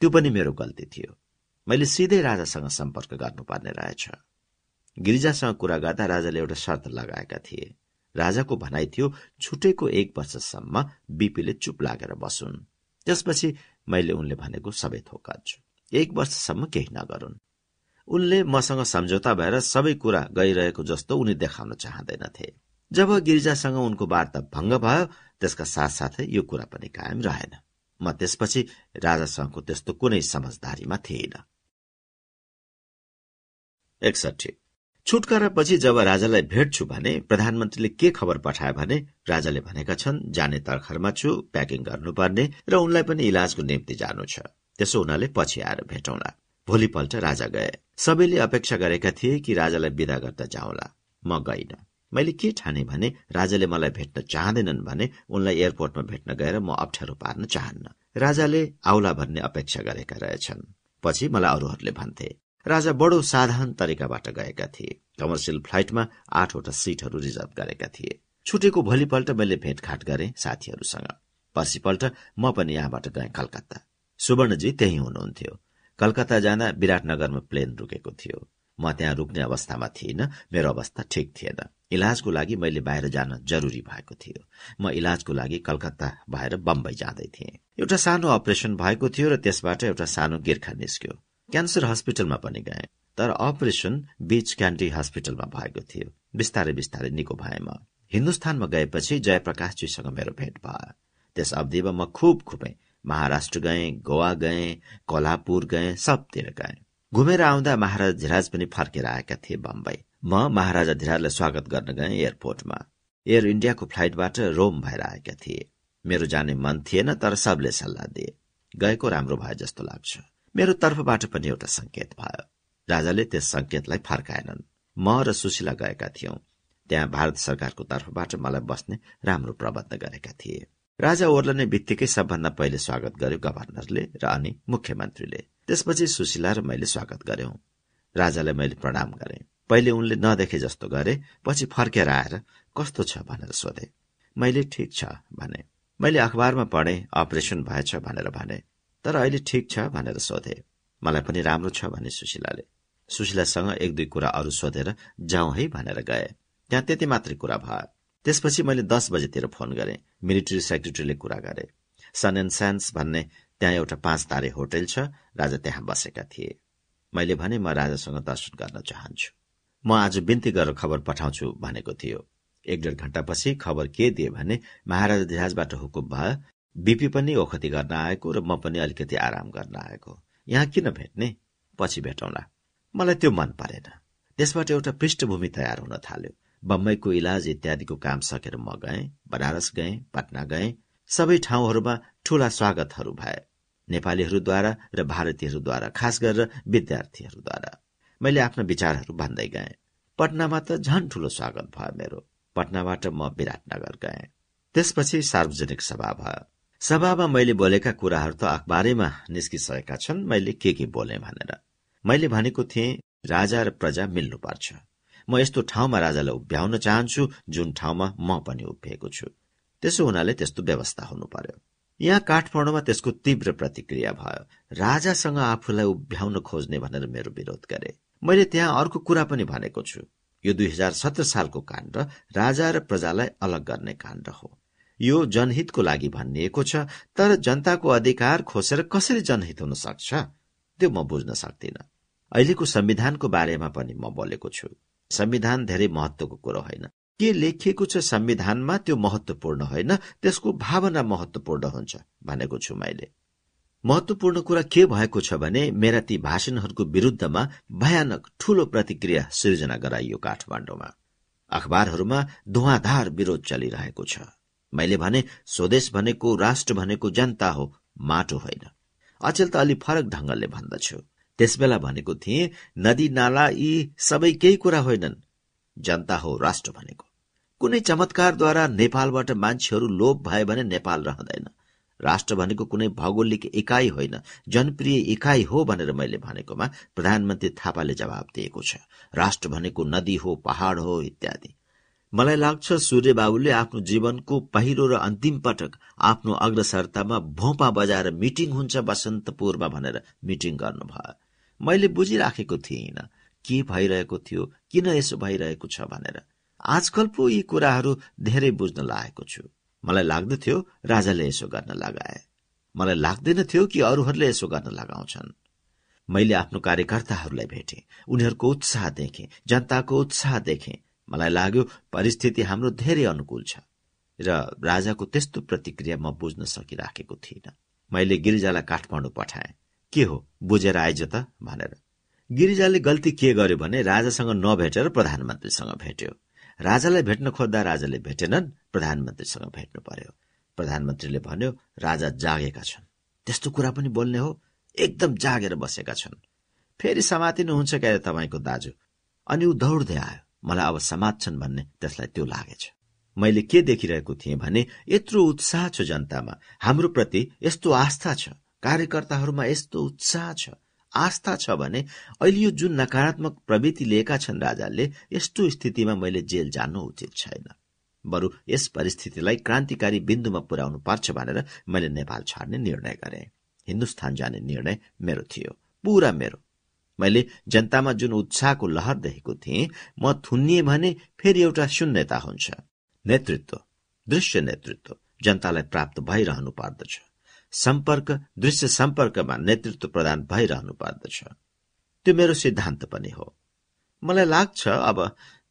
[SPEAKER 1] त्यो पनि मेरो गल्ती थियो। मैले सिधै राजासँग सम्पर्क गर्नुपर्ने रहेछ। गिरिजासँग कुरा गर्दा राजाले एउटा शर्त लगाएका थिए। राजाको भनाइ थियो छुटेको एक वर्षसम्म बिपीले चुप लागेर बसुन्। त्यसपछि मैले उनले भनेको सबै थोकाछु एक वर्षसम्म केही नगरून्। उनले मसँग सम्झौता भएर सबै कुरा गइरहेको जस्तो उनी देखाउन चाहँदैनथे। जब गिरिजासँग उनको वार्ता भङ्ग भयो त्यसका साथसाथै यो कुरा पनि कायम रहेन। म त्यसपछि राजासँगको त्यस्तो कुनै समझदारीमा थिएन एकसठी छुटकारापछि जब राजालाई भेट्छु भने प्रधानमन्त्रीले के खबर पठाए भने राजाले भनेका छन् जाने तर्खरमा छु प्याकिङ गर्नुपर्ने र उनलाई पनि इलाजको निम्ति जानु छ। त्यसो हुनाले पछि आएर भेटौँला भोलिपल्ट राजा गए। सबैले अपेक्षा गरेका थिए कि राजालाई विदा गर्दा जाउँला। म गइन। मैले के ठाने भने राजाले मलाई भेट्न चाहँदैनन् भने उनलाई एयरपोर्टमा भेट्न गएर म अप्ठ्यारो पार्न चाहन्न। राजाले आउला भन्ने अपेक्षा गरेका रहेछन्। पछि मलाई अरूहरूले भन्थे राजा बडो साधारण तरिकाबाट गएका थिए। कमर्सियल फ्लाइटमा आठवटा सिटहरू रिजर्भ गरेका थिए। छुटेको भोलिपल्ट मैले भेटघाट गरे साथीहरूसँग। पर्सिपल्ट म पनि यहाँबाट गएँ कलकत्ता। सुवर्णजी त्यही हुनुहुन्थ्यो। कलकत्ता जाँदा विराटनगरमा प्लेन रुकेको थियो। म त्यहाँ रुक्ने अवस्थामा थिइनँ। मेरो अवस्था ठिक थिएन। इलाजको लागि मैले बाहिर जान जरुरी भएको थियो। म इलाजको लागि कलकत्ता भएर बम्बई जाँदै थिएँ। एउटा सानो अपरेसन भएको थियो र त्यसबाट एउटा सानो गिर्खा निस्क्यो। क्यान्सर हस्पिटलमा पनि गए। तर अपरेसन बीच क्यान्टी हस्पिटलमा भएको थियो। बिस्तारै बिस्तारै निको भए म हिन्दुस्तानमा गएपछि जयप्रकाशजीसँग मेरो भेट भयो। त्यस अवधिमा म खुब खुबै महाराष्ट्र गए गोवा गए कोल्हापुर गए सबतिर गए। घुमेर आउँदा महाराजा धिराज पनि फर्केर आएका थिए बम्बई। म महाराजा धिराजलाई स्वागत गर्न गए एयरपोर्टमा। एयर इण्डियाको फ्लाइटबाट रोम भएर आएका थिए। मेरो जाने मन थिएन तर सबले सल्लाह दिए। गएको राम्रो भयो जस्तो लाग्छ। मेरो तर्फबाट पनि एउटा संकेत भयो। राजाले त्यस संकेतलाई फर्काएनन्। म र सुशीला गएका थियौं। त्यहाँ भारत सरकारको तर्फबाट मलाई बस्ने राम्रो प्रबन्ध गरेका थिए। राजा ओर्लने बित्तिकै सबभन्दा पहिले स्वागत गर्यो गभर्नरले र अनि मुख्यमन्त्रीले। त्यसपछि सुशीला र मैले स्वागत गर्यौं। राजालाई मैले प्रणाम गरे। पहिले उनले नदेखे जस्तो गरे पछि फर्केर आएर कस्तो छ? भनेर सोधे। मैले ठिक छ भने। मैले अखबारमा पढे अपरेसन भएछ भनेर भने। तर अहिले ठिक छ भनेर सोधे। मलाई पनि राम्रो छ भने सुशीलाले। सुशीलासँग एक दुई कुरा अरू सोधेर जाउँ है भनेर गए। त्यहाँ त्यति मात्रै कुरा भयो। त्यसपछि मैले दस बजेतिर फोन गरेँ। मिलिट्री सेक्रेटरीले कुरा गरे। सन एन्ड सान्स भन्ने त्यहाँ एउटा पाँच तारे होटेल छ। राजा त्यहाँ बसेका थिए। मैले भने म राजासँग दर्शन गर्न चाहन्छु। म आज बिन्ती गरेर खबर पठाउँछु भनेको थियो। एक डेढ घण्टापछि खबर के दिए भने महाराजा धिराजबाट हुकुम भयो। बिपी पनि ओखती गर्न आएको र म पनि अलिकति आराम गर्न आएको। यहाँ किन भेट्ने? पछि भेटौँला। मलाई त्यो मन परेन। त्यसबाट एउटा पृष्ठभूमि तयार हुन थाल्यो। बम्बईको इलाज इत्यादिको काम सकेर म गएँ बनारस गएँ पटना गएँ। सबै ठाउँहरूमा ठूला स्वागतहरू भए। नेपालीहरूद्वारा र भारतीयहरूद्वारा खास गरेर विद्यार्थीहरूद्वारा। मैले आफ्ना विचारहरू भन्दै गएँ। पटनामा त झन ठूलो स्वागत भयो मेरो। पटनाबाट म विराटनगर गएँ। त्यसपछि सार्वजनिक सभा भयो। सभामा मैले बोलेका कुराहरू त अखबारैमा निस्किसकेका छन्। मैले के के बोले भनेर। मैले भनेको थिएँ राजा र प्रजा मिल्नुपर्छ। म यस्तो ठाउँमा राजालाई उभ्याउन चाहन्छु जुन ठाउँमा म पनि उभिएको छु। त्यसो हुनाले त्यस्तो व्यवस्था हुनु पर्यो यहाँ काठमाडौँमा त्यसको तीव्र प्रतिक्रिया भयो। राजासँग आफूलाई उभ्याउन खोज्ने भनेर मेरो विरोध गरे। मैले त्यहाँ अर्को कुरा पनि भनेको छु। यो दुई हजार सत्र सालको काण्ड राजा र प्रजालाई अलग गर्ने काण्ड हो। यो जनहितको लागि भनिएको छ तर जनताको अधिकार खोसेर कसरी जनहित हुन सक्छ? त्यो म बुझ्न सक्दिन। अहिलेको संविधानको बारेमा पनि म बोलेको छु। संविधान धेरै महत्वको कुरो होइन। के लेखिएको छ संविधानमा त्यो महत्वपूर्ण होइन? त्यसको भावना महत्वपूर्ण हुन्छ भनेको छु मैले। महत्वपूर्ण कुरा के भएको छ भने मेरा ती भाषणहरूको विरूद्धमा भयानक ठूलो प्रतिक्रिया सृजना गराइयो काठमाडौँमा। अखबारहरूमा धुवाधार विरोध चलिरहेको छ। मैले भने स्वदेश भनेको राष्ट्र भनेको जनता हो माटो होइन। अचेल त अलि फरक ढंगले भन्दछु। त्यसबेला भनेको थिएँ नदी नाला यी सबै केही कुरा होइनन्। जनता हो राष्ट्र भनेको। कुनै चमत्कारद्वारा नेपालबाट मान्छेहरू लोप भए भने नेपाल रहँदैन। राष्ट्र भनेको कुनै भौगोलिक इकाइ होइन जनप्रिय इकाइ हो भनेर मैले भनेकोमा प्रधानमन्त्री थापाले जवाब दिएको छ। राष्ट्र भनेको नदी हो पहाड़ हो इत्यादि। मलाई लाग्छ सूर्य बाबुले आफ्नो जीवनको पहिलो र अन्तिम पटक आफ्नो अग्रसरतामा भोपा बजाएर मिटिङ हुन्छ बसन्तपुरमा भनेर मिटिङ गर्नुभयो। मैले बुझिराखेको थिइन के भइरहेको थियो किन यसो भइरहेको छ भनेर। आजकल पो यी कुराहरू धेरै बुझ्न लागेको छु। मलाई लाग्दथ्यो राजाले यसो गर्न लगाए। मलाई लाग्दैन थियो कि अरूहरूले यसो गर्न लगाउँछन्। मैले आफ्नो कार्यकर्ताहरूलाई भेटे उनीहरूको उत्साह देखे जनताको उत्साह देखे मलाई लाग्यो परिस्थिति हाम्रो धेरै अनुकूल छ र राजाको त्यस्तो प्रतिक्रिया म बुझ्न सकिराखेको थिइनँ। मैले गिरिजालाई काठमाडौँ पठाएँ। के हो? बुझेर आइज त भनेर। गिरिजाले गल्ती के गर्यो भने राजासँग नभेटेर प्रधानमन्त्रीसँग भेट्यो। राजालाई भेट्न खोज्दा राजाले भेटेनन् प्रधानमन्त्रीसँग भेट्नु पर्यो। प्रधानमन्त्रीले भन्यो राजा जागेका छन्। त्यस्तो कुरा पनि बोल्ने हो? एकदम जागेर बसेका छन्। फेरि समातिनुहुन्छ क्या तपाईँको दाजु? अनि ऊ दौड्दै आयो। मलाई अब समात्छन् भन्ने त्यसलाई त्यो लागेछ। मैले के देखिरहेको थिएँ भने यत्रो उत्साह छ जनतामा। हाम्रो प्रति यस्तो आस्था छ। कार्यकर्ताहरूमा यस्तो उत्साह छ। आस्था छ भने अहिले यो जुन नकारात्मक प्रवृत्ति लिएका छन् राजाले यस्तो स्थितिमा मैले जेल जानु उचित छैन। बरु यस परिस्थितिलाई क्रान्तिकारी बिन्दुमा पुर्याउनु पर्छ भनेर मैले नेपाल छाड्ने निर्णय गरे। हिन्दुस्तान जाने निर्णय मेरो थियो। पूरा मेरो। मैले जनतामा जुन उत्साहको लहर देखेको थिएँ म थुनिए भने फेरि एउटा शून्यता हुन्छ। नेतृत्व दृश्य नेतृत्व जनतालाई प्राप्त भइरहनु पर्दछ। सम्पर्क दृश्य सम्पर्कमा नेतृत्व प्रदान भइरहनु पर्दछ। त्यो मेरो सिद्धान्त पनि हो। मलाई लाग्छ अब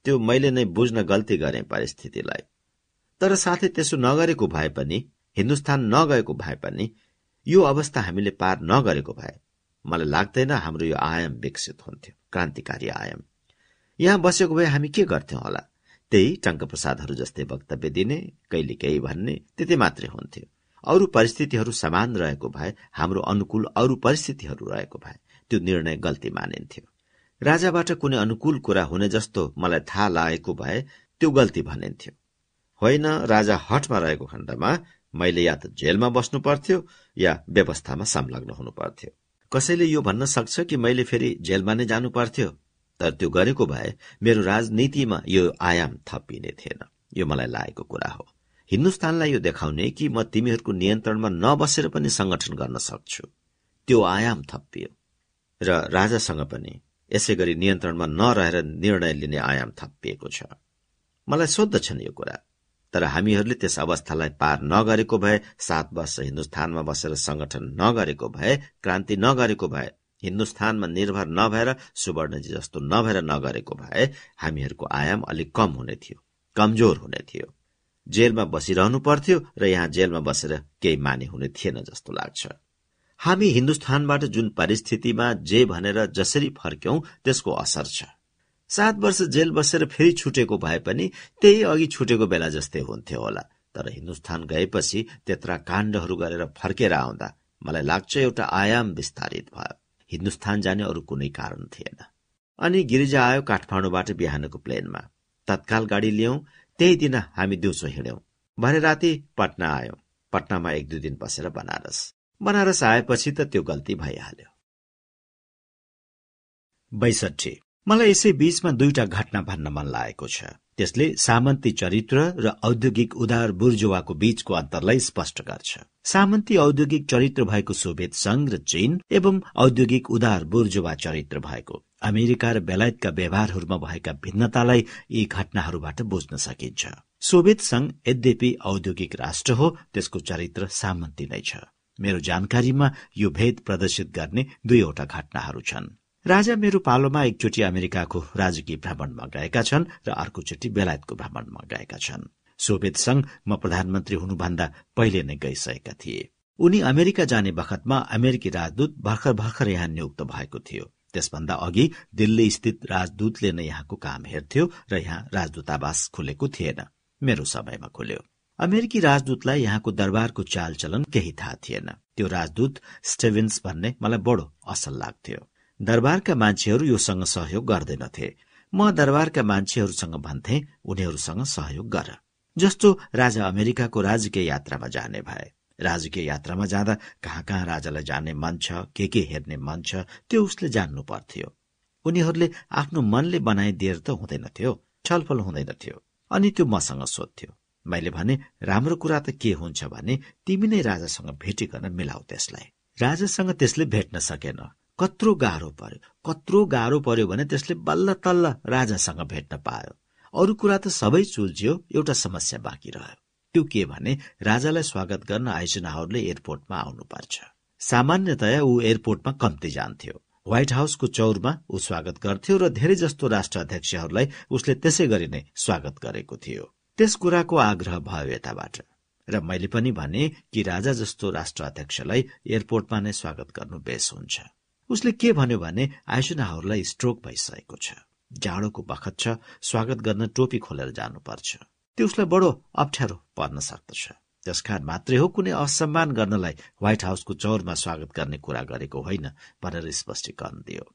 [SPEAKER 1] त्यो मैले नै बुझ्न गल्ती गरेँ परिस्थितिलाई। तर साथै त्यसो नगरेको भए पनि हिन्दुस्तान नगएको भए पनि यो अवस्था हामीले पार नगरेको भए मलाई लाग्दैन हाम्रो यो आयाम विकसित हुन्थ्यो क्रान्तिकारी आयाम। यहाँ बसेको भए हामी के गर्थ्यौं होला? त्यही टङ्कप्रसादहरू जस्तै वक्तव्य दिने कहिले केही भन्ने त्यति मात्रै हुन्थ्यो। अरू परिस्थितिहरू समान रहेको भए हाम्रो अनुकूल अरू परिस्थितिहरू रहेको भए त्यो निर्णय गल्ती मानिन्थ्यो। राजाबाट कुनै अनुकूल कुरा हुने जस्तो मलाई थाहा लागेको भए त्यो गल्ती भनिन्थ्यो। होइन राजा हटमा रहेको खण्डमा मैले या त जेलमा बस्नु पर्थ्यो या व्यवस्थामा संलग्न हुनु पर्थ्यो। कसैले यो भन्न सक्छ कि मैले फेरि जेलमा नै जानु पर्थ्यो? तर त्यो गरेको भए मेरो राजनीतिमा यो आयाम थपिने थिएन। यो मलाई लागेको कुरा हो। हिन्दुस्तानलाई यो देखाउने कि म तिमीहरूको नियन्त्रणमा नबसेर पनि संगठन गर्न सक्छु? त्यो आयाम थपियो। र राजासँग पनि यसै गरी नियन्त्रणमा नरहेर निर्णय लिने आयाम थपिएको छ। मलाई सोद्धछन् यो कुरा। तर हामीहरूले त्यस अवस्थालाई पार नगरेको भए सात वर्ष हिन्दुस्तानमा बसेर संगठन नगरेको भए क्रान्ति नगरेको भए हिन्दुस्तानमा निर्भर नभएर सुवर्णजी जस्तो नभएर नगरेको भए हामीहरूको आयाम अलिक कम हुने थियो कमजोर हुने थियो। जेलमा बसिरहनु पर्थ्यो र यहाँ जेलमा बसेर केही माने हुने थिएन जस्तो लाग्छ। हामी हिन्दुस्तानबाट जुन परिस्थितिमा जे भनेर जसरी फर्क्यौं त्यसको असर छ। सात वर्ष जेल बसेर फेरि छुटेको भए पनि त्यही अघि छुटेको बेला जस्तै हुन्थ्यो होला। तर हिन्दुस्तान गएपछि त्यत्रा काण्डहरू गरेर फर्केर आउँदा मलाई लाग्छ एउटा आयाम विस्तारित भयो। हिन्दुस्तान जाने अरू कुनै कारण थिएन। अनि गिरिजा आयो काठमाडौँबाट बिहानको प्लेनमा। तत्काल गाडी लियौं त्यही दिन हामी दिउँसो हिँड्यौं। भरे राति पटना आयौं। पटनामा एक दुई दिन बसेर बनारस। बनारस आएपछि त त्यो गल्ती भइहाल्यो। बैसठी। मलाई यसै बीचमा दुईटा घटना भन्न मन लागेको छ। त्यसले सामन्ती चरित्र र औद्योगिक उदार बुर्जुवाको बीचको अन्तरलाई स्पष्ट गर्छ। सामन्ती औद्योगिक चरित्र भएको सोभियत संघ र चीन एवं औद्योगिक उदार बुर्जुवा चरित्र भएको। अमेरिका र बेलायतका व्यवहारहरूमा भएका भिन्नतालाई यी घटनाहरूबाट बुझ्न सकिन्छ। सोभियत संघ यद्यपि औद्योगिक राष्ट्र हो त्यसको चरित्र सामन्ती नै छ। मेरो जानकारीमा यो भेद प्रदर्शित गर्ने दुईवटा घटनाहरू छन्। राजा मेरो पालोमा एकचोटि अमेरिकाको राजकीय भ्रमणमा गएका छन् र अर्कोचोटि बेलायतको भ्रमणमा गएका छन्। सोभियत संघ म प्रधानमन्त्री हुनुभन्दा पहिले नै गइसकेका थिए। उनी अमेरिका जाने बखतमा अमेरिकी राजदूत भर्खर भर्खर यहाँ नियुक्त भएको थियो। त्यसभन्दा अघि दिल्ली स्थित राजदूतले नै यहाँको काम हेर्थ्यो र यहाँ राजदूतावास खुलेको थिएन। मेरो समयमा खुल्यो। अमेरिकी राजदूतलाई यहाँको दरबारको चालचलन केही थाहा थिएन। त्यो राजदूत स्टेभेन्स भन्ने मलाई बडो असल लाग्थ्यो। दरबारका मान्छेहरू योसँग सहयोग गर्दैनथे। म दरबारका मान्छेहरूसँग भन्थे उनीहरूसँग सहयोग गर। जस्तो राजा अमेरिकाको राजकीय यात्रामा जाने भए। राजकीय यात्रामा जाँदा कहाँ कहाँ राजालाई जाने मन छ के के हेर्ने मन छ त्यो उसले जान्नु पर्थ्यो। उनीहरूले आफ्नो मनले बनाइदिएर त हुँदैनथ्यो छलफल हुँदैनथ्यो अनि त्यो मसँग सोध्थ्यो। मैले भने राम्रो कुरा त के हुन्छ भने तिमी नै राजासँग भेटिकन मिलाऊ त्यसलाई। राजासँग त्यसले भेट्न सकेन। कत्रो गाह्रो पर्यो। कत्रो गाह्रो पर्यो भने त्यसले बल्ल तल्ल राजासँग भेट्न पायो। अरू कुरा त सबै चुल्झ्यो एउटा समस्या बाँकी रह्यो। त्यो के भने राजालाई स्वागत गर्न आयोजनाहरूले एयरपोर्टमा आउनुपर्छ। सामान्यतया ऊ एयरपोर्टमा कम्ती जान्थ्यो। व्हाइट हाउसको चौरमा ऊ स्वागत गर्थ्यो र धेरै जस्तो राष्ट्र अध्यक्षहरूलाई उसले त्यसै गरी नै स्वागत गरेको थियो। त्यस कुराको आग्रह भयो यताबाट। र मैले पनि भने कि राजा जस्तो राष्ट्र अध्यक्षलाई एयरपोर्टमा नै स्वागत गर्नु बेस हुन्छ। उसले के भन्यो भने आइसुनाहरूलाई स्ट्रोक भइसकेको छ। जाडोको बखत छ स्वागत गर्न टोपी खोलेर जानुपर्छ। त्यो उसलाई बडो अप्ठ्यारो पर्न सक्दछ। त्यसकारण मात्रै हो कुनै असम्मान गर्नलाई व्हाइट हाउसको चौरमा स्वागत गर्ने कुरा गरेको होइन भनेर स्पष्टीकरण दियो।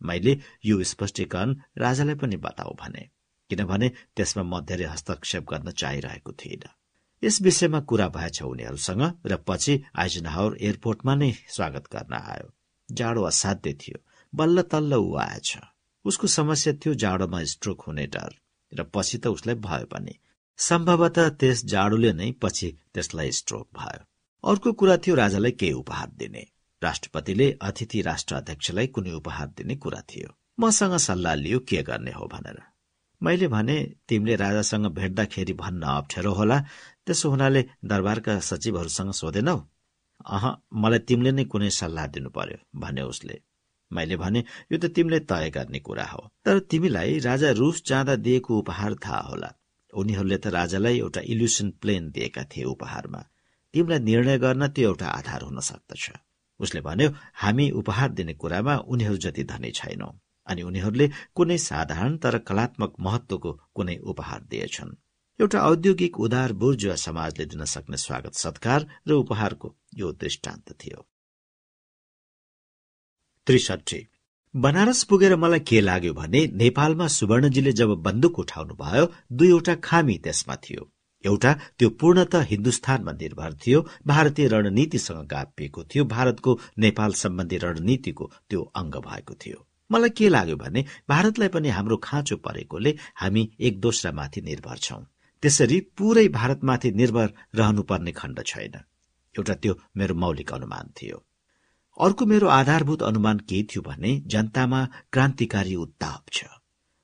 [SPEAKER 1] मैले यो स्पष्टीकरण राजालाई पनि बताऊ भने किनभने त्यसमा म धेरै हस्तक्षेप गर्न चाहिरहेको थिइनँ। यस विषयमा कुरा भएछ उनीहरूसँग र पछि आइजनहावर एयरपोर्टमा नै स्वागत गर्न आयो। जाडो असाध्य थियो। बल्ल तल्ल ऊ आएछ उसको समस्या थियो जाडोमा स्ट्रोक हुने डर र पछि त उसलाई भयो पनि। सम्भवतः त्यस जाडोले नै पछि त्यसलाई स्ट्रोक भयो। अर्को कुरा थियो राजालाई केही उपहार दिने। राष्ट्रपतिले अतिथि राष्ट्र अध्यक्षलाई कुनै उपहार दिने कुरा थियो। मसँग सल्लाह लियो के गर्ने हो भनेर। मैले भने तिमीले राजासँग भेट्दाखेरि भन्न अप्ठ्यारो होला। त्यसो हुनाले दरबारका सचिवहरूसँग सोधेनौ? अह मलाई तिमीले नै कुनै सल्लाह दिनु पर्यो भने उसले। मैले भने यो त तिमीले तय गर्ने कुरा हो। तर तिमीलाई राजा रुस जाँदा दिएको उपहार थाहा होला। उनीहरूले त राजालाई एउटा इल्युसन प्लेन दिएका थिए उपहारमा। तिमीलाई निर्णय गर्न त्यो एउटा आधार हुन सक्दछ। उसले भन्यो हामी उपहार दिने कुरामा उनीहरू जति धनी छैनौ। अनि उनीहरूले कुनै साधारण तर कलात्मक महत्वको कुनै उपहार दिएछन्। एउटा औद्योगिक उदार बुर्जुवा समाजले दिन सक्ने स्वागत सत्कार र उपहारको यो दृष्टान्त थियो। त्रिसठी बनारस पुगेर मलाई के लाग्यो भने नेपालमा सुवर्णजीले जब बन्दुक उठाउनु भयो दुईवटा खामी त्यसमा थियो। एउटा त्यो पूर्णत हिन्दुस्तानमा निर्भर थियो भारतीय रणनीतिसँग गापिएको थियो भारतको नेपाल सम्बन्धी रणनीतिको त्यो अङ्ग भएको थियो। मलाई के लाग्यो भने भारतलाई पनि हाम्रो खाँचो परेकोले हामी एक दोस्रामाथि निर्भर छौं। त्यसरी पूरै भारतमाथि निर्भर रहनुपर्ने खण्ड छैन। एउटा त्यो मेरो मौलिक अनुमान थियो। अर्को मेरो आधारभूत अनुमान के थियो भने जनतामा क्रान्तिकारी उत्ताप छ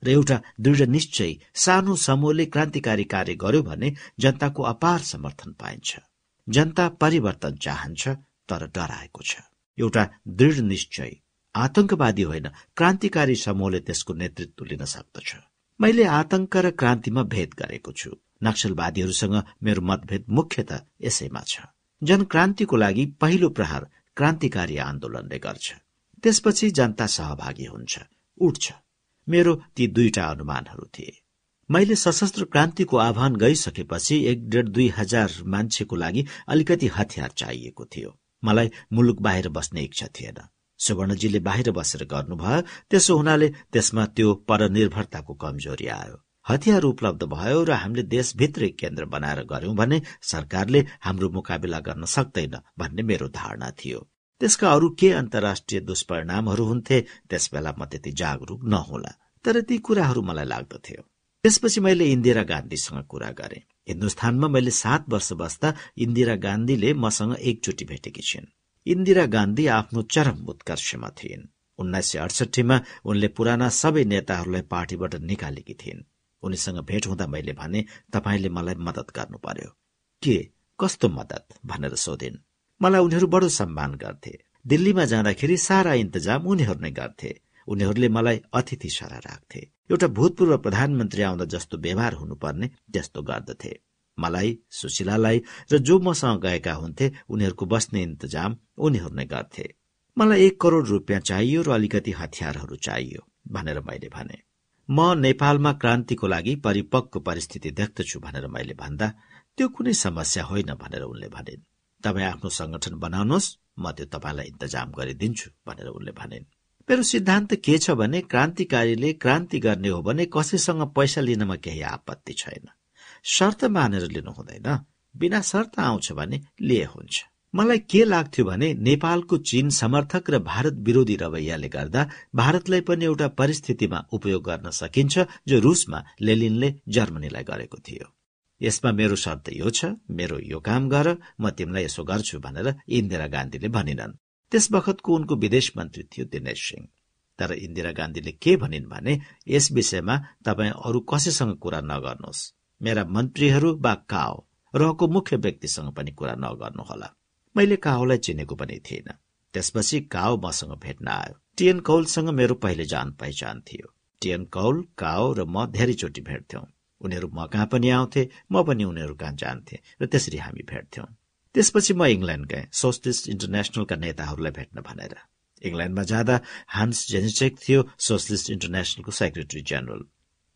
[SPEAKER 1] र एउटा दृढ निश्चय सानो समूहले क्रान्तिकारी कार्य गर्यो भने जनताको अपार समर्थन पाइन्छ। जनता परिवर्तन चाहन्छ तर डराएको छ। एउटा दृढ निश्चय आतंकवादी होइन क्रान्तिकारी समूहले त्यसको नेतृत्व लिन सक्दछ। मैले आतंक र क्रान्तिमा भेद गरेको छु। नक्सलवादीहरूसँग मेरो मतभेद मुख्यत यसैमा छ। जनक्रान्तिको लागि पहिलो प्रहार क्रान्तिकारी आन्दोलनले गर्छ। त्यसपछि जनता सहभागी हुन्छ उठ्छ। मेरो ती दुईटा अनुमानहरू थिए। मैले सशस्त्र क्रान्तिको आह्वान गइसकेपछि एक डेढ दुई हजार मान्छेको लागि अलिकति हतियार चाहिएको थियो। मलाई मुलुक बाहिर बस्ने इच्छा थिएन। सुवर्णजीले बाहिर बसेर गर्नुभयो त्यसो हुनाले त्यसमा त्यो परनिर्भरताको कमजोरी आयो। हतियार उपलब्ध भयो र हामीले देशभित्रै केन्द्र बनाएर गर्यौं भने सरकारले हाम्रो मुकाबिला गर्न सक्दैन भन्ने मेरो धारणा थियो। त्यसका अरू के अन्तर्राष्ट्रिय दुष्परिणामहरू हुन्थे त्यस बेला म त्यति जागरूक नहोला तर ती कुराहरू मलाई लाग्दथ्यो त्यसपछि मैले इन्दिरा गान्धीसँग कुरा गरे। हिन्दुस्तानमा मैले सात वर्ष बस्दा इन्दिरा गान्धीले मसँग एकचोटि भेटेकी छिन्। इन्दिरा गान्धी आफ्नो चरम उत्कर्षमा थिइन्। उन्नाइस सय अडसठीमा उनले पुराना सबै नेताहरूलाई पार्टीबाट निकालेकी थिइन्। उनीसँग भेट हुँदा मैले भने तपाईँले मलाई मदत गर्नु पर्यो। के? कस्तो मदत भनेर सोधिन्। मलाई उनीहरू बडो सम्मान गर्थे। दिल्लीमा जाँदाखेरि सारा इन्तजाम उनीहरू नै गर्थे। उनीहरूले मलाई अतिथि सर राख्थे। एउटा भूतपूर्व प्रधानमन्त्री आउँदा जस्तो व्यवहार हुनुपर्ने त्यस्तो गर्दथे। मलाई सुशीलालाई र जो मसँग गएका हुन्थे उनीहरूको बस्ने इन्तजाम उनीहरू नै गर्थे। मलाई एक करोड़ रुपियाँ चाहियो र अलिकति हतियारहरू चाहियो भनेर मैले भने। म नेपालमा क्रान्तिको लागि परिपक्व परिस्थिति देख्दछु भनेर मैले भन्दा त्यो कुनै समस्या होइन भनेर उनले भनिन्। तपाईँ आफ्नो संगठन बनाउनुहोस् म त्यो तपाईँलाई इन्तजाम गरिदिन्छु भनेर उनले भनिन्। मेरो सिद्धान्त के छ भने क्रान्तिकारीले क्रान्ति गर्ने हो भने कसैसँग पैसा लिनमा केही आपत्ति छैन। शर्त मानेर लिनु हुँदैन। बिना शर्त आउँछ भने लिए हुन्छ। मलाई के लाग्थ्यो भने नेपालको चीन समर्थक र भारत विरोधी रवैयाले गर्दा भारतलाई पनि एउटा परिस्थितिमा उपयोग गर्न सकिन्छ जो रूसमा लेलिनले जर्मनीलाई गरेको थियो। यसमा मेरो शर्त यो छ मेरो यो काम गर म तिमीलाई यसो गर्छु भनेर इन्दिरा गान्धीले भनिनन्। त्यस बखतको उनको विदेश मन्त्री थियो दिनेश सिंह। तर इन्दिरा गान्धीले के भनिन् भने यस विषयमा तपाईँ अरू कसैसँग कुरा नगर्नुहोस्। मेरा मन्त्रीहरू वा काओ रहको मुख्य व्यक्तिसँग पनि कुरा नगर्नुहोला। मैले काओलाई चिनेको पनि थिएन त्यसपछि काओ मसँग भेट्न आयो। टिएन कौलसँग मेरो पहिले जान पहिचान थियो। टिएन कौल काओ र म धेरैचोटि भेट्थ्यौं। उनीहरू म कहाँ पनि आउँथे म पनि उनीहरू कहाँ जान्थे र त्यसरी हामी भेट्थ्यौं। त्यसपछि म इङ्ल्याण्ड गएँ सोसलिस्ट इन्टरनेसनलका नेताहरूलाई भेट्न भनेर। इङ्ल्याण्डमा जाँदा हान्स जेनिचेक थियो सोसलिस्ट इन्टरनेसनलको सेक्रेटरी जेनरल।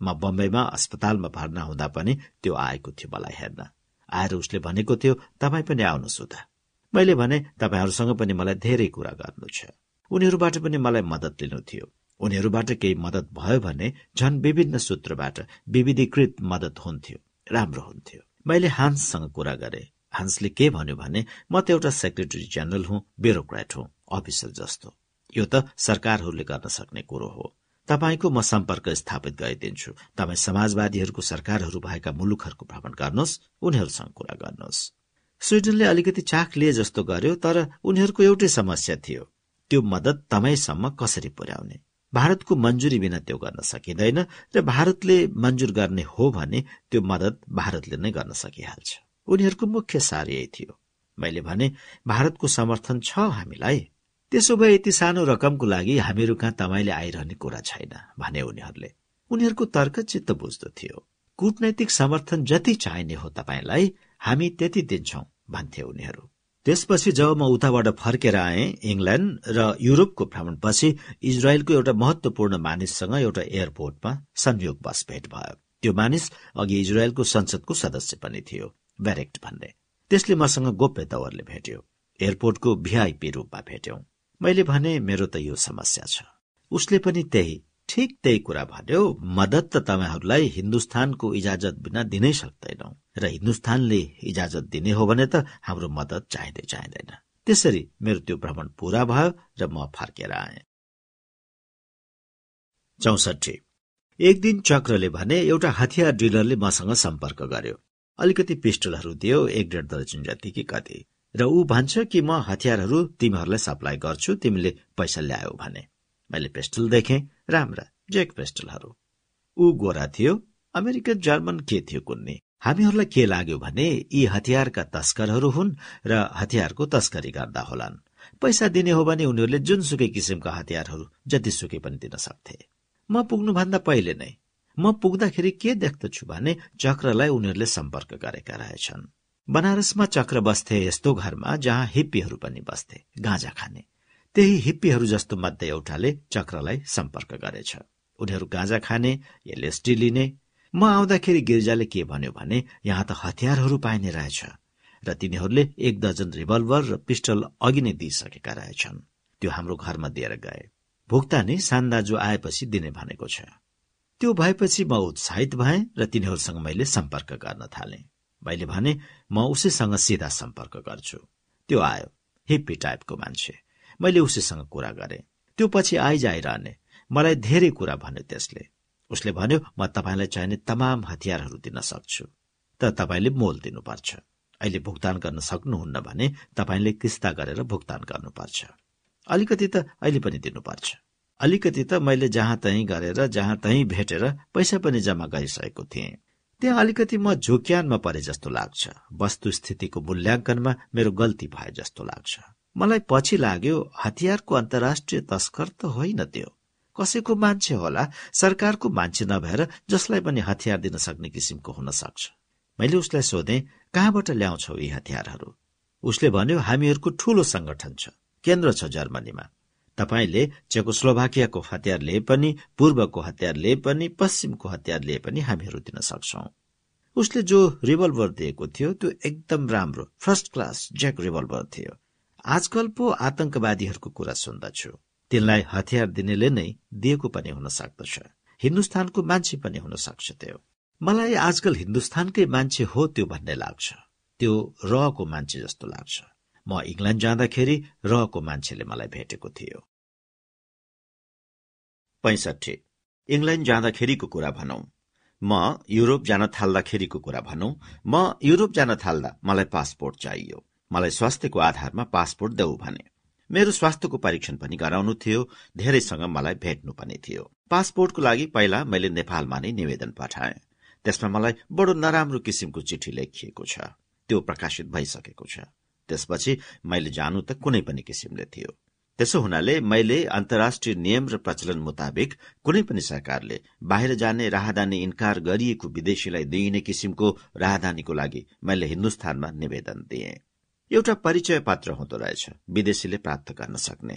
[SPEAKER 1] म बम्बईमा अस्पतालमा भर्ना हुँदा पनि त्यो आएको थियो मलाई हेर्न। आएर उसले भनेको थियो तपाईँ पनि आउनुहोस् उता। मैले भने तपाईँहरूसँग पनि मलाई धेरै कुरा गर्नु छ। उनीहरूबाट पनि मलाई मदत लिनु थियो। उनीहरूबाट केही मदत भयो भने झन विभिन्न सूत्रबाट विविधीकृत मदत हुन्थ्यो राम्रो हुन्थ्यो। मैले हान्ससँग कुरा गरे। हान्सले के भन्यो भने म त एउटा सेक्रेटरी जेनरल हुँ ब्युरोक्रेट हुँ अफिसर जस्तो। यो त सरकारहरूले गर्न सक्ने कुरो हो। तपाईँको म सम्पर्क स्थापित गरिदिन्छु। तपाईँ समाजवादीहरूको सरकारहरू भएका मुलुकहरूको भ्रमण गर्नुहोस् उनीहरूसँग कुरा गर्नुहोस्। स्विडनले अलिकति चाख लिए जस्तो गर्यो तर उनीहरूको एउटै समस्या थियो। त्यो मदत तपाईँसम्म कसरी पुर्याउने? भारतको मन्जुरी बिना त्यो गर्न सकिँदैन र भारतले मन्जुर गर्ने हो भने त्यो मदत भारतले नै गर्न सकिहाल्छ। उनीहरूको मुख्य सार यही थियो। मैले भने भारतको समर्थन छ हामीलाई? त्यसो भए यति सानो रकमको लागि हामीहरू कहाँ तपाईँले आइरहने कुरा छैन भने उनीहरूले। उनीहरूको तर्क चित्त बुझ्दो थियो। कूटनैतिक समर्थन जति चाहिने हो तपाईँलाई हामी त्यति दिन्छौ। भन्थे उनीहरू। त्यसपछि जब म उताबाट फर्केर आए इङ्ल्याण्ड र युरोपको भ्रमणपछि इजरायलको एउटा महत्वपूर्ण मानिससँग एउटा एयरपोर्टमा संयोग बस भेट भयो। त्यो मानिस अघि इजरायलको संसदको सदस्य पनि थियो ब्यारेक्ट भन्ने। त्यसले मसँग गोप्य तवरले भेट्यो। एयरपोर्टको भिआइपी रूपमा भेट्यौं। मैले भने मेरो त यो समस्या छ। उसले पनि त्यही ठिक त्यही कुरा भन्यो। मदत त तपाईँहरूलाई हिन्दुस्तानको इजाजत बिना दिनै सक्दैनौ। र हिन्दुस्तानले इजाजत दिने हो भने त हाम्रो मदत चाहिँदै चाहिँदैन। त्यसरी मेरो त्यो भ्रमण पूरा भयो र म फर्केर आए। चौसठी। एक दिन चक्रले भने एउटा हतियार डिलरले मसँग सम्पर्क गर्यो। अलिकति पिस्टलहरू दियो एक डेढ दर्जन जति कि कति। र ऊ भन्छ कि म हतियारहरू तिमीहरूलाई सप्लाई गर्छु तिमीले पैसा ल्यायो भने। मैले पेस्टल देखेँ राम्रा जेक पेस्टलहरू। ऊ गोरा थियो अमेरिकन जर्मन के थियो कुन्ने? हामीहरूलाई के लाग्यो भने यी हतियारका तस्करहरू हुन् र हतियारको तस्करी गर्दा होलान्। पैसा दिने हो भने उनीहरूले जुनसुकै किसिमका हतियारहरू जतिसुकै पनि दिन सक्थे। म पुग्नुभन्दा पहिले नै म पुग्दाखेरि के देख्दछु भने चक्रलाई उनीहरूले सम्पर्क गरेका रहेछन्। बनारसमा चक्र बस्थे यस्तो घरमा जहाँ हिप्पीहरू पनि बस्थे गाँजा खाने। त्यही हिप्पीहरू जस्तो मध्ये एउटाले चक्रलाई सम्पर्क गरेछ। उनीहरू गाँजा खाने एलएसडी लिने। म आउँदाखेरि गिर्जाले के भन्यो भने यहाँ त हतियारहरू पाइने रहेछ र तिनीहरूले एक दर्जन रिभल्भर र पिस्टल अघि नै दिइसकेका रहेछन्। त्यो हाम्रो घरमा दिएर गए। भुक्तानी सान्दाजु आएपछि दिने भनेको छ। त्यो भएपछि म उत्साहित भएँ र तिनीहरूसँग मैले सम्पर्क गर्न थालेँ। मैले भने म उसैसँग सिधा सम्पर्क गर्छु। त्यो आयो हिप्पी टाइपको मान्छे। मैले उसैसँग कुरा गरे। त्यो पछि आइजाइरहने। मलाई धेरै कुरा भन्यो त्यसले। उसले भन्यो म तपाईँलाई चाहिने तमाम हतियारहरू दिन सक्छु। तर तपाईँले मोल दिनुपर्छ। अहिले भुक्तान गर्न सक्नुहुन्न भने तपाईँले किस्ता गरेर भुक्तान गर्नुपर्छ। अलिकति त अहिले पनि दिनुपर्छ। अलिकति त मैले जहाँ तहीँ गरेर जहाँ तहीँ भेटेर पैसा पनि जम्मा गरिसकेको थिएँ। त्यहाँ अलिकति म झोक्यानमा परे जस्तो लाग्छ। वस्तुस्थितिको मूल्याङ्कनमा मेरो गल्ती भए जस्तो लाग्छ। मलाई पछि लाग्यो हतियारको अन्तर्राष्ट्रिय तस्कर त होइन त्यो। कसैको मान्छे होला सरकारको मान्छे नभएर जसलाई पनि हतियार दिन सक्ने किसिमको हुन सक्छ। मैले उसलाई सोधेँ कहाँबाट ल्याउँछौ यी हतियारहरू? उसले भन्यो हामीहरूको ठूलो संगठन छ केन्द्र छ जर्मनीमा। तपाईँले चेकोस्लोभाकियाको हतियार लिए पनि पूर्वको हतियार लिए पनि पश्चिमको हतियार लिए पनि हामीहरू दिन सक्छौ। उसले जो रिभल्भर दिएको थियो त्यो एकदम राम्रो फर्स्ट क्लास ज्याक रिभल्भर थियो। आजकल पो आतंकवादीहरूको कुरा सुन्दछु। तिनलाई हतियार दिनेले नै दिएको पनि हुन सक्दछ। हिन्दुस्तानको मान्छे पनि हुन सक्छ त्यो। मलाई आजकल हिन्दुस्तानकै मान्छे हो त्यो भन्ने लाग्छ। त्यो रहको मान्छे जस्तो लाग्छ। म इङ्ल्याण्ड जाँदाखेरि रहको मान्छेले मलाई भेटेको थियो। पैसठी इङ्ल्याण्ड जाँदाखेरिको कुरा भनौं। म युरोप जान थाल्दाखेरिको कुरा भनौं। म युरोप जान थाल्दा मलाई पासपोर्ट चाहियो। मलाई स्वास्थ्यको आधारमा पासपोर्ट देऊ भने। मेरो स्वास्थ्यको परीक्षण पनि गराउनु थियो धेरैसँग मलाई भेट्नु पनि थियो। पासपोर्टको लागि पहिला मैले नेपालमा नै निवेदन पठाएँ। त्यसमा मलाई बडो नराम्रो किसिमको चिठी लेखिएको छ। त्यो प्रकाशित भइसकेको छ। त्यसपछि मैले जानु त कुनै पनि किसिमले थियो। त्यसो हुनाले मैले अन्तर्राष्ट्रिय नियम र प्रचलन मुताबिक कुनै पनि सरकारले बाहिर जाने राहदानी इन्कार गरिएको विदेशीलाई दिइने किसिमको राहदानीको लागि मैले हिन्दुस्तानमा निवेदन दिए। एउटा परिचय पत्र हुँदो रहेछ। विदेशीले प्राप्त गर्न सक्ने।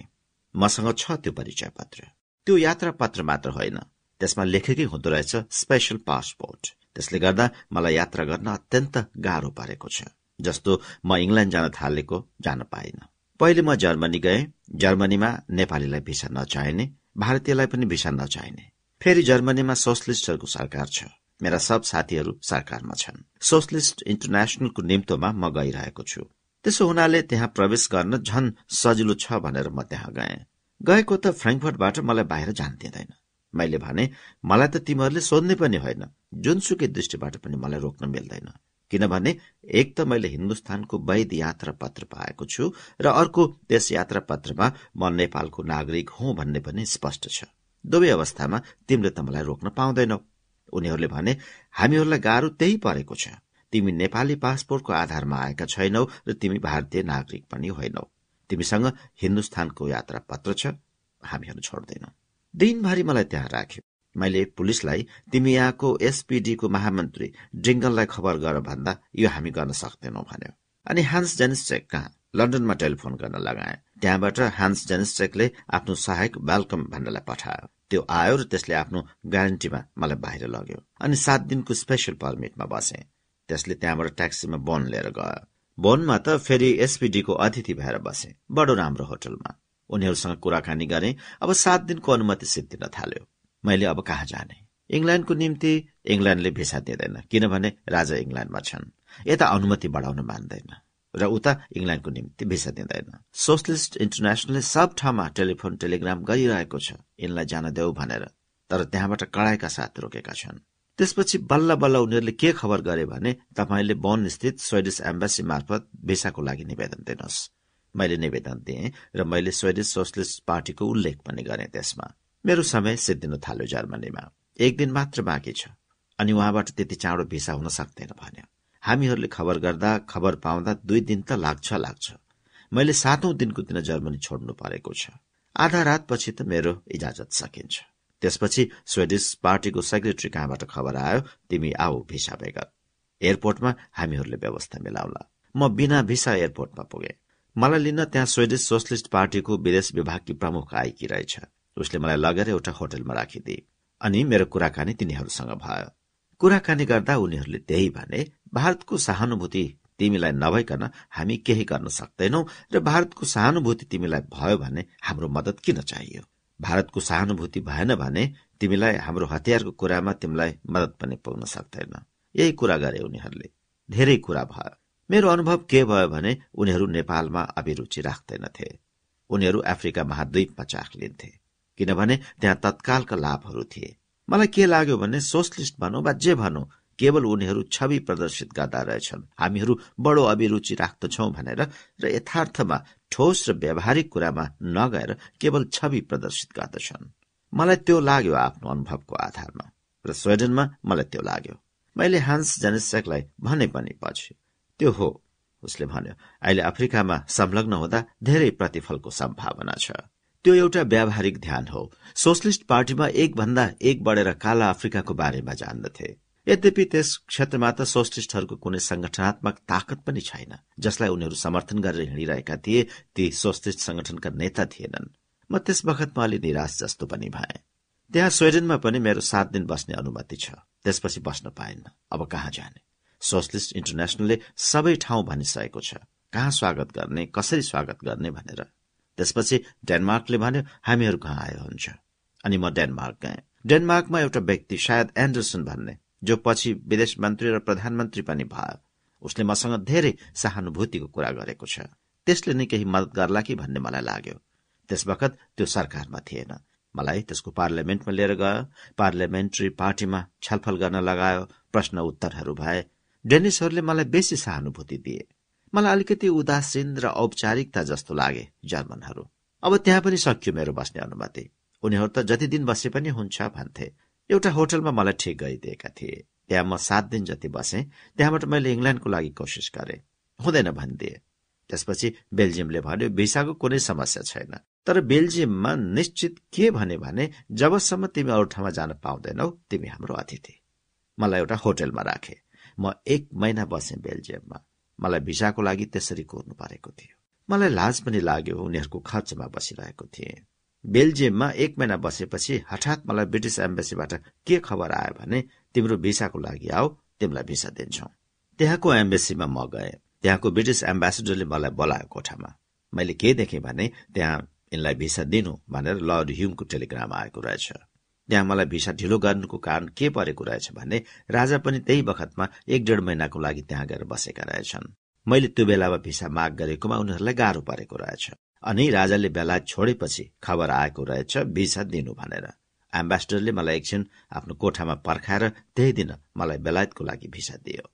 [SPEAKER 1] मसँग छ त्यो परिचय पत्र त्यो यात्रा पत्र मात्र होइन। त्यसमा लेखेकै हुँदो रहेछ स्पेशल पासपोर्ट त्यसले गर्दा मलाई यात्रा गर्न अत्यन्त गाह्रो परेको छ। जस्तो म इङ्ल्याण्ड जान थालेको जान पाइन। पहिले म जर्मनी गए। जर्मनीमा नेपालीलाई भिसा नचाहिने भारतीयलाई पनि भिसा नचाहिने। फेरि जर्मनीमा सोसलिस्टहरूको सरकार छ। मेरा सब साथीहरू सरकारमा छन्। सोसलिस्ट इन्टरनेसनलको निम्तोमा म गइरहेको छु। त्यसो हुनाले त्यहाँ प्रवेश गर्न झन सजिलो छ भनेर म त्यहाँ गएँ। गएको त फ्रेङ्कफर्टबाट मलाई बाहिर जान दिँदैन मैले भने मलाई त तिमीहरूले सोध्ने पनि होइन। जुनसुकै दृष्टिबाट पनि मलाई रोक्न मिल्दैन। किनभने एक त मैले हिन्दुस्तानको वैध यात्रा पत्र पाएको छु र अर्को त्यस यात्रा पत्रमा म नेपालको नागरिक हुँ भन्ने पनि स्पष्ट छ। दुवै अवस्थामा तिमीले त मलाई रोक्न पाउँदैनौ। उनीहरूले भने हामीहरूलाई गाह्रो त्यही परेको छ। तिमी नेपाली पासपोर्टको आधारमा आएका छैनौ र तिमी भारतीय नागरिक पनि होइनौ। तिमीसँग हिन्दुस्तानको यात्रा पत्र छ हामीहरू छोड्दैनौ। दिनभरि मलाई त्यहाँ राख्यो। मैले पुलिसलाई तिमी यहाँको एसपीडीको महामन्त्री ड्रिङ्गललाई खबर गर भन्दा यो हामी गर्न सक्दैनौ भन्यो। अनि हान्स जेनिस्टेक कहाँ? लन्डनमा टेलिफोन गर्न लगाए। त्यहाँबाट हान्स जेनिस्टेकले आफ्नो सहायक वेलकम भन्नलाई पठायो। त्यो आयो र त्यसले आफ्नो ग्यारेन्टीमा मलाई बाहिर लग्यो। अनि सात दिनको स्पेसल पर्मिटमा बसे। त्यसले त्यहाँबाट ट्याक्सीमा बोन लिएर गयो। बोनमा त फेरि एसपीडीको अतिथि भएर बसे। बडो राम्रो होटलमा। उनीहरूसँग कुराकानी गरे अब सात दिनको अनुमति सिद्धिन थाल्यो। मैले अब कहाँ जाने? इङ्ल्याण्डको निम्ति इङ्ल्याण्डले भिसा दिँदैन किनभने राजा इङ्ल्याण्डमा छन्। यता अनुमति बढाउन मान्दैन र उता इङ्ल्याण्डको निम्ति भिसा दिँदैन। सोसलिस्ट इन्टरनेसनलले सब ठाउँमा टेलिफोन टेलिग्राम गरिरहेको छ। यिनलाई जान देऊ भनेर। तर त्यहाँबाट कडाइका साथ रोकेका छन्। त्यसपछि बल्ल बल्ल उनीहरूले के खबर गरे भने तपाईँले बन स्थित स्वेडिस एम्बेसी मार्फत भिसाको लागि निवेदन दिनुहोस्। मैले निवेदन दिएँ र मैले स्वेडिस सोसलिस्ट पार्टीको उल्लेख पनि गरेँ त्यसमा। मेरो समय सिद्धिन थाल्यो जर्मनीमा। एक दिन मात्र बाँकी छ। अनि उहाँबाट त्यति चाँडो भिसा हुन सक्दैन भन्यो। हामीहरूले खबर गर्दा खबर पाउँदा दुई दिन त लाग्छ लाग्छ। मैले सातौं दिनको दिन जर्मनी छोड्नु परेको छ। आधा रातपछि त मेरो इजाजत सकिन्छ। त्यसपछि स्वेडिस पार्टीको सेक्रेटरी कहाँबाट खबर आयो तिमी आऊ भिसा बेगर एयरपोर्टमा हामीहरूले व्यवस्था मिलाउला। म बिना भिसा एयरपोर्टमा पुगे। मलाई लिन त्यहाँ स्वेडिस सोसलिस्ट पार्टीको विदेश विभागकी प्रमुख आएकी रहेछ। उसले मलाई लगेर एउटा होटलमा राखिदिए अनि मेरो कुराकानी तिनीहरूसँग भयो। कुराकानी गर्दा उनीहरूले त्यही भने भारतको सहानुभूति तिमीलाई नभइकन हामी केही गर्न सक्दैनौ र भारतको सहानुभूति तिमीलाई भयो भने हाम्रो मदत किन चाहियो? भारतको सहानुभूति भएन भने तिमीलाई हाम्रो हतियारको कुरामा तिमीलाई मदत पनि पुग्न सक्दैन। यही कुरा गरे उनीहरूले। धेरै कुरा भयो। मेरो अनुभव के भयो भने उनीहरू नेपालमा अभिरुचि राख्दैनथे। उनीहरू अफ्रिका महाद्वीपमा चाख लिन्थे किनभने त्यहाँ तत्कालका लाभहरू थिए। मलाई के लाग्यो भने सोसलिस्ट भनौँ वा जे भनौँ केवल उनीहरू छवि प्रदर्शित गर्दा रहेछन्। हामीहरू बडो अभिरुचि राख्दछौ भनेर र यथार्थमा ठोस र व्यावहारिक कुरामा नगएर केवल छवि प्रदर्शित गर्दछन्। मलाई त्यो लाग्यो आफ्नो अनुभवको आधारमा र स्वेडनमा मलाई त्यो लाग्यो। मैले हान्स जनिसेकलाई भने पनि पछि त्यो हो उसले भन्यो। अहिले अफ्रिकामा संलग्न हुँदा धेरै प्रतिफलको सम्भावना छ। त्यो एउटा व्यावहारिक ध्यान हो। सोसलिस्ट पार्टीमा एक भन्दा एक बढेर काला अफ्रिकाको बारेमा जान्दथे। यद्यपि त्यस क्षेत्रमा त सोसलिस्टहरूको कुनै संगठनात्मक ताकत पनि छैन जसलाई उनीहरू समर्थन गरेर हिँडिरहेका थिए ती सोसलिस्ट संगठनका नेता थिएनन्। म त्यस बखतमा अलि निराश जस्तो पनि भए। त्यहाँ स्वेडेनमा पनि मेरो सात दिन बस्ने अनुमति छ। त्यसपछि बस्न पाएन अब कहाँ जाने? सोसलिस्ट इन्टरनेसनलले सबै ठाउँ भनिसकेको छ। कहाँ स्वागत गर्ने कसरी स्वागत गर्ने भनेर। त्यसपछि डेनमार्कले भन्यो हामीहरू कहाँ आयो हुन्छ अनि म डेनमार्क गएँ। डेनमार्कमा एउटा व्यक्ति सायद एन्डरसन भन्ने। जो पछि विदेश मन्त्री र प्रधानमन्त्री पनि भयो उसले मसँग धेरै सहानुभूतिको कुरा गरेको छ। त्यसले नै केही मदत गर्ला कि भन्ने मलाई लाग्यो। त्यस बखत त्यो सरकारमा थिएन। मलाई त्यसको पार्लियामेन्टमा लिएर गयो। पार्लियामेन्ट्री पार्टीमा छलफल गर्न लगायो। प्रश्न उत्तरहरू भए। डेनिसहरूले मलाई बेसी सहानुभूति दिए। मलाई अलिकति उदासीन र औपचारिकता जस्तो लागे जर्मनहरू। अब त्यहाँ पनि सकियो मेरो बस्ने अनुमति। उनीहरू त जति दिन बसे पनि हुन्छ भन्थे। एउटा होटलमा मलाई ठिक गरिदिएका थिए। त्यहाँ म सात दिन जति बसे त्यहाँबाट मैले इङ्ल्याण्डको लागि कोसिस गरे। हुँदैन भनिदिए। त्यसपछि बेल्जियमले भन्यो भिसाको कुनै समस्या छैन। तर बेल्जियममा निश्चित के भने भने जबसम्म तिमी अरू ठाउँमा जान पाउँदैनौ तिमी हाम्रो अतिथि। मलाई एउटा होटेलमा राखे। म एक महिना बसेँ बेल्जियममा। मलाई भिसाको लागि त्यसरी कुर्नु परेको थियो। मलाई लाज पनि लाग्यो उनीहरूको खर्चमा बसिरहेको थिएँ। बेल्जियममा एक महिना बसेपछि हठात मलाई ब्रिटिस एम्बेसीबाट के खबर आयो भने तिम्रो भिसाको लागि आऊ तिमीलाई भिसा दिन्छौ। त्यहाँको एम्बेसीमा म गएँ। त्यहाँको ब्रिटिस एम्बेसेडरले मलाई बोलायो कोठामा। मैले के देखेँ भने त्यहाँ यिनलाई भिसा दिनु भनेर लर्ड ह्युमको टेलिग्राम आएको रहेछ। त्यहाँ मलाई भिसा ढिलो गर्नुको कारण के परेको रहेछ भने राजा पनि त्यही बखतमा एक डेढ महिनाको लागि त्यहाँ गएर बसेका रहेछन्। मैले त्यो बेलामा भिसा माग गरेकोमा उनीहरूलाई गाह्रो परेको रहेछ। अनि राजाले बेलायत छोडेपछि खबर आएको रहेछ भिसा दिनु भनेर। एम्बेसडरले मलाई एकछिन आफ्नो कोठामा पर्खाएर त्यही दिन मलाई बेलायतको लागि भिसा दियो।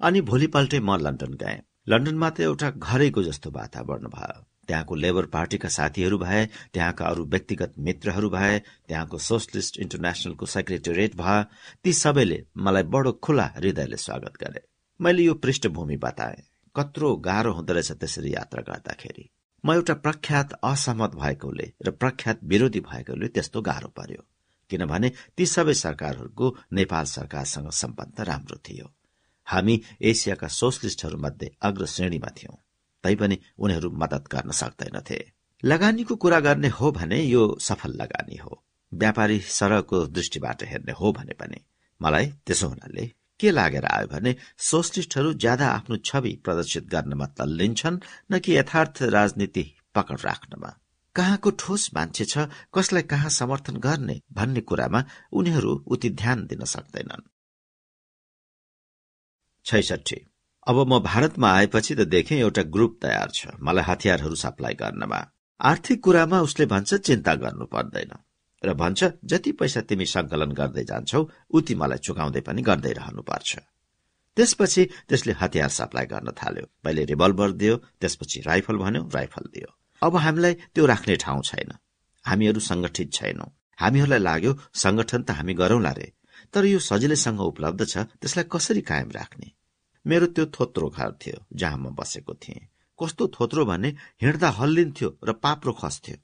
[SPEAKER 1] अनि भोलिपल्टै म लन्डन गएँ। लन्डनमा त एउटा घरैको जस्तो वातावरण भयो। त्यहाँको लेबर पार्टीका साथीहरू भए त्यहाँका अरू व्यक्तिगत मित्रहरू भए त्यहाँको सोसलिस्ट इन्टरनेसनलको सेक्रेटेरिएट भए ती सबैले मलाई बडो खुला हृदयले स्वागत गरे। मैले यो पृष्ठभूमि बताए। कत्रो गाह्रो हुँदो रहेछ त्यसरी यात्रा गर्दाखेरि। म एउटा प्रख्यात असहमत भएकोले र प्रख्यात विरोधी भएकोले त्यस्तो गाह्रो पर्यो किनभने ती सबै सरकारहरूको नेपाल सरकारसँग सम्बन्ध राम्रो थियो। हामी एसियाका सोसलिस्टहरूमध्ये अग्र श्रेणीमा थियौं तैपनि उनीहरू मदत गर्न सक्दैनथे। लगानीको कुरा गर्ने हो भने यो सफल लगानी हो। व्यापारी सरहको दृष्टिबाट हेर्ने हो भने पनि। मलाई त्यसो हुनाले के लागेर आयो भने सोसलिस्टहरू ज्यादा आफ्नो छवि प्रदर्शित गर्नमा लिन्छन् न कि यथार्थ राजनीति पकड राख्नमा। कहाँको ठोस मान्छे छ कसलाई कहाँ समर्थन गर्ने भन्ने कुरामा उनीहरू उति ध्यान दिन सक्दैनन्। अब म भारतमा आएपछि त देखेँ एउटा ग्रुप तयार छ मलाई हतियारहरू सप्लाई गर्नमा। आर्थिक कुरामा उसले भन्छ चिन्ता गर्नु पर्दैन। र भन्छ जति पैसा तिमी संकलन गर्दै जान्छौ उति मलाई चुकाउँदै पनि गर्दै रहनुपर्छ। त्यसपछि त्यसले हतियार सप्लाई गर्न थाल्यो। पहिले रिभल्भर दियो त्यसपछि राइफल भन्यो राइफल दियो। अब हामीलाई त्यो राख्ने ठाउँ छैन। हामीहरू संगठित छैनौ। हामीहरूलाई लाग्यो संगठन त हामी गरौंला रे। तर यो सजिलैसँग उपलब्ध छ त्यसलाई कसरी कायम राख्ने? मेरो त्यो थोत्रो घर थियो जहाँ म बसेको थिएँ। कस्तो थोत्रो भने हिँड्दा हल्लिन्थ्यो र पाप्रो खस्थ्यो।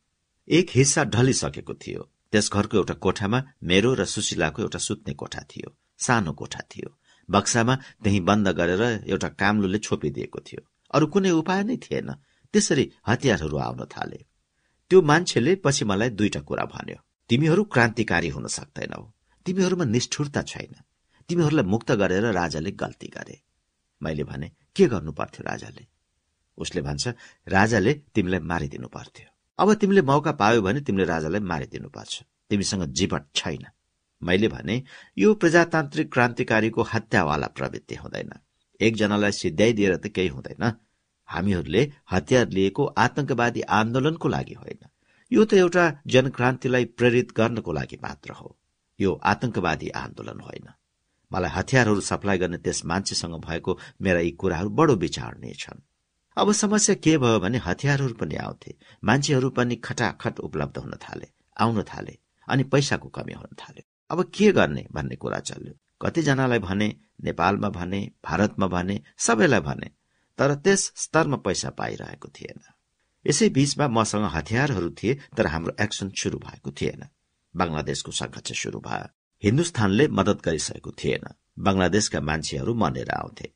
[SPEAKER 1] एक हिस्सा ढलिसकेको थियो। त्यस घरको एउटा कोठामा मेरो र सुशीलाको एउटा सुत्ने कोठा थियो सानो कोठा थियो। बक्सामा त्यही बन्द गरेर एउटा काम्लोले छोपिदिएको थियो। अरू कुनै उपाय नै थिएन। त्यसरी हतियारहरू आउन थाले। त्यो मान्छेले पछि मलाई दुईटा कुरा भन्यो। तिमीहरू क्रान्तिकारी हुन सक्दैनौ। तिमीहरूमा निष्ठुरता छैन। तिमीहरूलाई मुक्त गरेर राजाले गल्ती गरे। मैले भने के गर्नु पर्थ्यो राजाले? उसले भन्छ राजाले तिमीलाई मारिदिनु पर्थ्यो। अब तिमीले मौका पायो भने तिमीले राजालाई मारिदिनु पर्छ। तिमीसँग जीवन छैन। मैले भने यो प्रजातान्त्रिक क्रान्तिकारीको हत्यावाला प्रवृत्ति हुँदैन। एकजनालाई सिद्ध्याइदिएर त केही हुँदैन। हामीहरूले हतियार लिएको आतंकवादी आन्दोलनको लागि होइन। यो त एउटा जनक्रान्तिलाई प्रेरित गर्नको लागि मात्र हो। यो आतंकवादी आन्दोलन होइन। मलाई हतियारहरू सप्लाई गर्ने त्यस मान्छेसँग भएको मेरा यी कुराहरू बडो विचारणीय छन्। अब समस्या के भयो भने हतियारहरू पनि आउँथे। मान्छेहरू पनि खटाखट उपलब्ध हुन थाले आउन थाले अनि पैसाको कमी हुन थाल्यो। अब के गर्ने भन्ने कुरा चल्यो। कतिजनालाई भने नेपालमा भने भारतमा भने सबैलाई भने तर त्यस स्तरमा पैसा पाइरहेको थिएन। यसै बीचमा मसँग हतियारहरू थिए तर हाम्रो एक्सन शुरू भएको थिएन। बंगलादेशको संघर्ष शुरू भयो। हिन्दुस्तानले मदत गरिसकेको थिएन। बंगलादेशका मान्छेहरू मनेर आउँथे।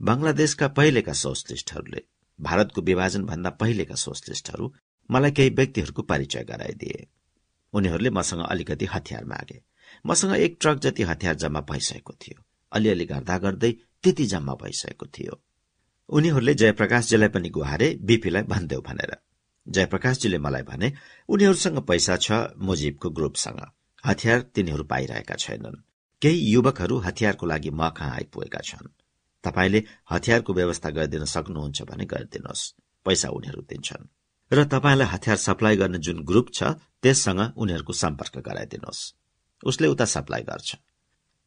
[SPEAKER 1] बंगलादेशका पहिलेका सोसलिस्टहरूले भारतको विभाजन भन्दा पहिलेका सोसलिस्टहरू मलाई केही व्यक्तिहरूको परिचय गराइदिए। उनीहरूले मसँग अलिकति हतियार मागे। मसँग एक ट्रक जति हतियार जम्मा भइसकेको थियो। अलिअलि गर्दा गर्दै त्यति जम्मा भइसकेको थियो। उनीहरूले जयप्रकाशजीलाई पनि गुहारे बीपीलाई भनिदेऊ भनेर। जयप्रकाशजीले मलाई भने उनीहरूसँग पैसा छ मुजिबको ग्रुपसँग। हतियार तिनीहरू पाइरहेका छैनन्। केही युवकहरू हतियारको लागि म कहाँ आइपुगेका छन्। तपाईँले हतियारको व्यवस्था गरिदिन सक्नुहुन्छ भने गरिदिनुहोस्। पैसा उनीहरू दिन्छन्। र तपाईँलाई हतियार सप्लाई गर्ने जुन ग्रुप छ त्यससँग उनीहरूको सम्पर्क गराइदिनुहोस्। उसले उता सप्लाई गर्छ।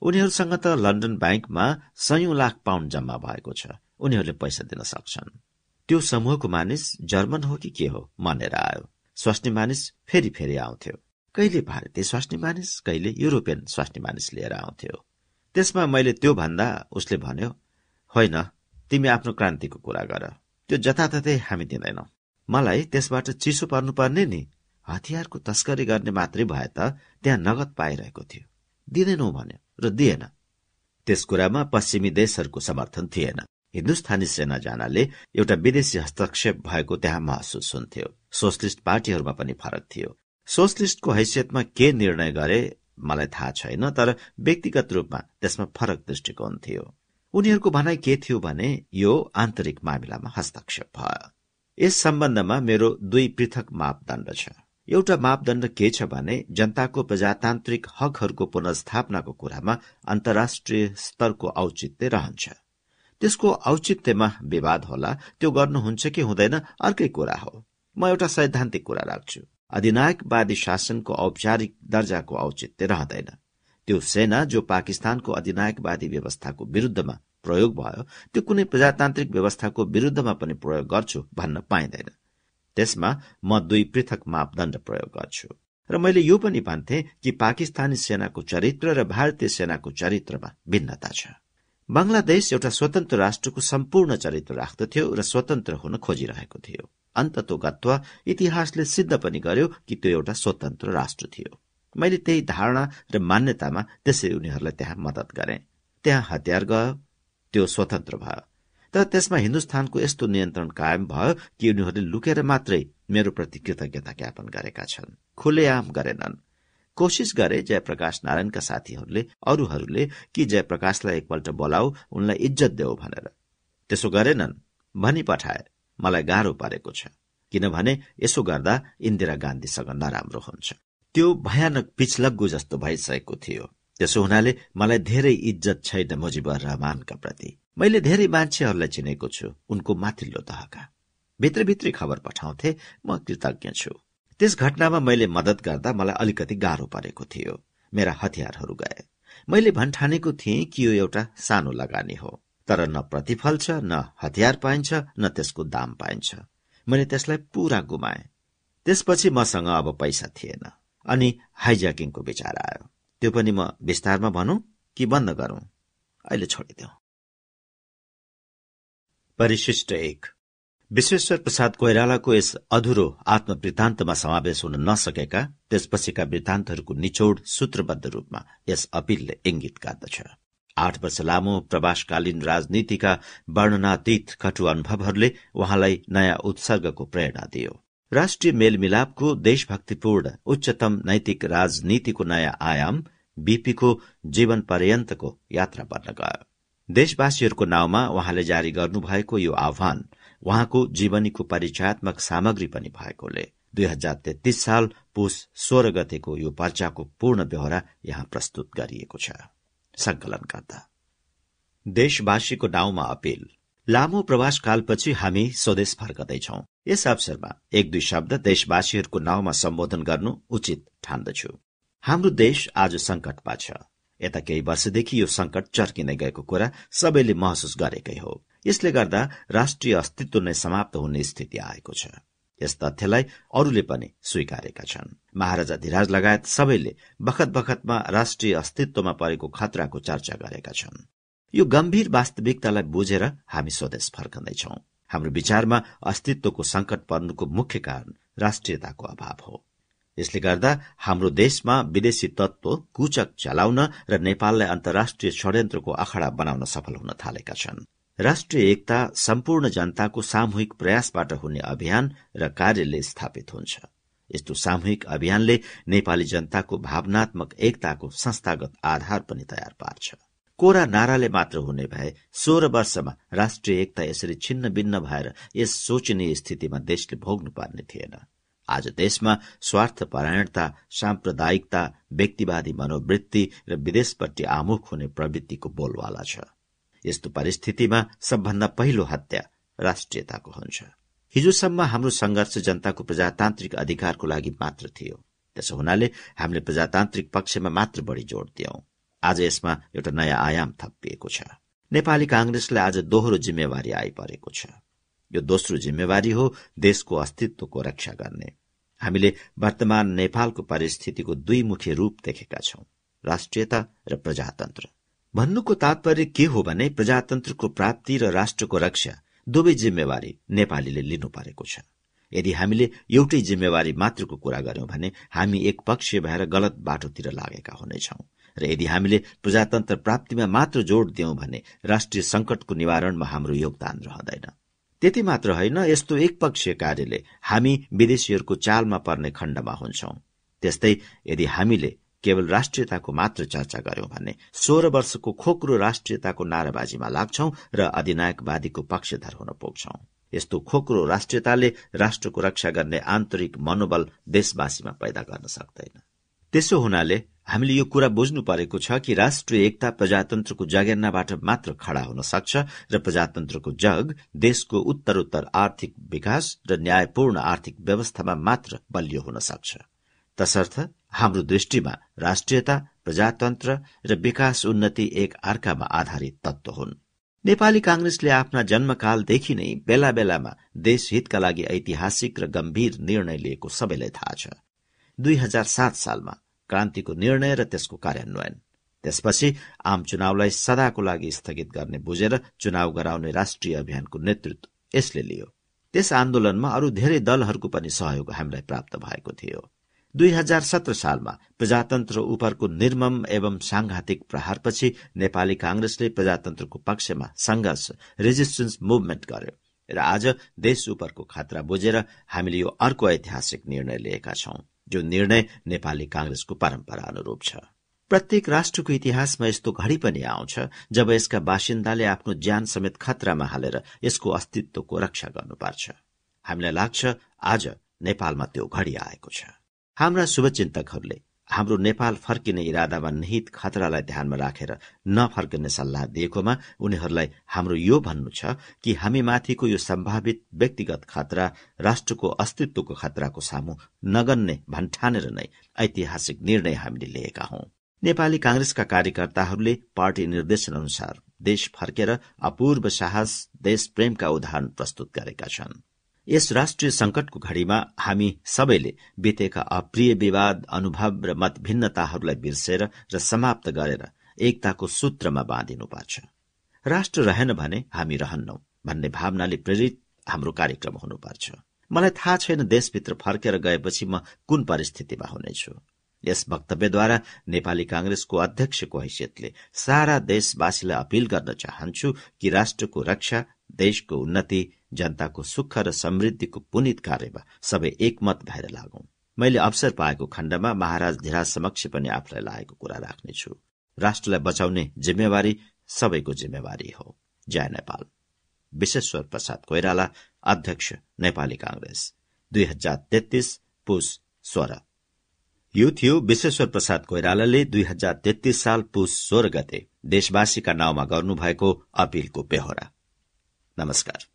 [SPEAKER 1] उनीहरूसँग त लन्डन ब्याङ्कमा सयौं लाख पाउन्ड जम्मा भएको छ। उनीहरूले पैसा दिन सक्छन्। त्यो समूहको मानिस जर्मन हो कि के हो मनेर आयो। स्वास्नी मानिस फेरि फेरि आउँथ्यो। कहिले भारतीय स्वास्नी मानिस कहिले युरोपियन स्वास्नी मानिस लिएर आउँथ्यो। त्यसमा मैले त्यो भन्दा उसले भन्यो होइन तिमी आफ्नो क्रान्तिको कुरा गर। त्यो जताततै हामी दिँदैनौ। मलाई त्यसबाट चिसो पर्नुपर्ने नि। हतियारको तस्करी गर्ने मात्रै भए त त्यहाँ नगद पाइरहेको थियो। दिँदैनौ भन्यो र दिएन। त्यस कुरामा पश्चिमी देशहरूको समर्थन थिएन। हिन्दुस्तानी सेना जानले एउटा विदेशी हस्तक्षेप भएको त्यहाँ महसुस हुन्थ्यो। सोसलिस्ट पार्टीहरूमा पनि फरक थियो। सोसलिस्टको हैसियतमा के निर्णय गरे मलाई थाहा छैन तर व्यक्तिगत रूपमा त्यसमा फरक दृष्टिकोण थियो। उनीहरूको भनाइ के थियो भने यो आन्तरिक मामिलामा हस्तक्षेप भयो। यस सम्बन्धमा मेरो दुई पृथक मापदण्ड छ। एउटा मापदण्ड के छ भने जनताको प्रजातान्त्रिक हकहरूको पुनस्थापनाको कुरामा अन्तर्राष्ट्रिय स्तरको औचित्य रहन्छ। त्यसको औचित्यमा विवाद होला त्यो गर्नुहुन्छ कि हुँदैन अर्कै कुरा हो। म एउटा सैद्धान्तिक कुरा राख्छु। अधिनायकवादी शासनको औपचारिक दर्जाको औचित्य रहँदैन। त्यो सेना जो पाकिस्तानको अधिनायकवादी व्यवस्थाको विरूद्धमा प्रयोग भयो त्यो कुनै प्रजातान्त्रिक व्यवस्थाको विरूद्धमा पनि प्रयोग गर्छु भन्न पाइँदैन। त्यसमा म दुई पृथक मापदण्ड प्रयोग गर्छु। र मैले यो पनि भन्थे कि पाकिस्तानी सेनाको चरित्र र भारतीय सेनाको चरित्रमा भिन्नता छ। बंगलादेश एउटा स्वतन्त्र राष्ट्रको सम्पूर्ण चरित्र राख्दथ्यो र स्वतन्त्र हुन खोजिरहेको थियो। अन्ततोगत्व इतिहासले सिद्ध पनि गर्यो कि त्यो एउटा स्वतन्त्र राष्ट्र थियो। मैले त्यही धारणा र मान्यतामा त्यसै उनीहरूलाई त्यहाँ मदत गरे। त्यहाँ हतियार गयो त्यो स्वतन्त्र भयो। तर त्यसमा हिन्दुस्तानको यस्तो नियन्त्रण कायम भयो कि उनीहरूले लुकेर मात्रै मेरो प्रति कृतज्ञता ज्ञापन गरेका छन्। खुलेआम गरेनन्। कोसिस गरे जयप्रकाश नारायणका साथीहरूले अरूहरूले कि जयप्रकाशलाई एकपल्ट बोलाऊ उनलाई इज्जत देऊ भनेर। त्यसो गरेनन्। भनी पठाए मलाई गाह्रो परेको छ। किनभने यसो गर्दा इन्दिरा गान्धीसँग नराम्रो हुन्छ। त्यो भयानक पिछलग्गु जस्तो भइसकेको थियो। त्यसो हुनाले मलाई धेरै इज्जत छैन मुजिबर रहमानका प्रति। मैले धेरै मान्छेहरूलाई चिनेको छु उनको माथिल्लो तहका। भित्रभित्री खबर पठाउँथे म कृतज्ञ छु। त्यस घटनामा मैले मदत गर्दा मलाई अलिकति गाह्रो परेको थियो। मेरा हतियारहरू गए। मैले भन्ठानेको थिएँ कि यो एउटा सानो लगानी हो। तर न प्रतिफल छ न हतियार पाइन्छ न त्यसको दाम पाइन्छ। मैले त्यसलाई पूरा गुमाए। त्यसपछि मसँग अब पैसा थिएन। अनि हाइज्याकिङको विचार आयो। त्यो पनि म विस्तारमा भनौँ कि बन्द गरौं। अहिले छोडिदेऊ। परिशिष्ट एक। विश्वेश्वर प्रसाद कोइरालाको यस अधुरो आत्मवृत्तान्तमा समावेश हुन नसकेका त्यसपछिका वृत्तान्तहरूको निचोड सूत्रबद्ध रूपमा यस अपिलले इंगित गर्दछ। आठ वर्ष लामो प्रवासकालीन राजनीतिका वर्णनातीत कटु अनुभवहरूले उहाँलाई नयाँ उत्सर्गको प्रेरणा दियो। राष्ट्रिय मेलमिलापको देशभक्तिपूर्ण उच्चतम नैतिक राजनीतिको नयाँ आयाम बीपीको जीवन पर्यन्तको यात्रा बन्न गयो। देशवासीहरूको नाउँमा उहाँले जारी गर्नुभएको यो आह्वान उहाँको जीवनीको परिचयात्मक सामग्री पनि भएकोले दुई हजार तेत्तीस साल पुष सोह्र गतेको यो पर्चाको पूर्ण व्यवहार यहाँ प्रस्तुत गरिएको छ। देशवासीको नाउँमा अपील लामो प्रवास कालपछि हामी स्वदेश फर्कदैछौ। यस अवसरमा एक दुई शब्द देशवासीहरूको नाउँमा सम्बोधन गर्नु उचित ठान्दछु। हाम्रो देश आज संकटमा छ। यता केही वर्षदेखि यो संकट चर्किँदै गएको कुरा सबैले महसुस गरेकै हो। यसले गर्दा राष्ट्रिय अस्तित्व नै समाप्त हुने स्थिति आएको छ। यस तथ्यलाई अरूले पनि स्वीकारेका छन्। महाराजा धिराज लगायत सबैले बखत बखतमा राष्ट्रिय अस्तित्वमा परेको खतराको चर्चा गरेका छन्। यो गम्भीर वास्तविकतालाई बुझेर हामी स्वदेश फर्कँदैछौ। हाम्रो विचारमा अस्तित्वको संकट पर्नुको मुख्य कारण राष्ट्रियताको अभाव हो। यसले गर्दा हाम्रो देशमा विदेशी तत्व कुचक चलाउन र नेपाललाई अन्तर्राष्ट्रिय षड्यन्त्रको अखडा बनाउन सफल हुन थालेका छन्। राष्ट्रिय एकता सम्पूर्ण जनताको सामूहिक प्रयासबाट हुने अभियान र कार्यले स्थापित हुन्छ। यस्तो सामूहिक अभियानले नेपाली जनताको भावनात्मक एकताको संस्थागत आधार पनि तयार पार्छ। कोरा नाराले मात्र हुने भए सोह्र वर्षमा राष्ट्रिय एकता यसरी छिन्न भिन्न भएर यस सोचनीय स्थितिमा देशले भोग्नु पर्ने थिएन। आज देशमा स्वार्थपरायणता साम्प्रदायिकता व्यक्तिवादी मनोवृत्ति र विदेशपट्टि आमुख हुने प्रवृत्तिको बोलवाला छ। यस्तो परिस्थितिमा सबभन्दा पहिलो हत्या राष्ट्रियताको हुन्छ। हिजोसम्म हाम्रो संघर्ष जनताको प्रजातान्त्रिक अधिकारको लागि मात्र थियो। त्यसो हुनाले हामीले प्रजातान्त्रिक पक्षमा मात्र बढ़ी जोड़ दियौं। आज यसमा एउटा नयाँ आयाम थपिएको छ। नेपाली कांग्रेसलाई आज दोहोरो जिम्मेवारी आइपरेको छ। यो दोस्रो जिम्मेवारी हो देशको अस्तित्वको रक्षा गर्ने। हामीले वर्तमान नेपालको परिस्थितिको दुई मुख्य रूप देखेका छौं राष्ट्रियता र प्रजातन्त्र। भन्नुको तात्पर्य के हो भने प्रजातन्त्रको प्राप्ति र राष्ट्रको रक्षा दुवै जिम्मेवारी नेपालीले लिनु परेको छ। यदि हामीले एउटै जिम्मेवारी मात्रको कुरा गर्यौं भने हामी एकपक्षीय भएर गलत बाटोतिर लागेका हुनेछौं। र यदि हामीले प्रजातन्त्र प्राप्तिमा मात्र जोड़ दियौं भने राष्ट्रिय संकटको निवारणमा हाम्रो योगदान रहँदैन। त्यति मात्र होइन यस्तो एकपक्षीय कार्यले हामी विदेशीहरूको चालमा पर्ने खण्डमा हुन्छौं। त्यस्तै यदि हामीले केवल राष्ट्रियताको मात्र चर्चा गर्यौं भने सोह्र वर्षको खोक्रो राष्ट्रियताको नाराबाजीमा लाग्छौं र अधिनायकवादीको पक्षधर हुन पुग्छौं। यस्तो खोक्रो राष्ट्रियताले राष्ट्रको रक्षा गर्ने आन्तरिक मनोबल देशवासीमा पैदा गर्न सक्दैन। त्यसो हुनाले हामीले यो कुरा बुझ्नु परेको छ कि राष्ट्रिय एकता प्रजातन्त्रको जगेर्नाबाट मात्र खड़ा हुन सक्छ र प्रजातन्त्रको जग देशको उत्तरोत्तर आर्थिक विकास र न्यायपूर्ण आर्थिक व्यवस्थामा मात्र बलियो हुन सक्छ। तसर्थ हाम्रो दृष्टिमा राष्ट्रियता प्रजातन्त्र र विकास उन्नति एक अर्कामा आधारित तत्व हुन्। नेपाली कांग्रेसले आफ्ना जन्मकालदेखि नै बेला बेलामा देशहितका लागि ऐतिहासिक र गम्भीर निर्णय लिएको सबैलाई थाहा छ। दुई हजार सात सालमा क्रान्तिको निर्णय र त्यसको कार्यान्वयन। त्यसपछि आम चुनावलाई सदाको लागि स्थगित गर्ने बुझेर चुनाव गराउने राष्ट्रिय अभियानको नेतृत्व यसले लियो। त्यस आन्दोलनमा अरू धेरै दलहरूको पनि सहयोग हामीलाई प्राप्त भएको थियो। दुई हजार सत्र सालमा प्रजातन्त्र उपरको निर्मम एवं सांघातिक प्रहारपछि नेपाली कांग्रेसले प्रजातन्त्रको पक्षमा संघर्ष रेजिस्टेन्स मुभमेन्ट गर्यो र आज देश उपरको खतरा बुझेर हामीले यो अर्को ऐतिहासिक निर्णय लिएका छौं। जो निर्णय नेपाली कांग्रेसको परम्परा अनुरूप छ। प्रत्येक राष्ट्रको इतिहासमा यस्तो घड़ी पनि आउँछ जब यसका बासिन्दाले आफ्नो ज्यान समेत खतरामा हालेर यसको अस्तित्वको रक्षा गर्नुपर्छ। हामीलाई लाग्छ आज नेपालमा त्यो घड़ी आएको छ। हाम्रा शुभचिन्तकहरूले हाम्रो नेपाल फर्किने इरादामा निहित खतरालाई ध्यानमा राखेर नफर्किने सल्लाह दिएकोमा उनीहरूलाई हाम्रो यो भन्नु छ कि हामी माथिको यो सम्भावित व्यक्तिगत खतरा राष्ट्रको अस्तित्वको खतराको सामु नगन्ने भन्ठानेर नै ऐतिहासिक निर्णय हामीले लिएका हौं। नेपाली कांग्रेसका कार्यकर्ताहरूले पार्टी निर्देशन अनुसार देश फर्केर अपूर्व साहस देश प्रेमका उदाहरण प्रस्तुत गरेका छन्। यस राष्ट्रिय संकटको घड़ीमा हामी सबैले बितेका अप्रिय विवाद अनुभव र मत भिन्नताहरूलाई बिर्सेर र समाप्त गरेर एकताको सूत्रमा बाँधिनुपर्छ राष्ट्र रहेन भने हामी रहन्नौ भन्ने भावनाले प्रेरित हाम्रो कार्यक्रम हुनुपर्छ मलाई थाहा छैन देशभित्र फर्केर गएपछि म कुन परिस्थितिमा हुनेछु। यस वक्तव्यद्वारा नेपाली कांग्रेसको अध्यक्षको हैसियतले सारा देशवासीलाई अपील गर्न चाहन्छु कि राष्ट्रको रक्षा देशको उन्नति जनताको सुख र समृद्धिको पुनित कार्यमा सबै एकमत भएर लागौं। मैले अवसर पाएको खण्डमा महाराज धिराज समक्ष पनि आफूलाई लागेको कुरा राख्नेछु। राष्ट्रलाई बचाउने जिम्मेवारी सबैको जिम्मेवारी हो। जय नेपाल। विश्वेश्वर प्रसाद कोइराला अध्यक्ष नेपाली कांग्रेस दुई हजार तेत्तीस पुस सोह्र यो थियो विश्वेश्वर प्रसाद कोइरालाले दुई हजार तेत्तीस साल पुस सोह्र गते देशवासीका नाउँमा गर्नुभएको अपीलको बेहोरा नमस्कार।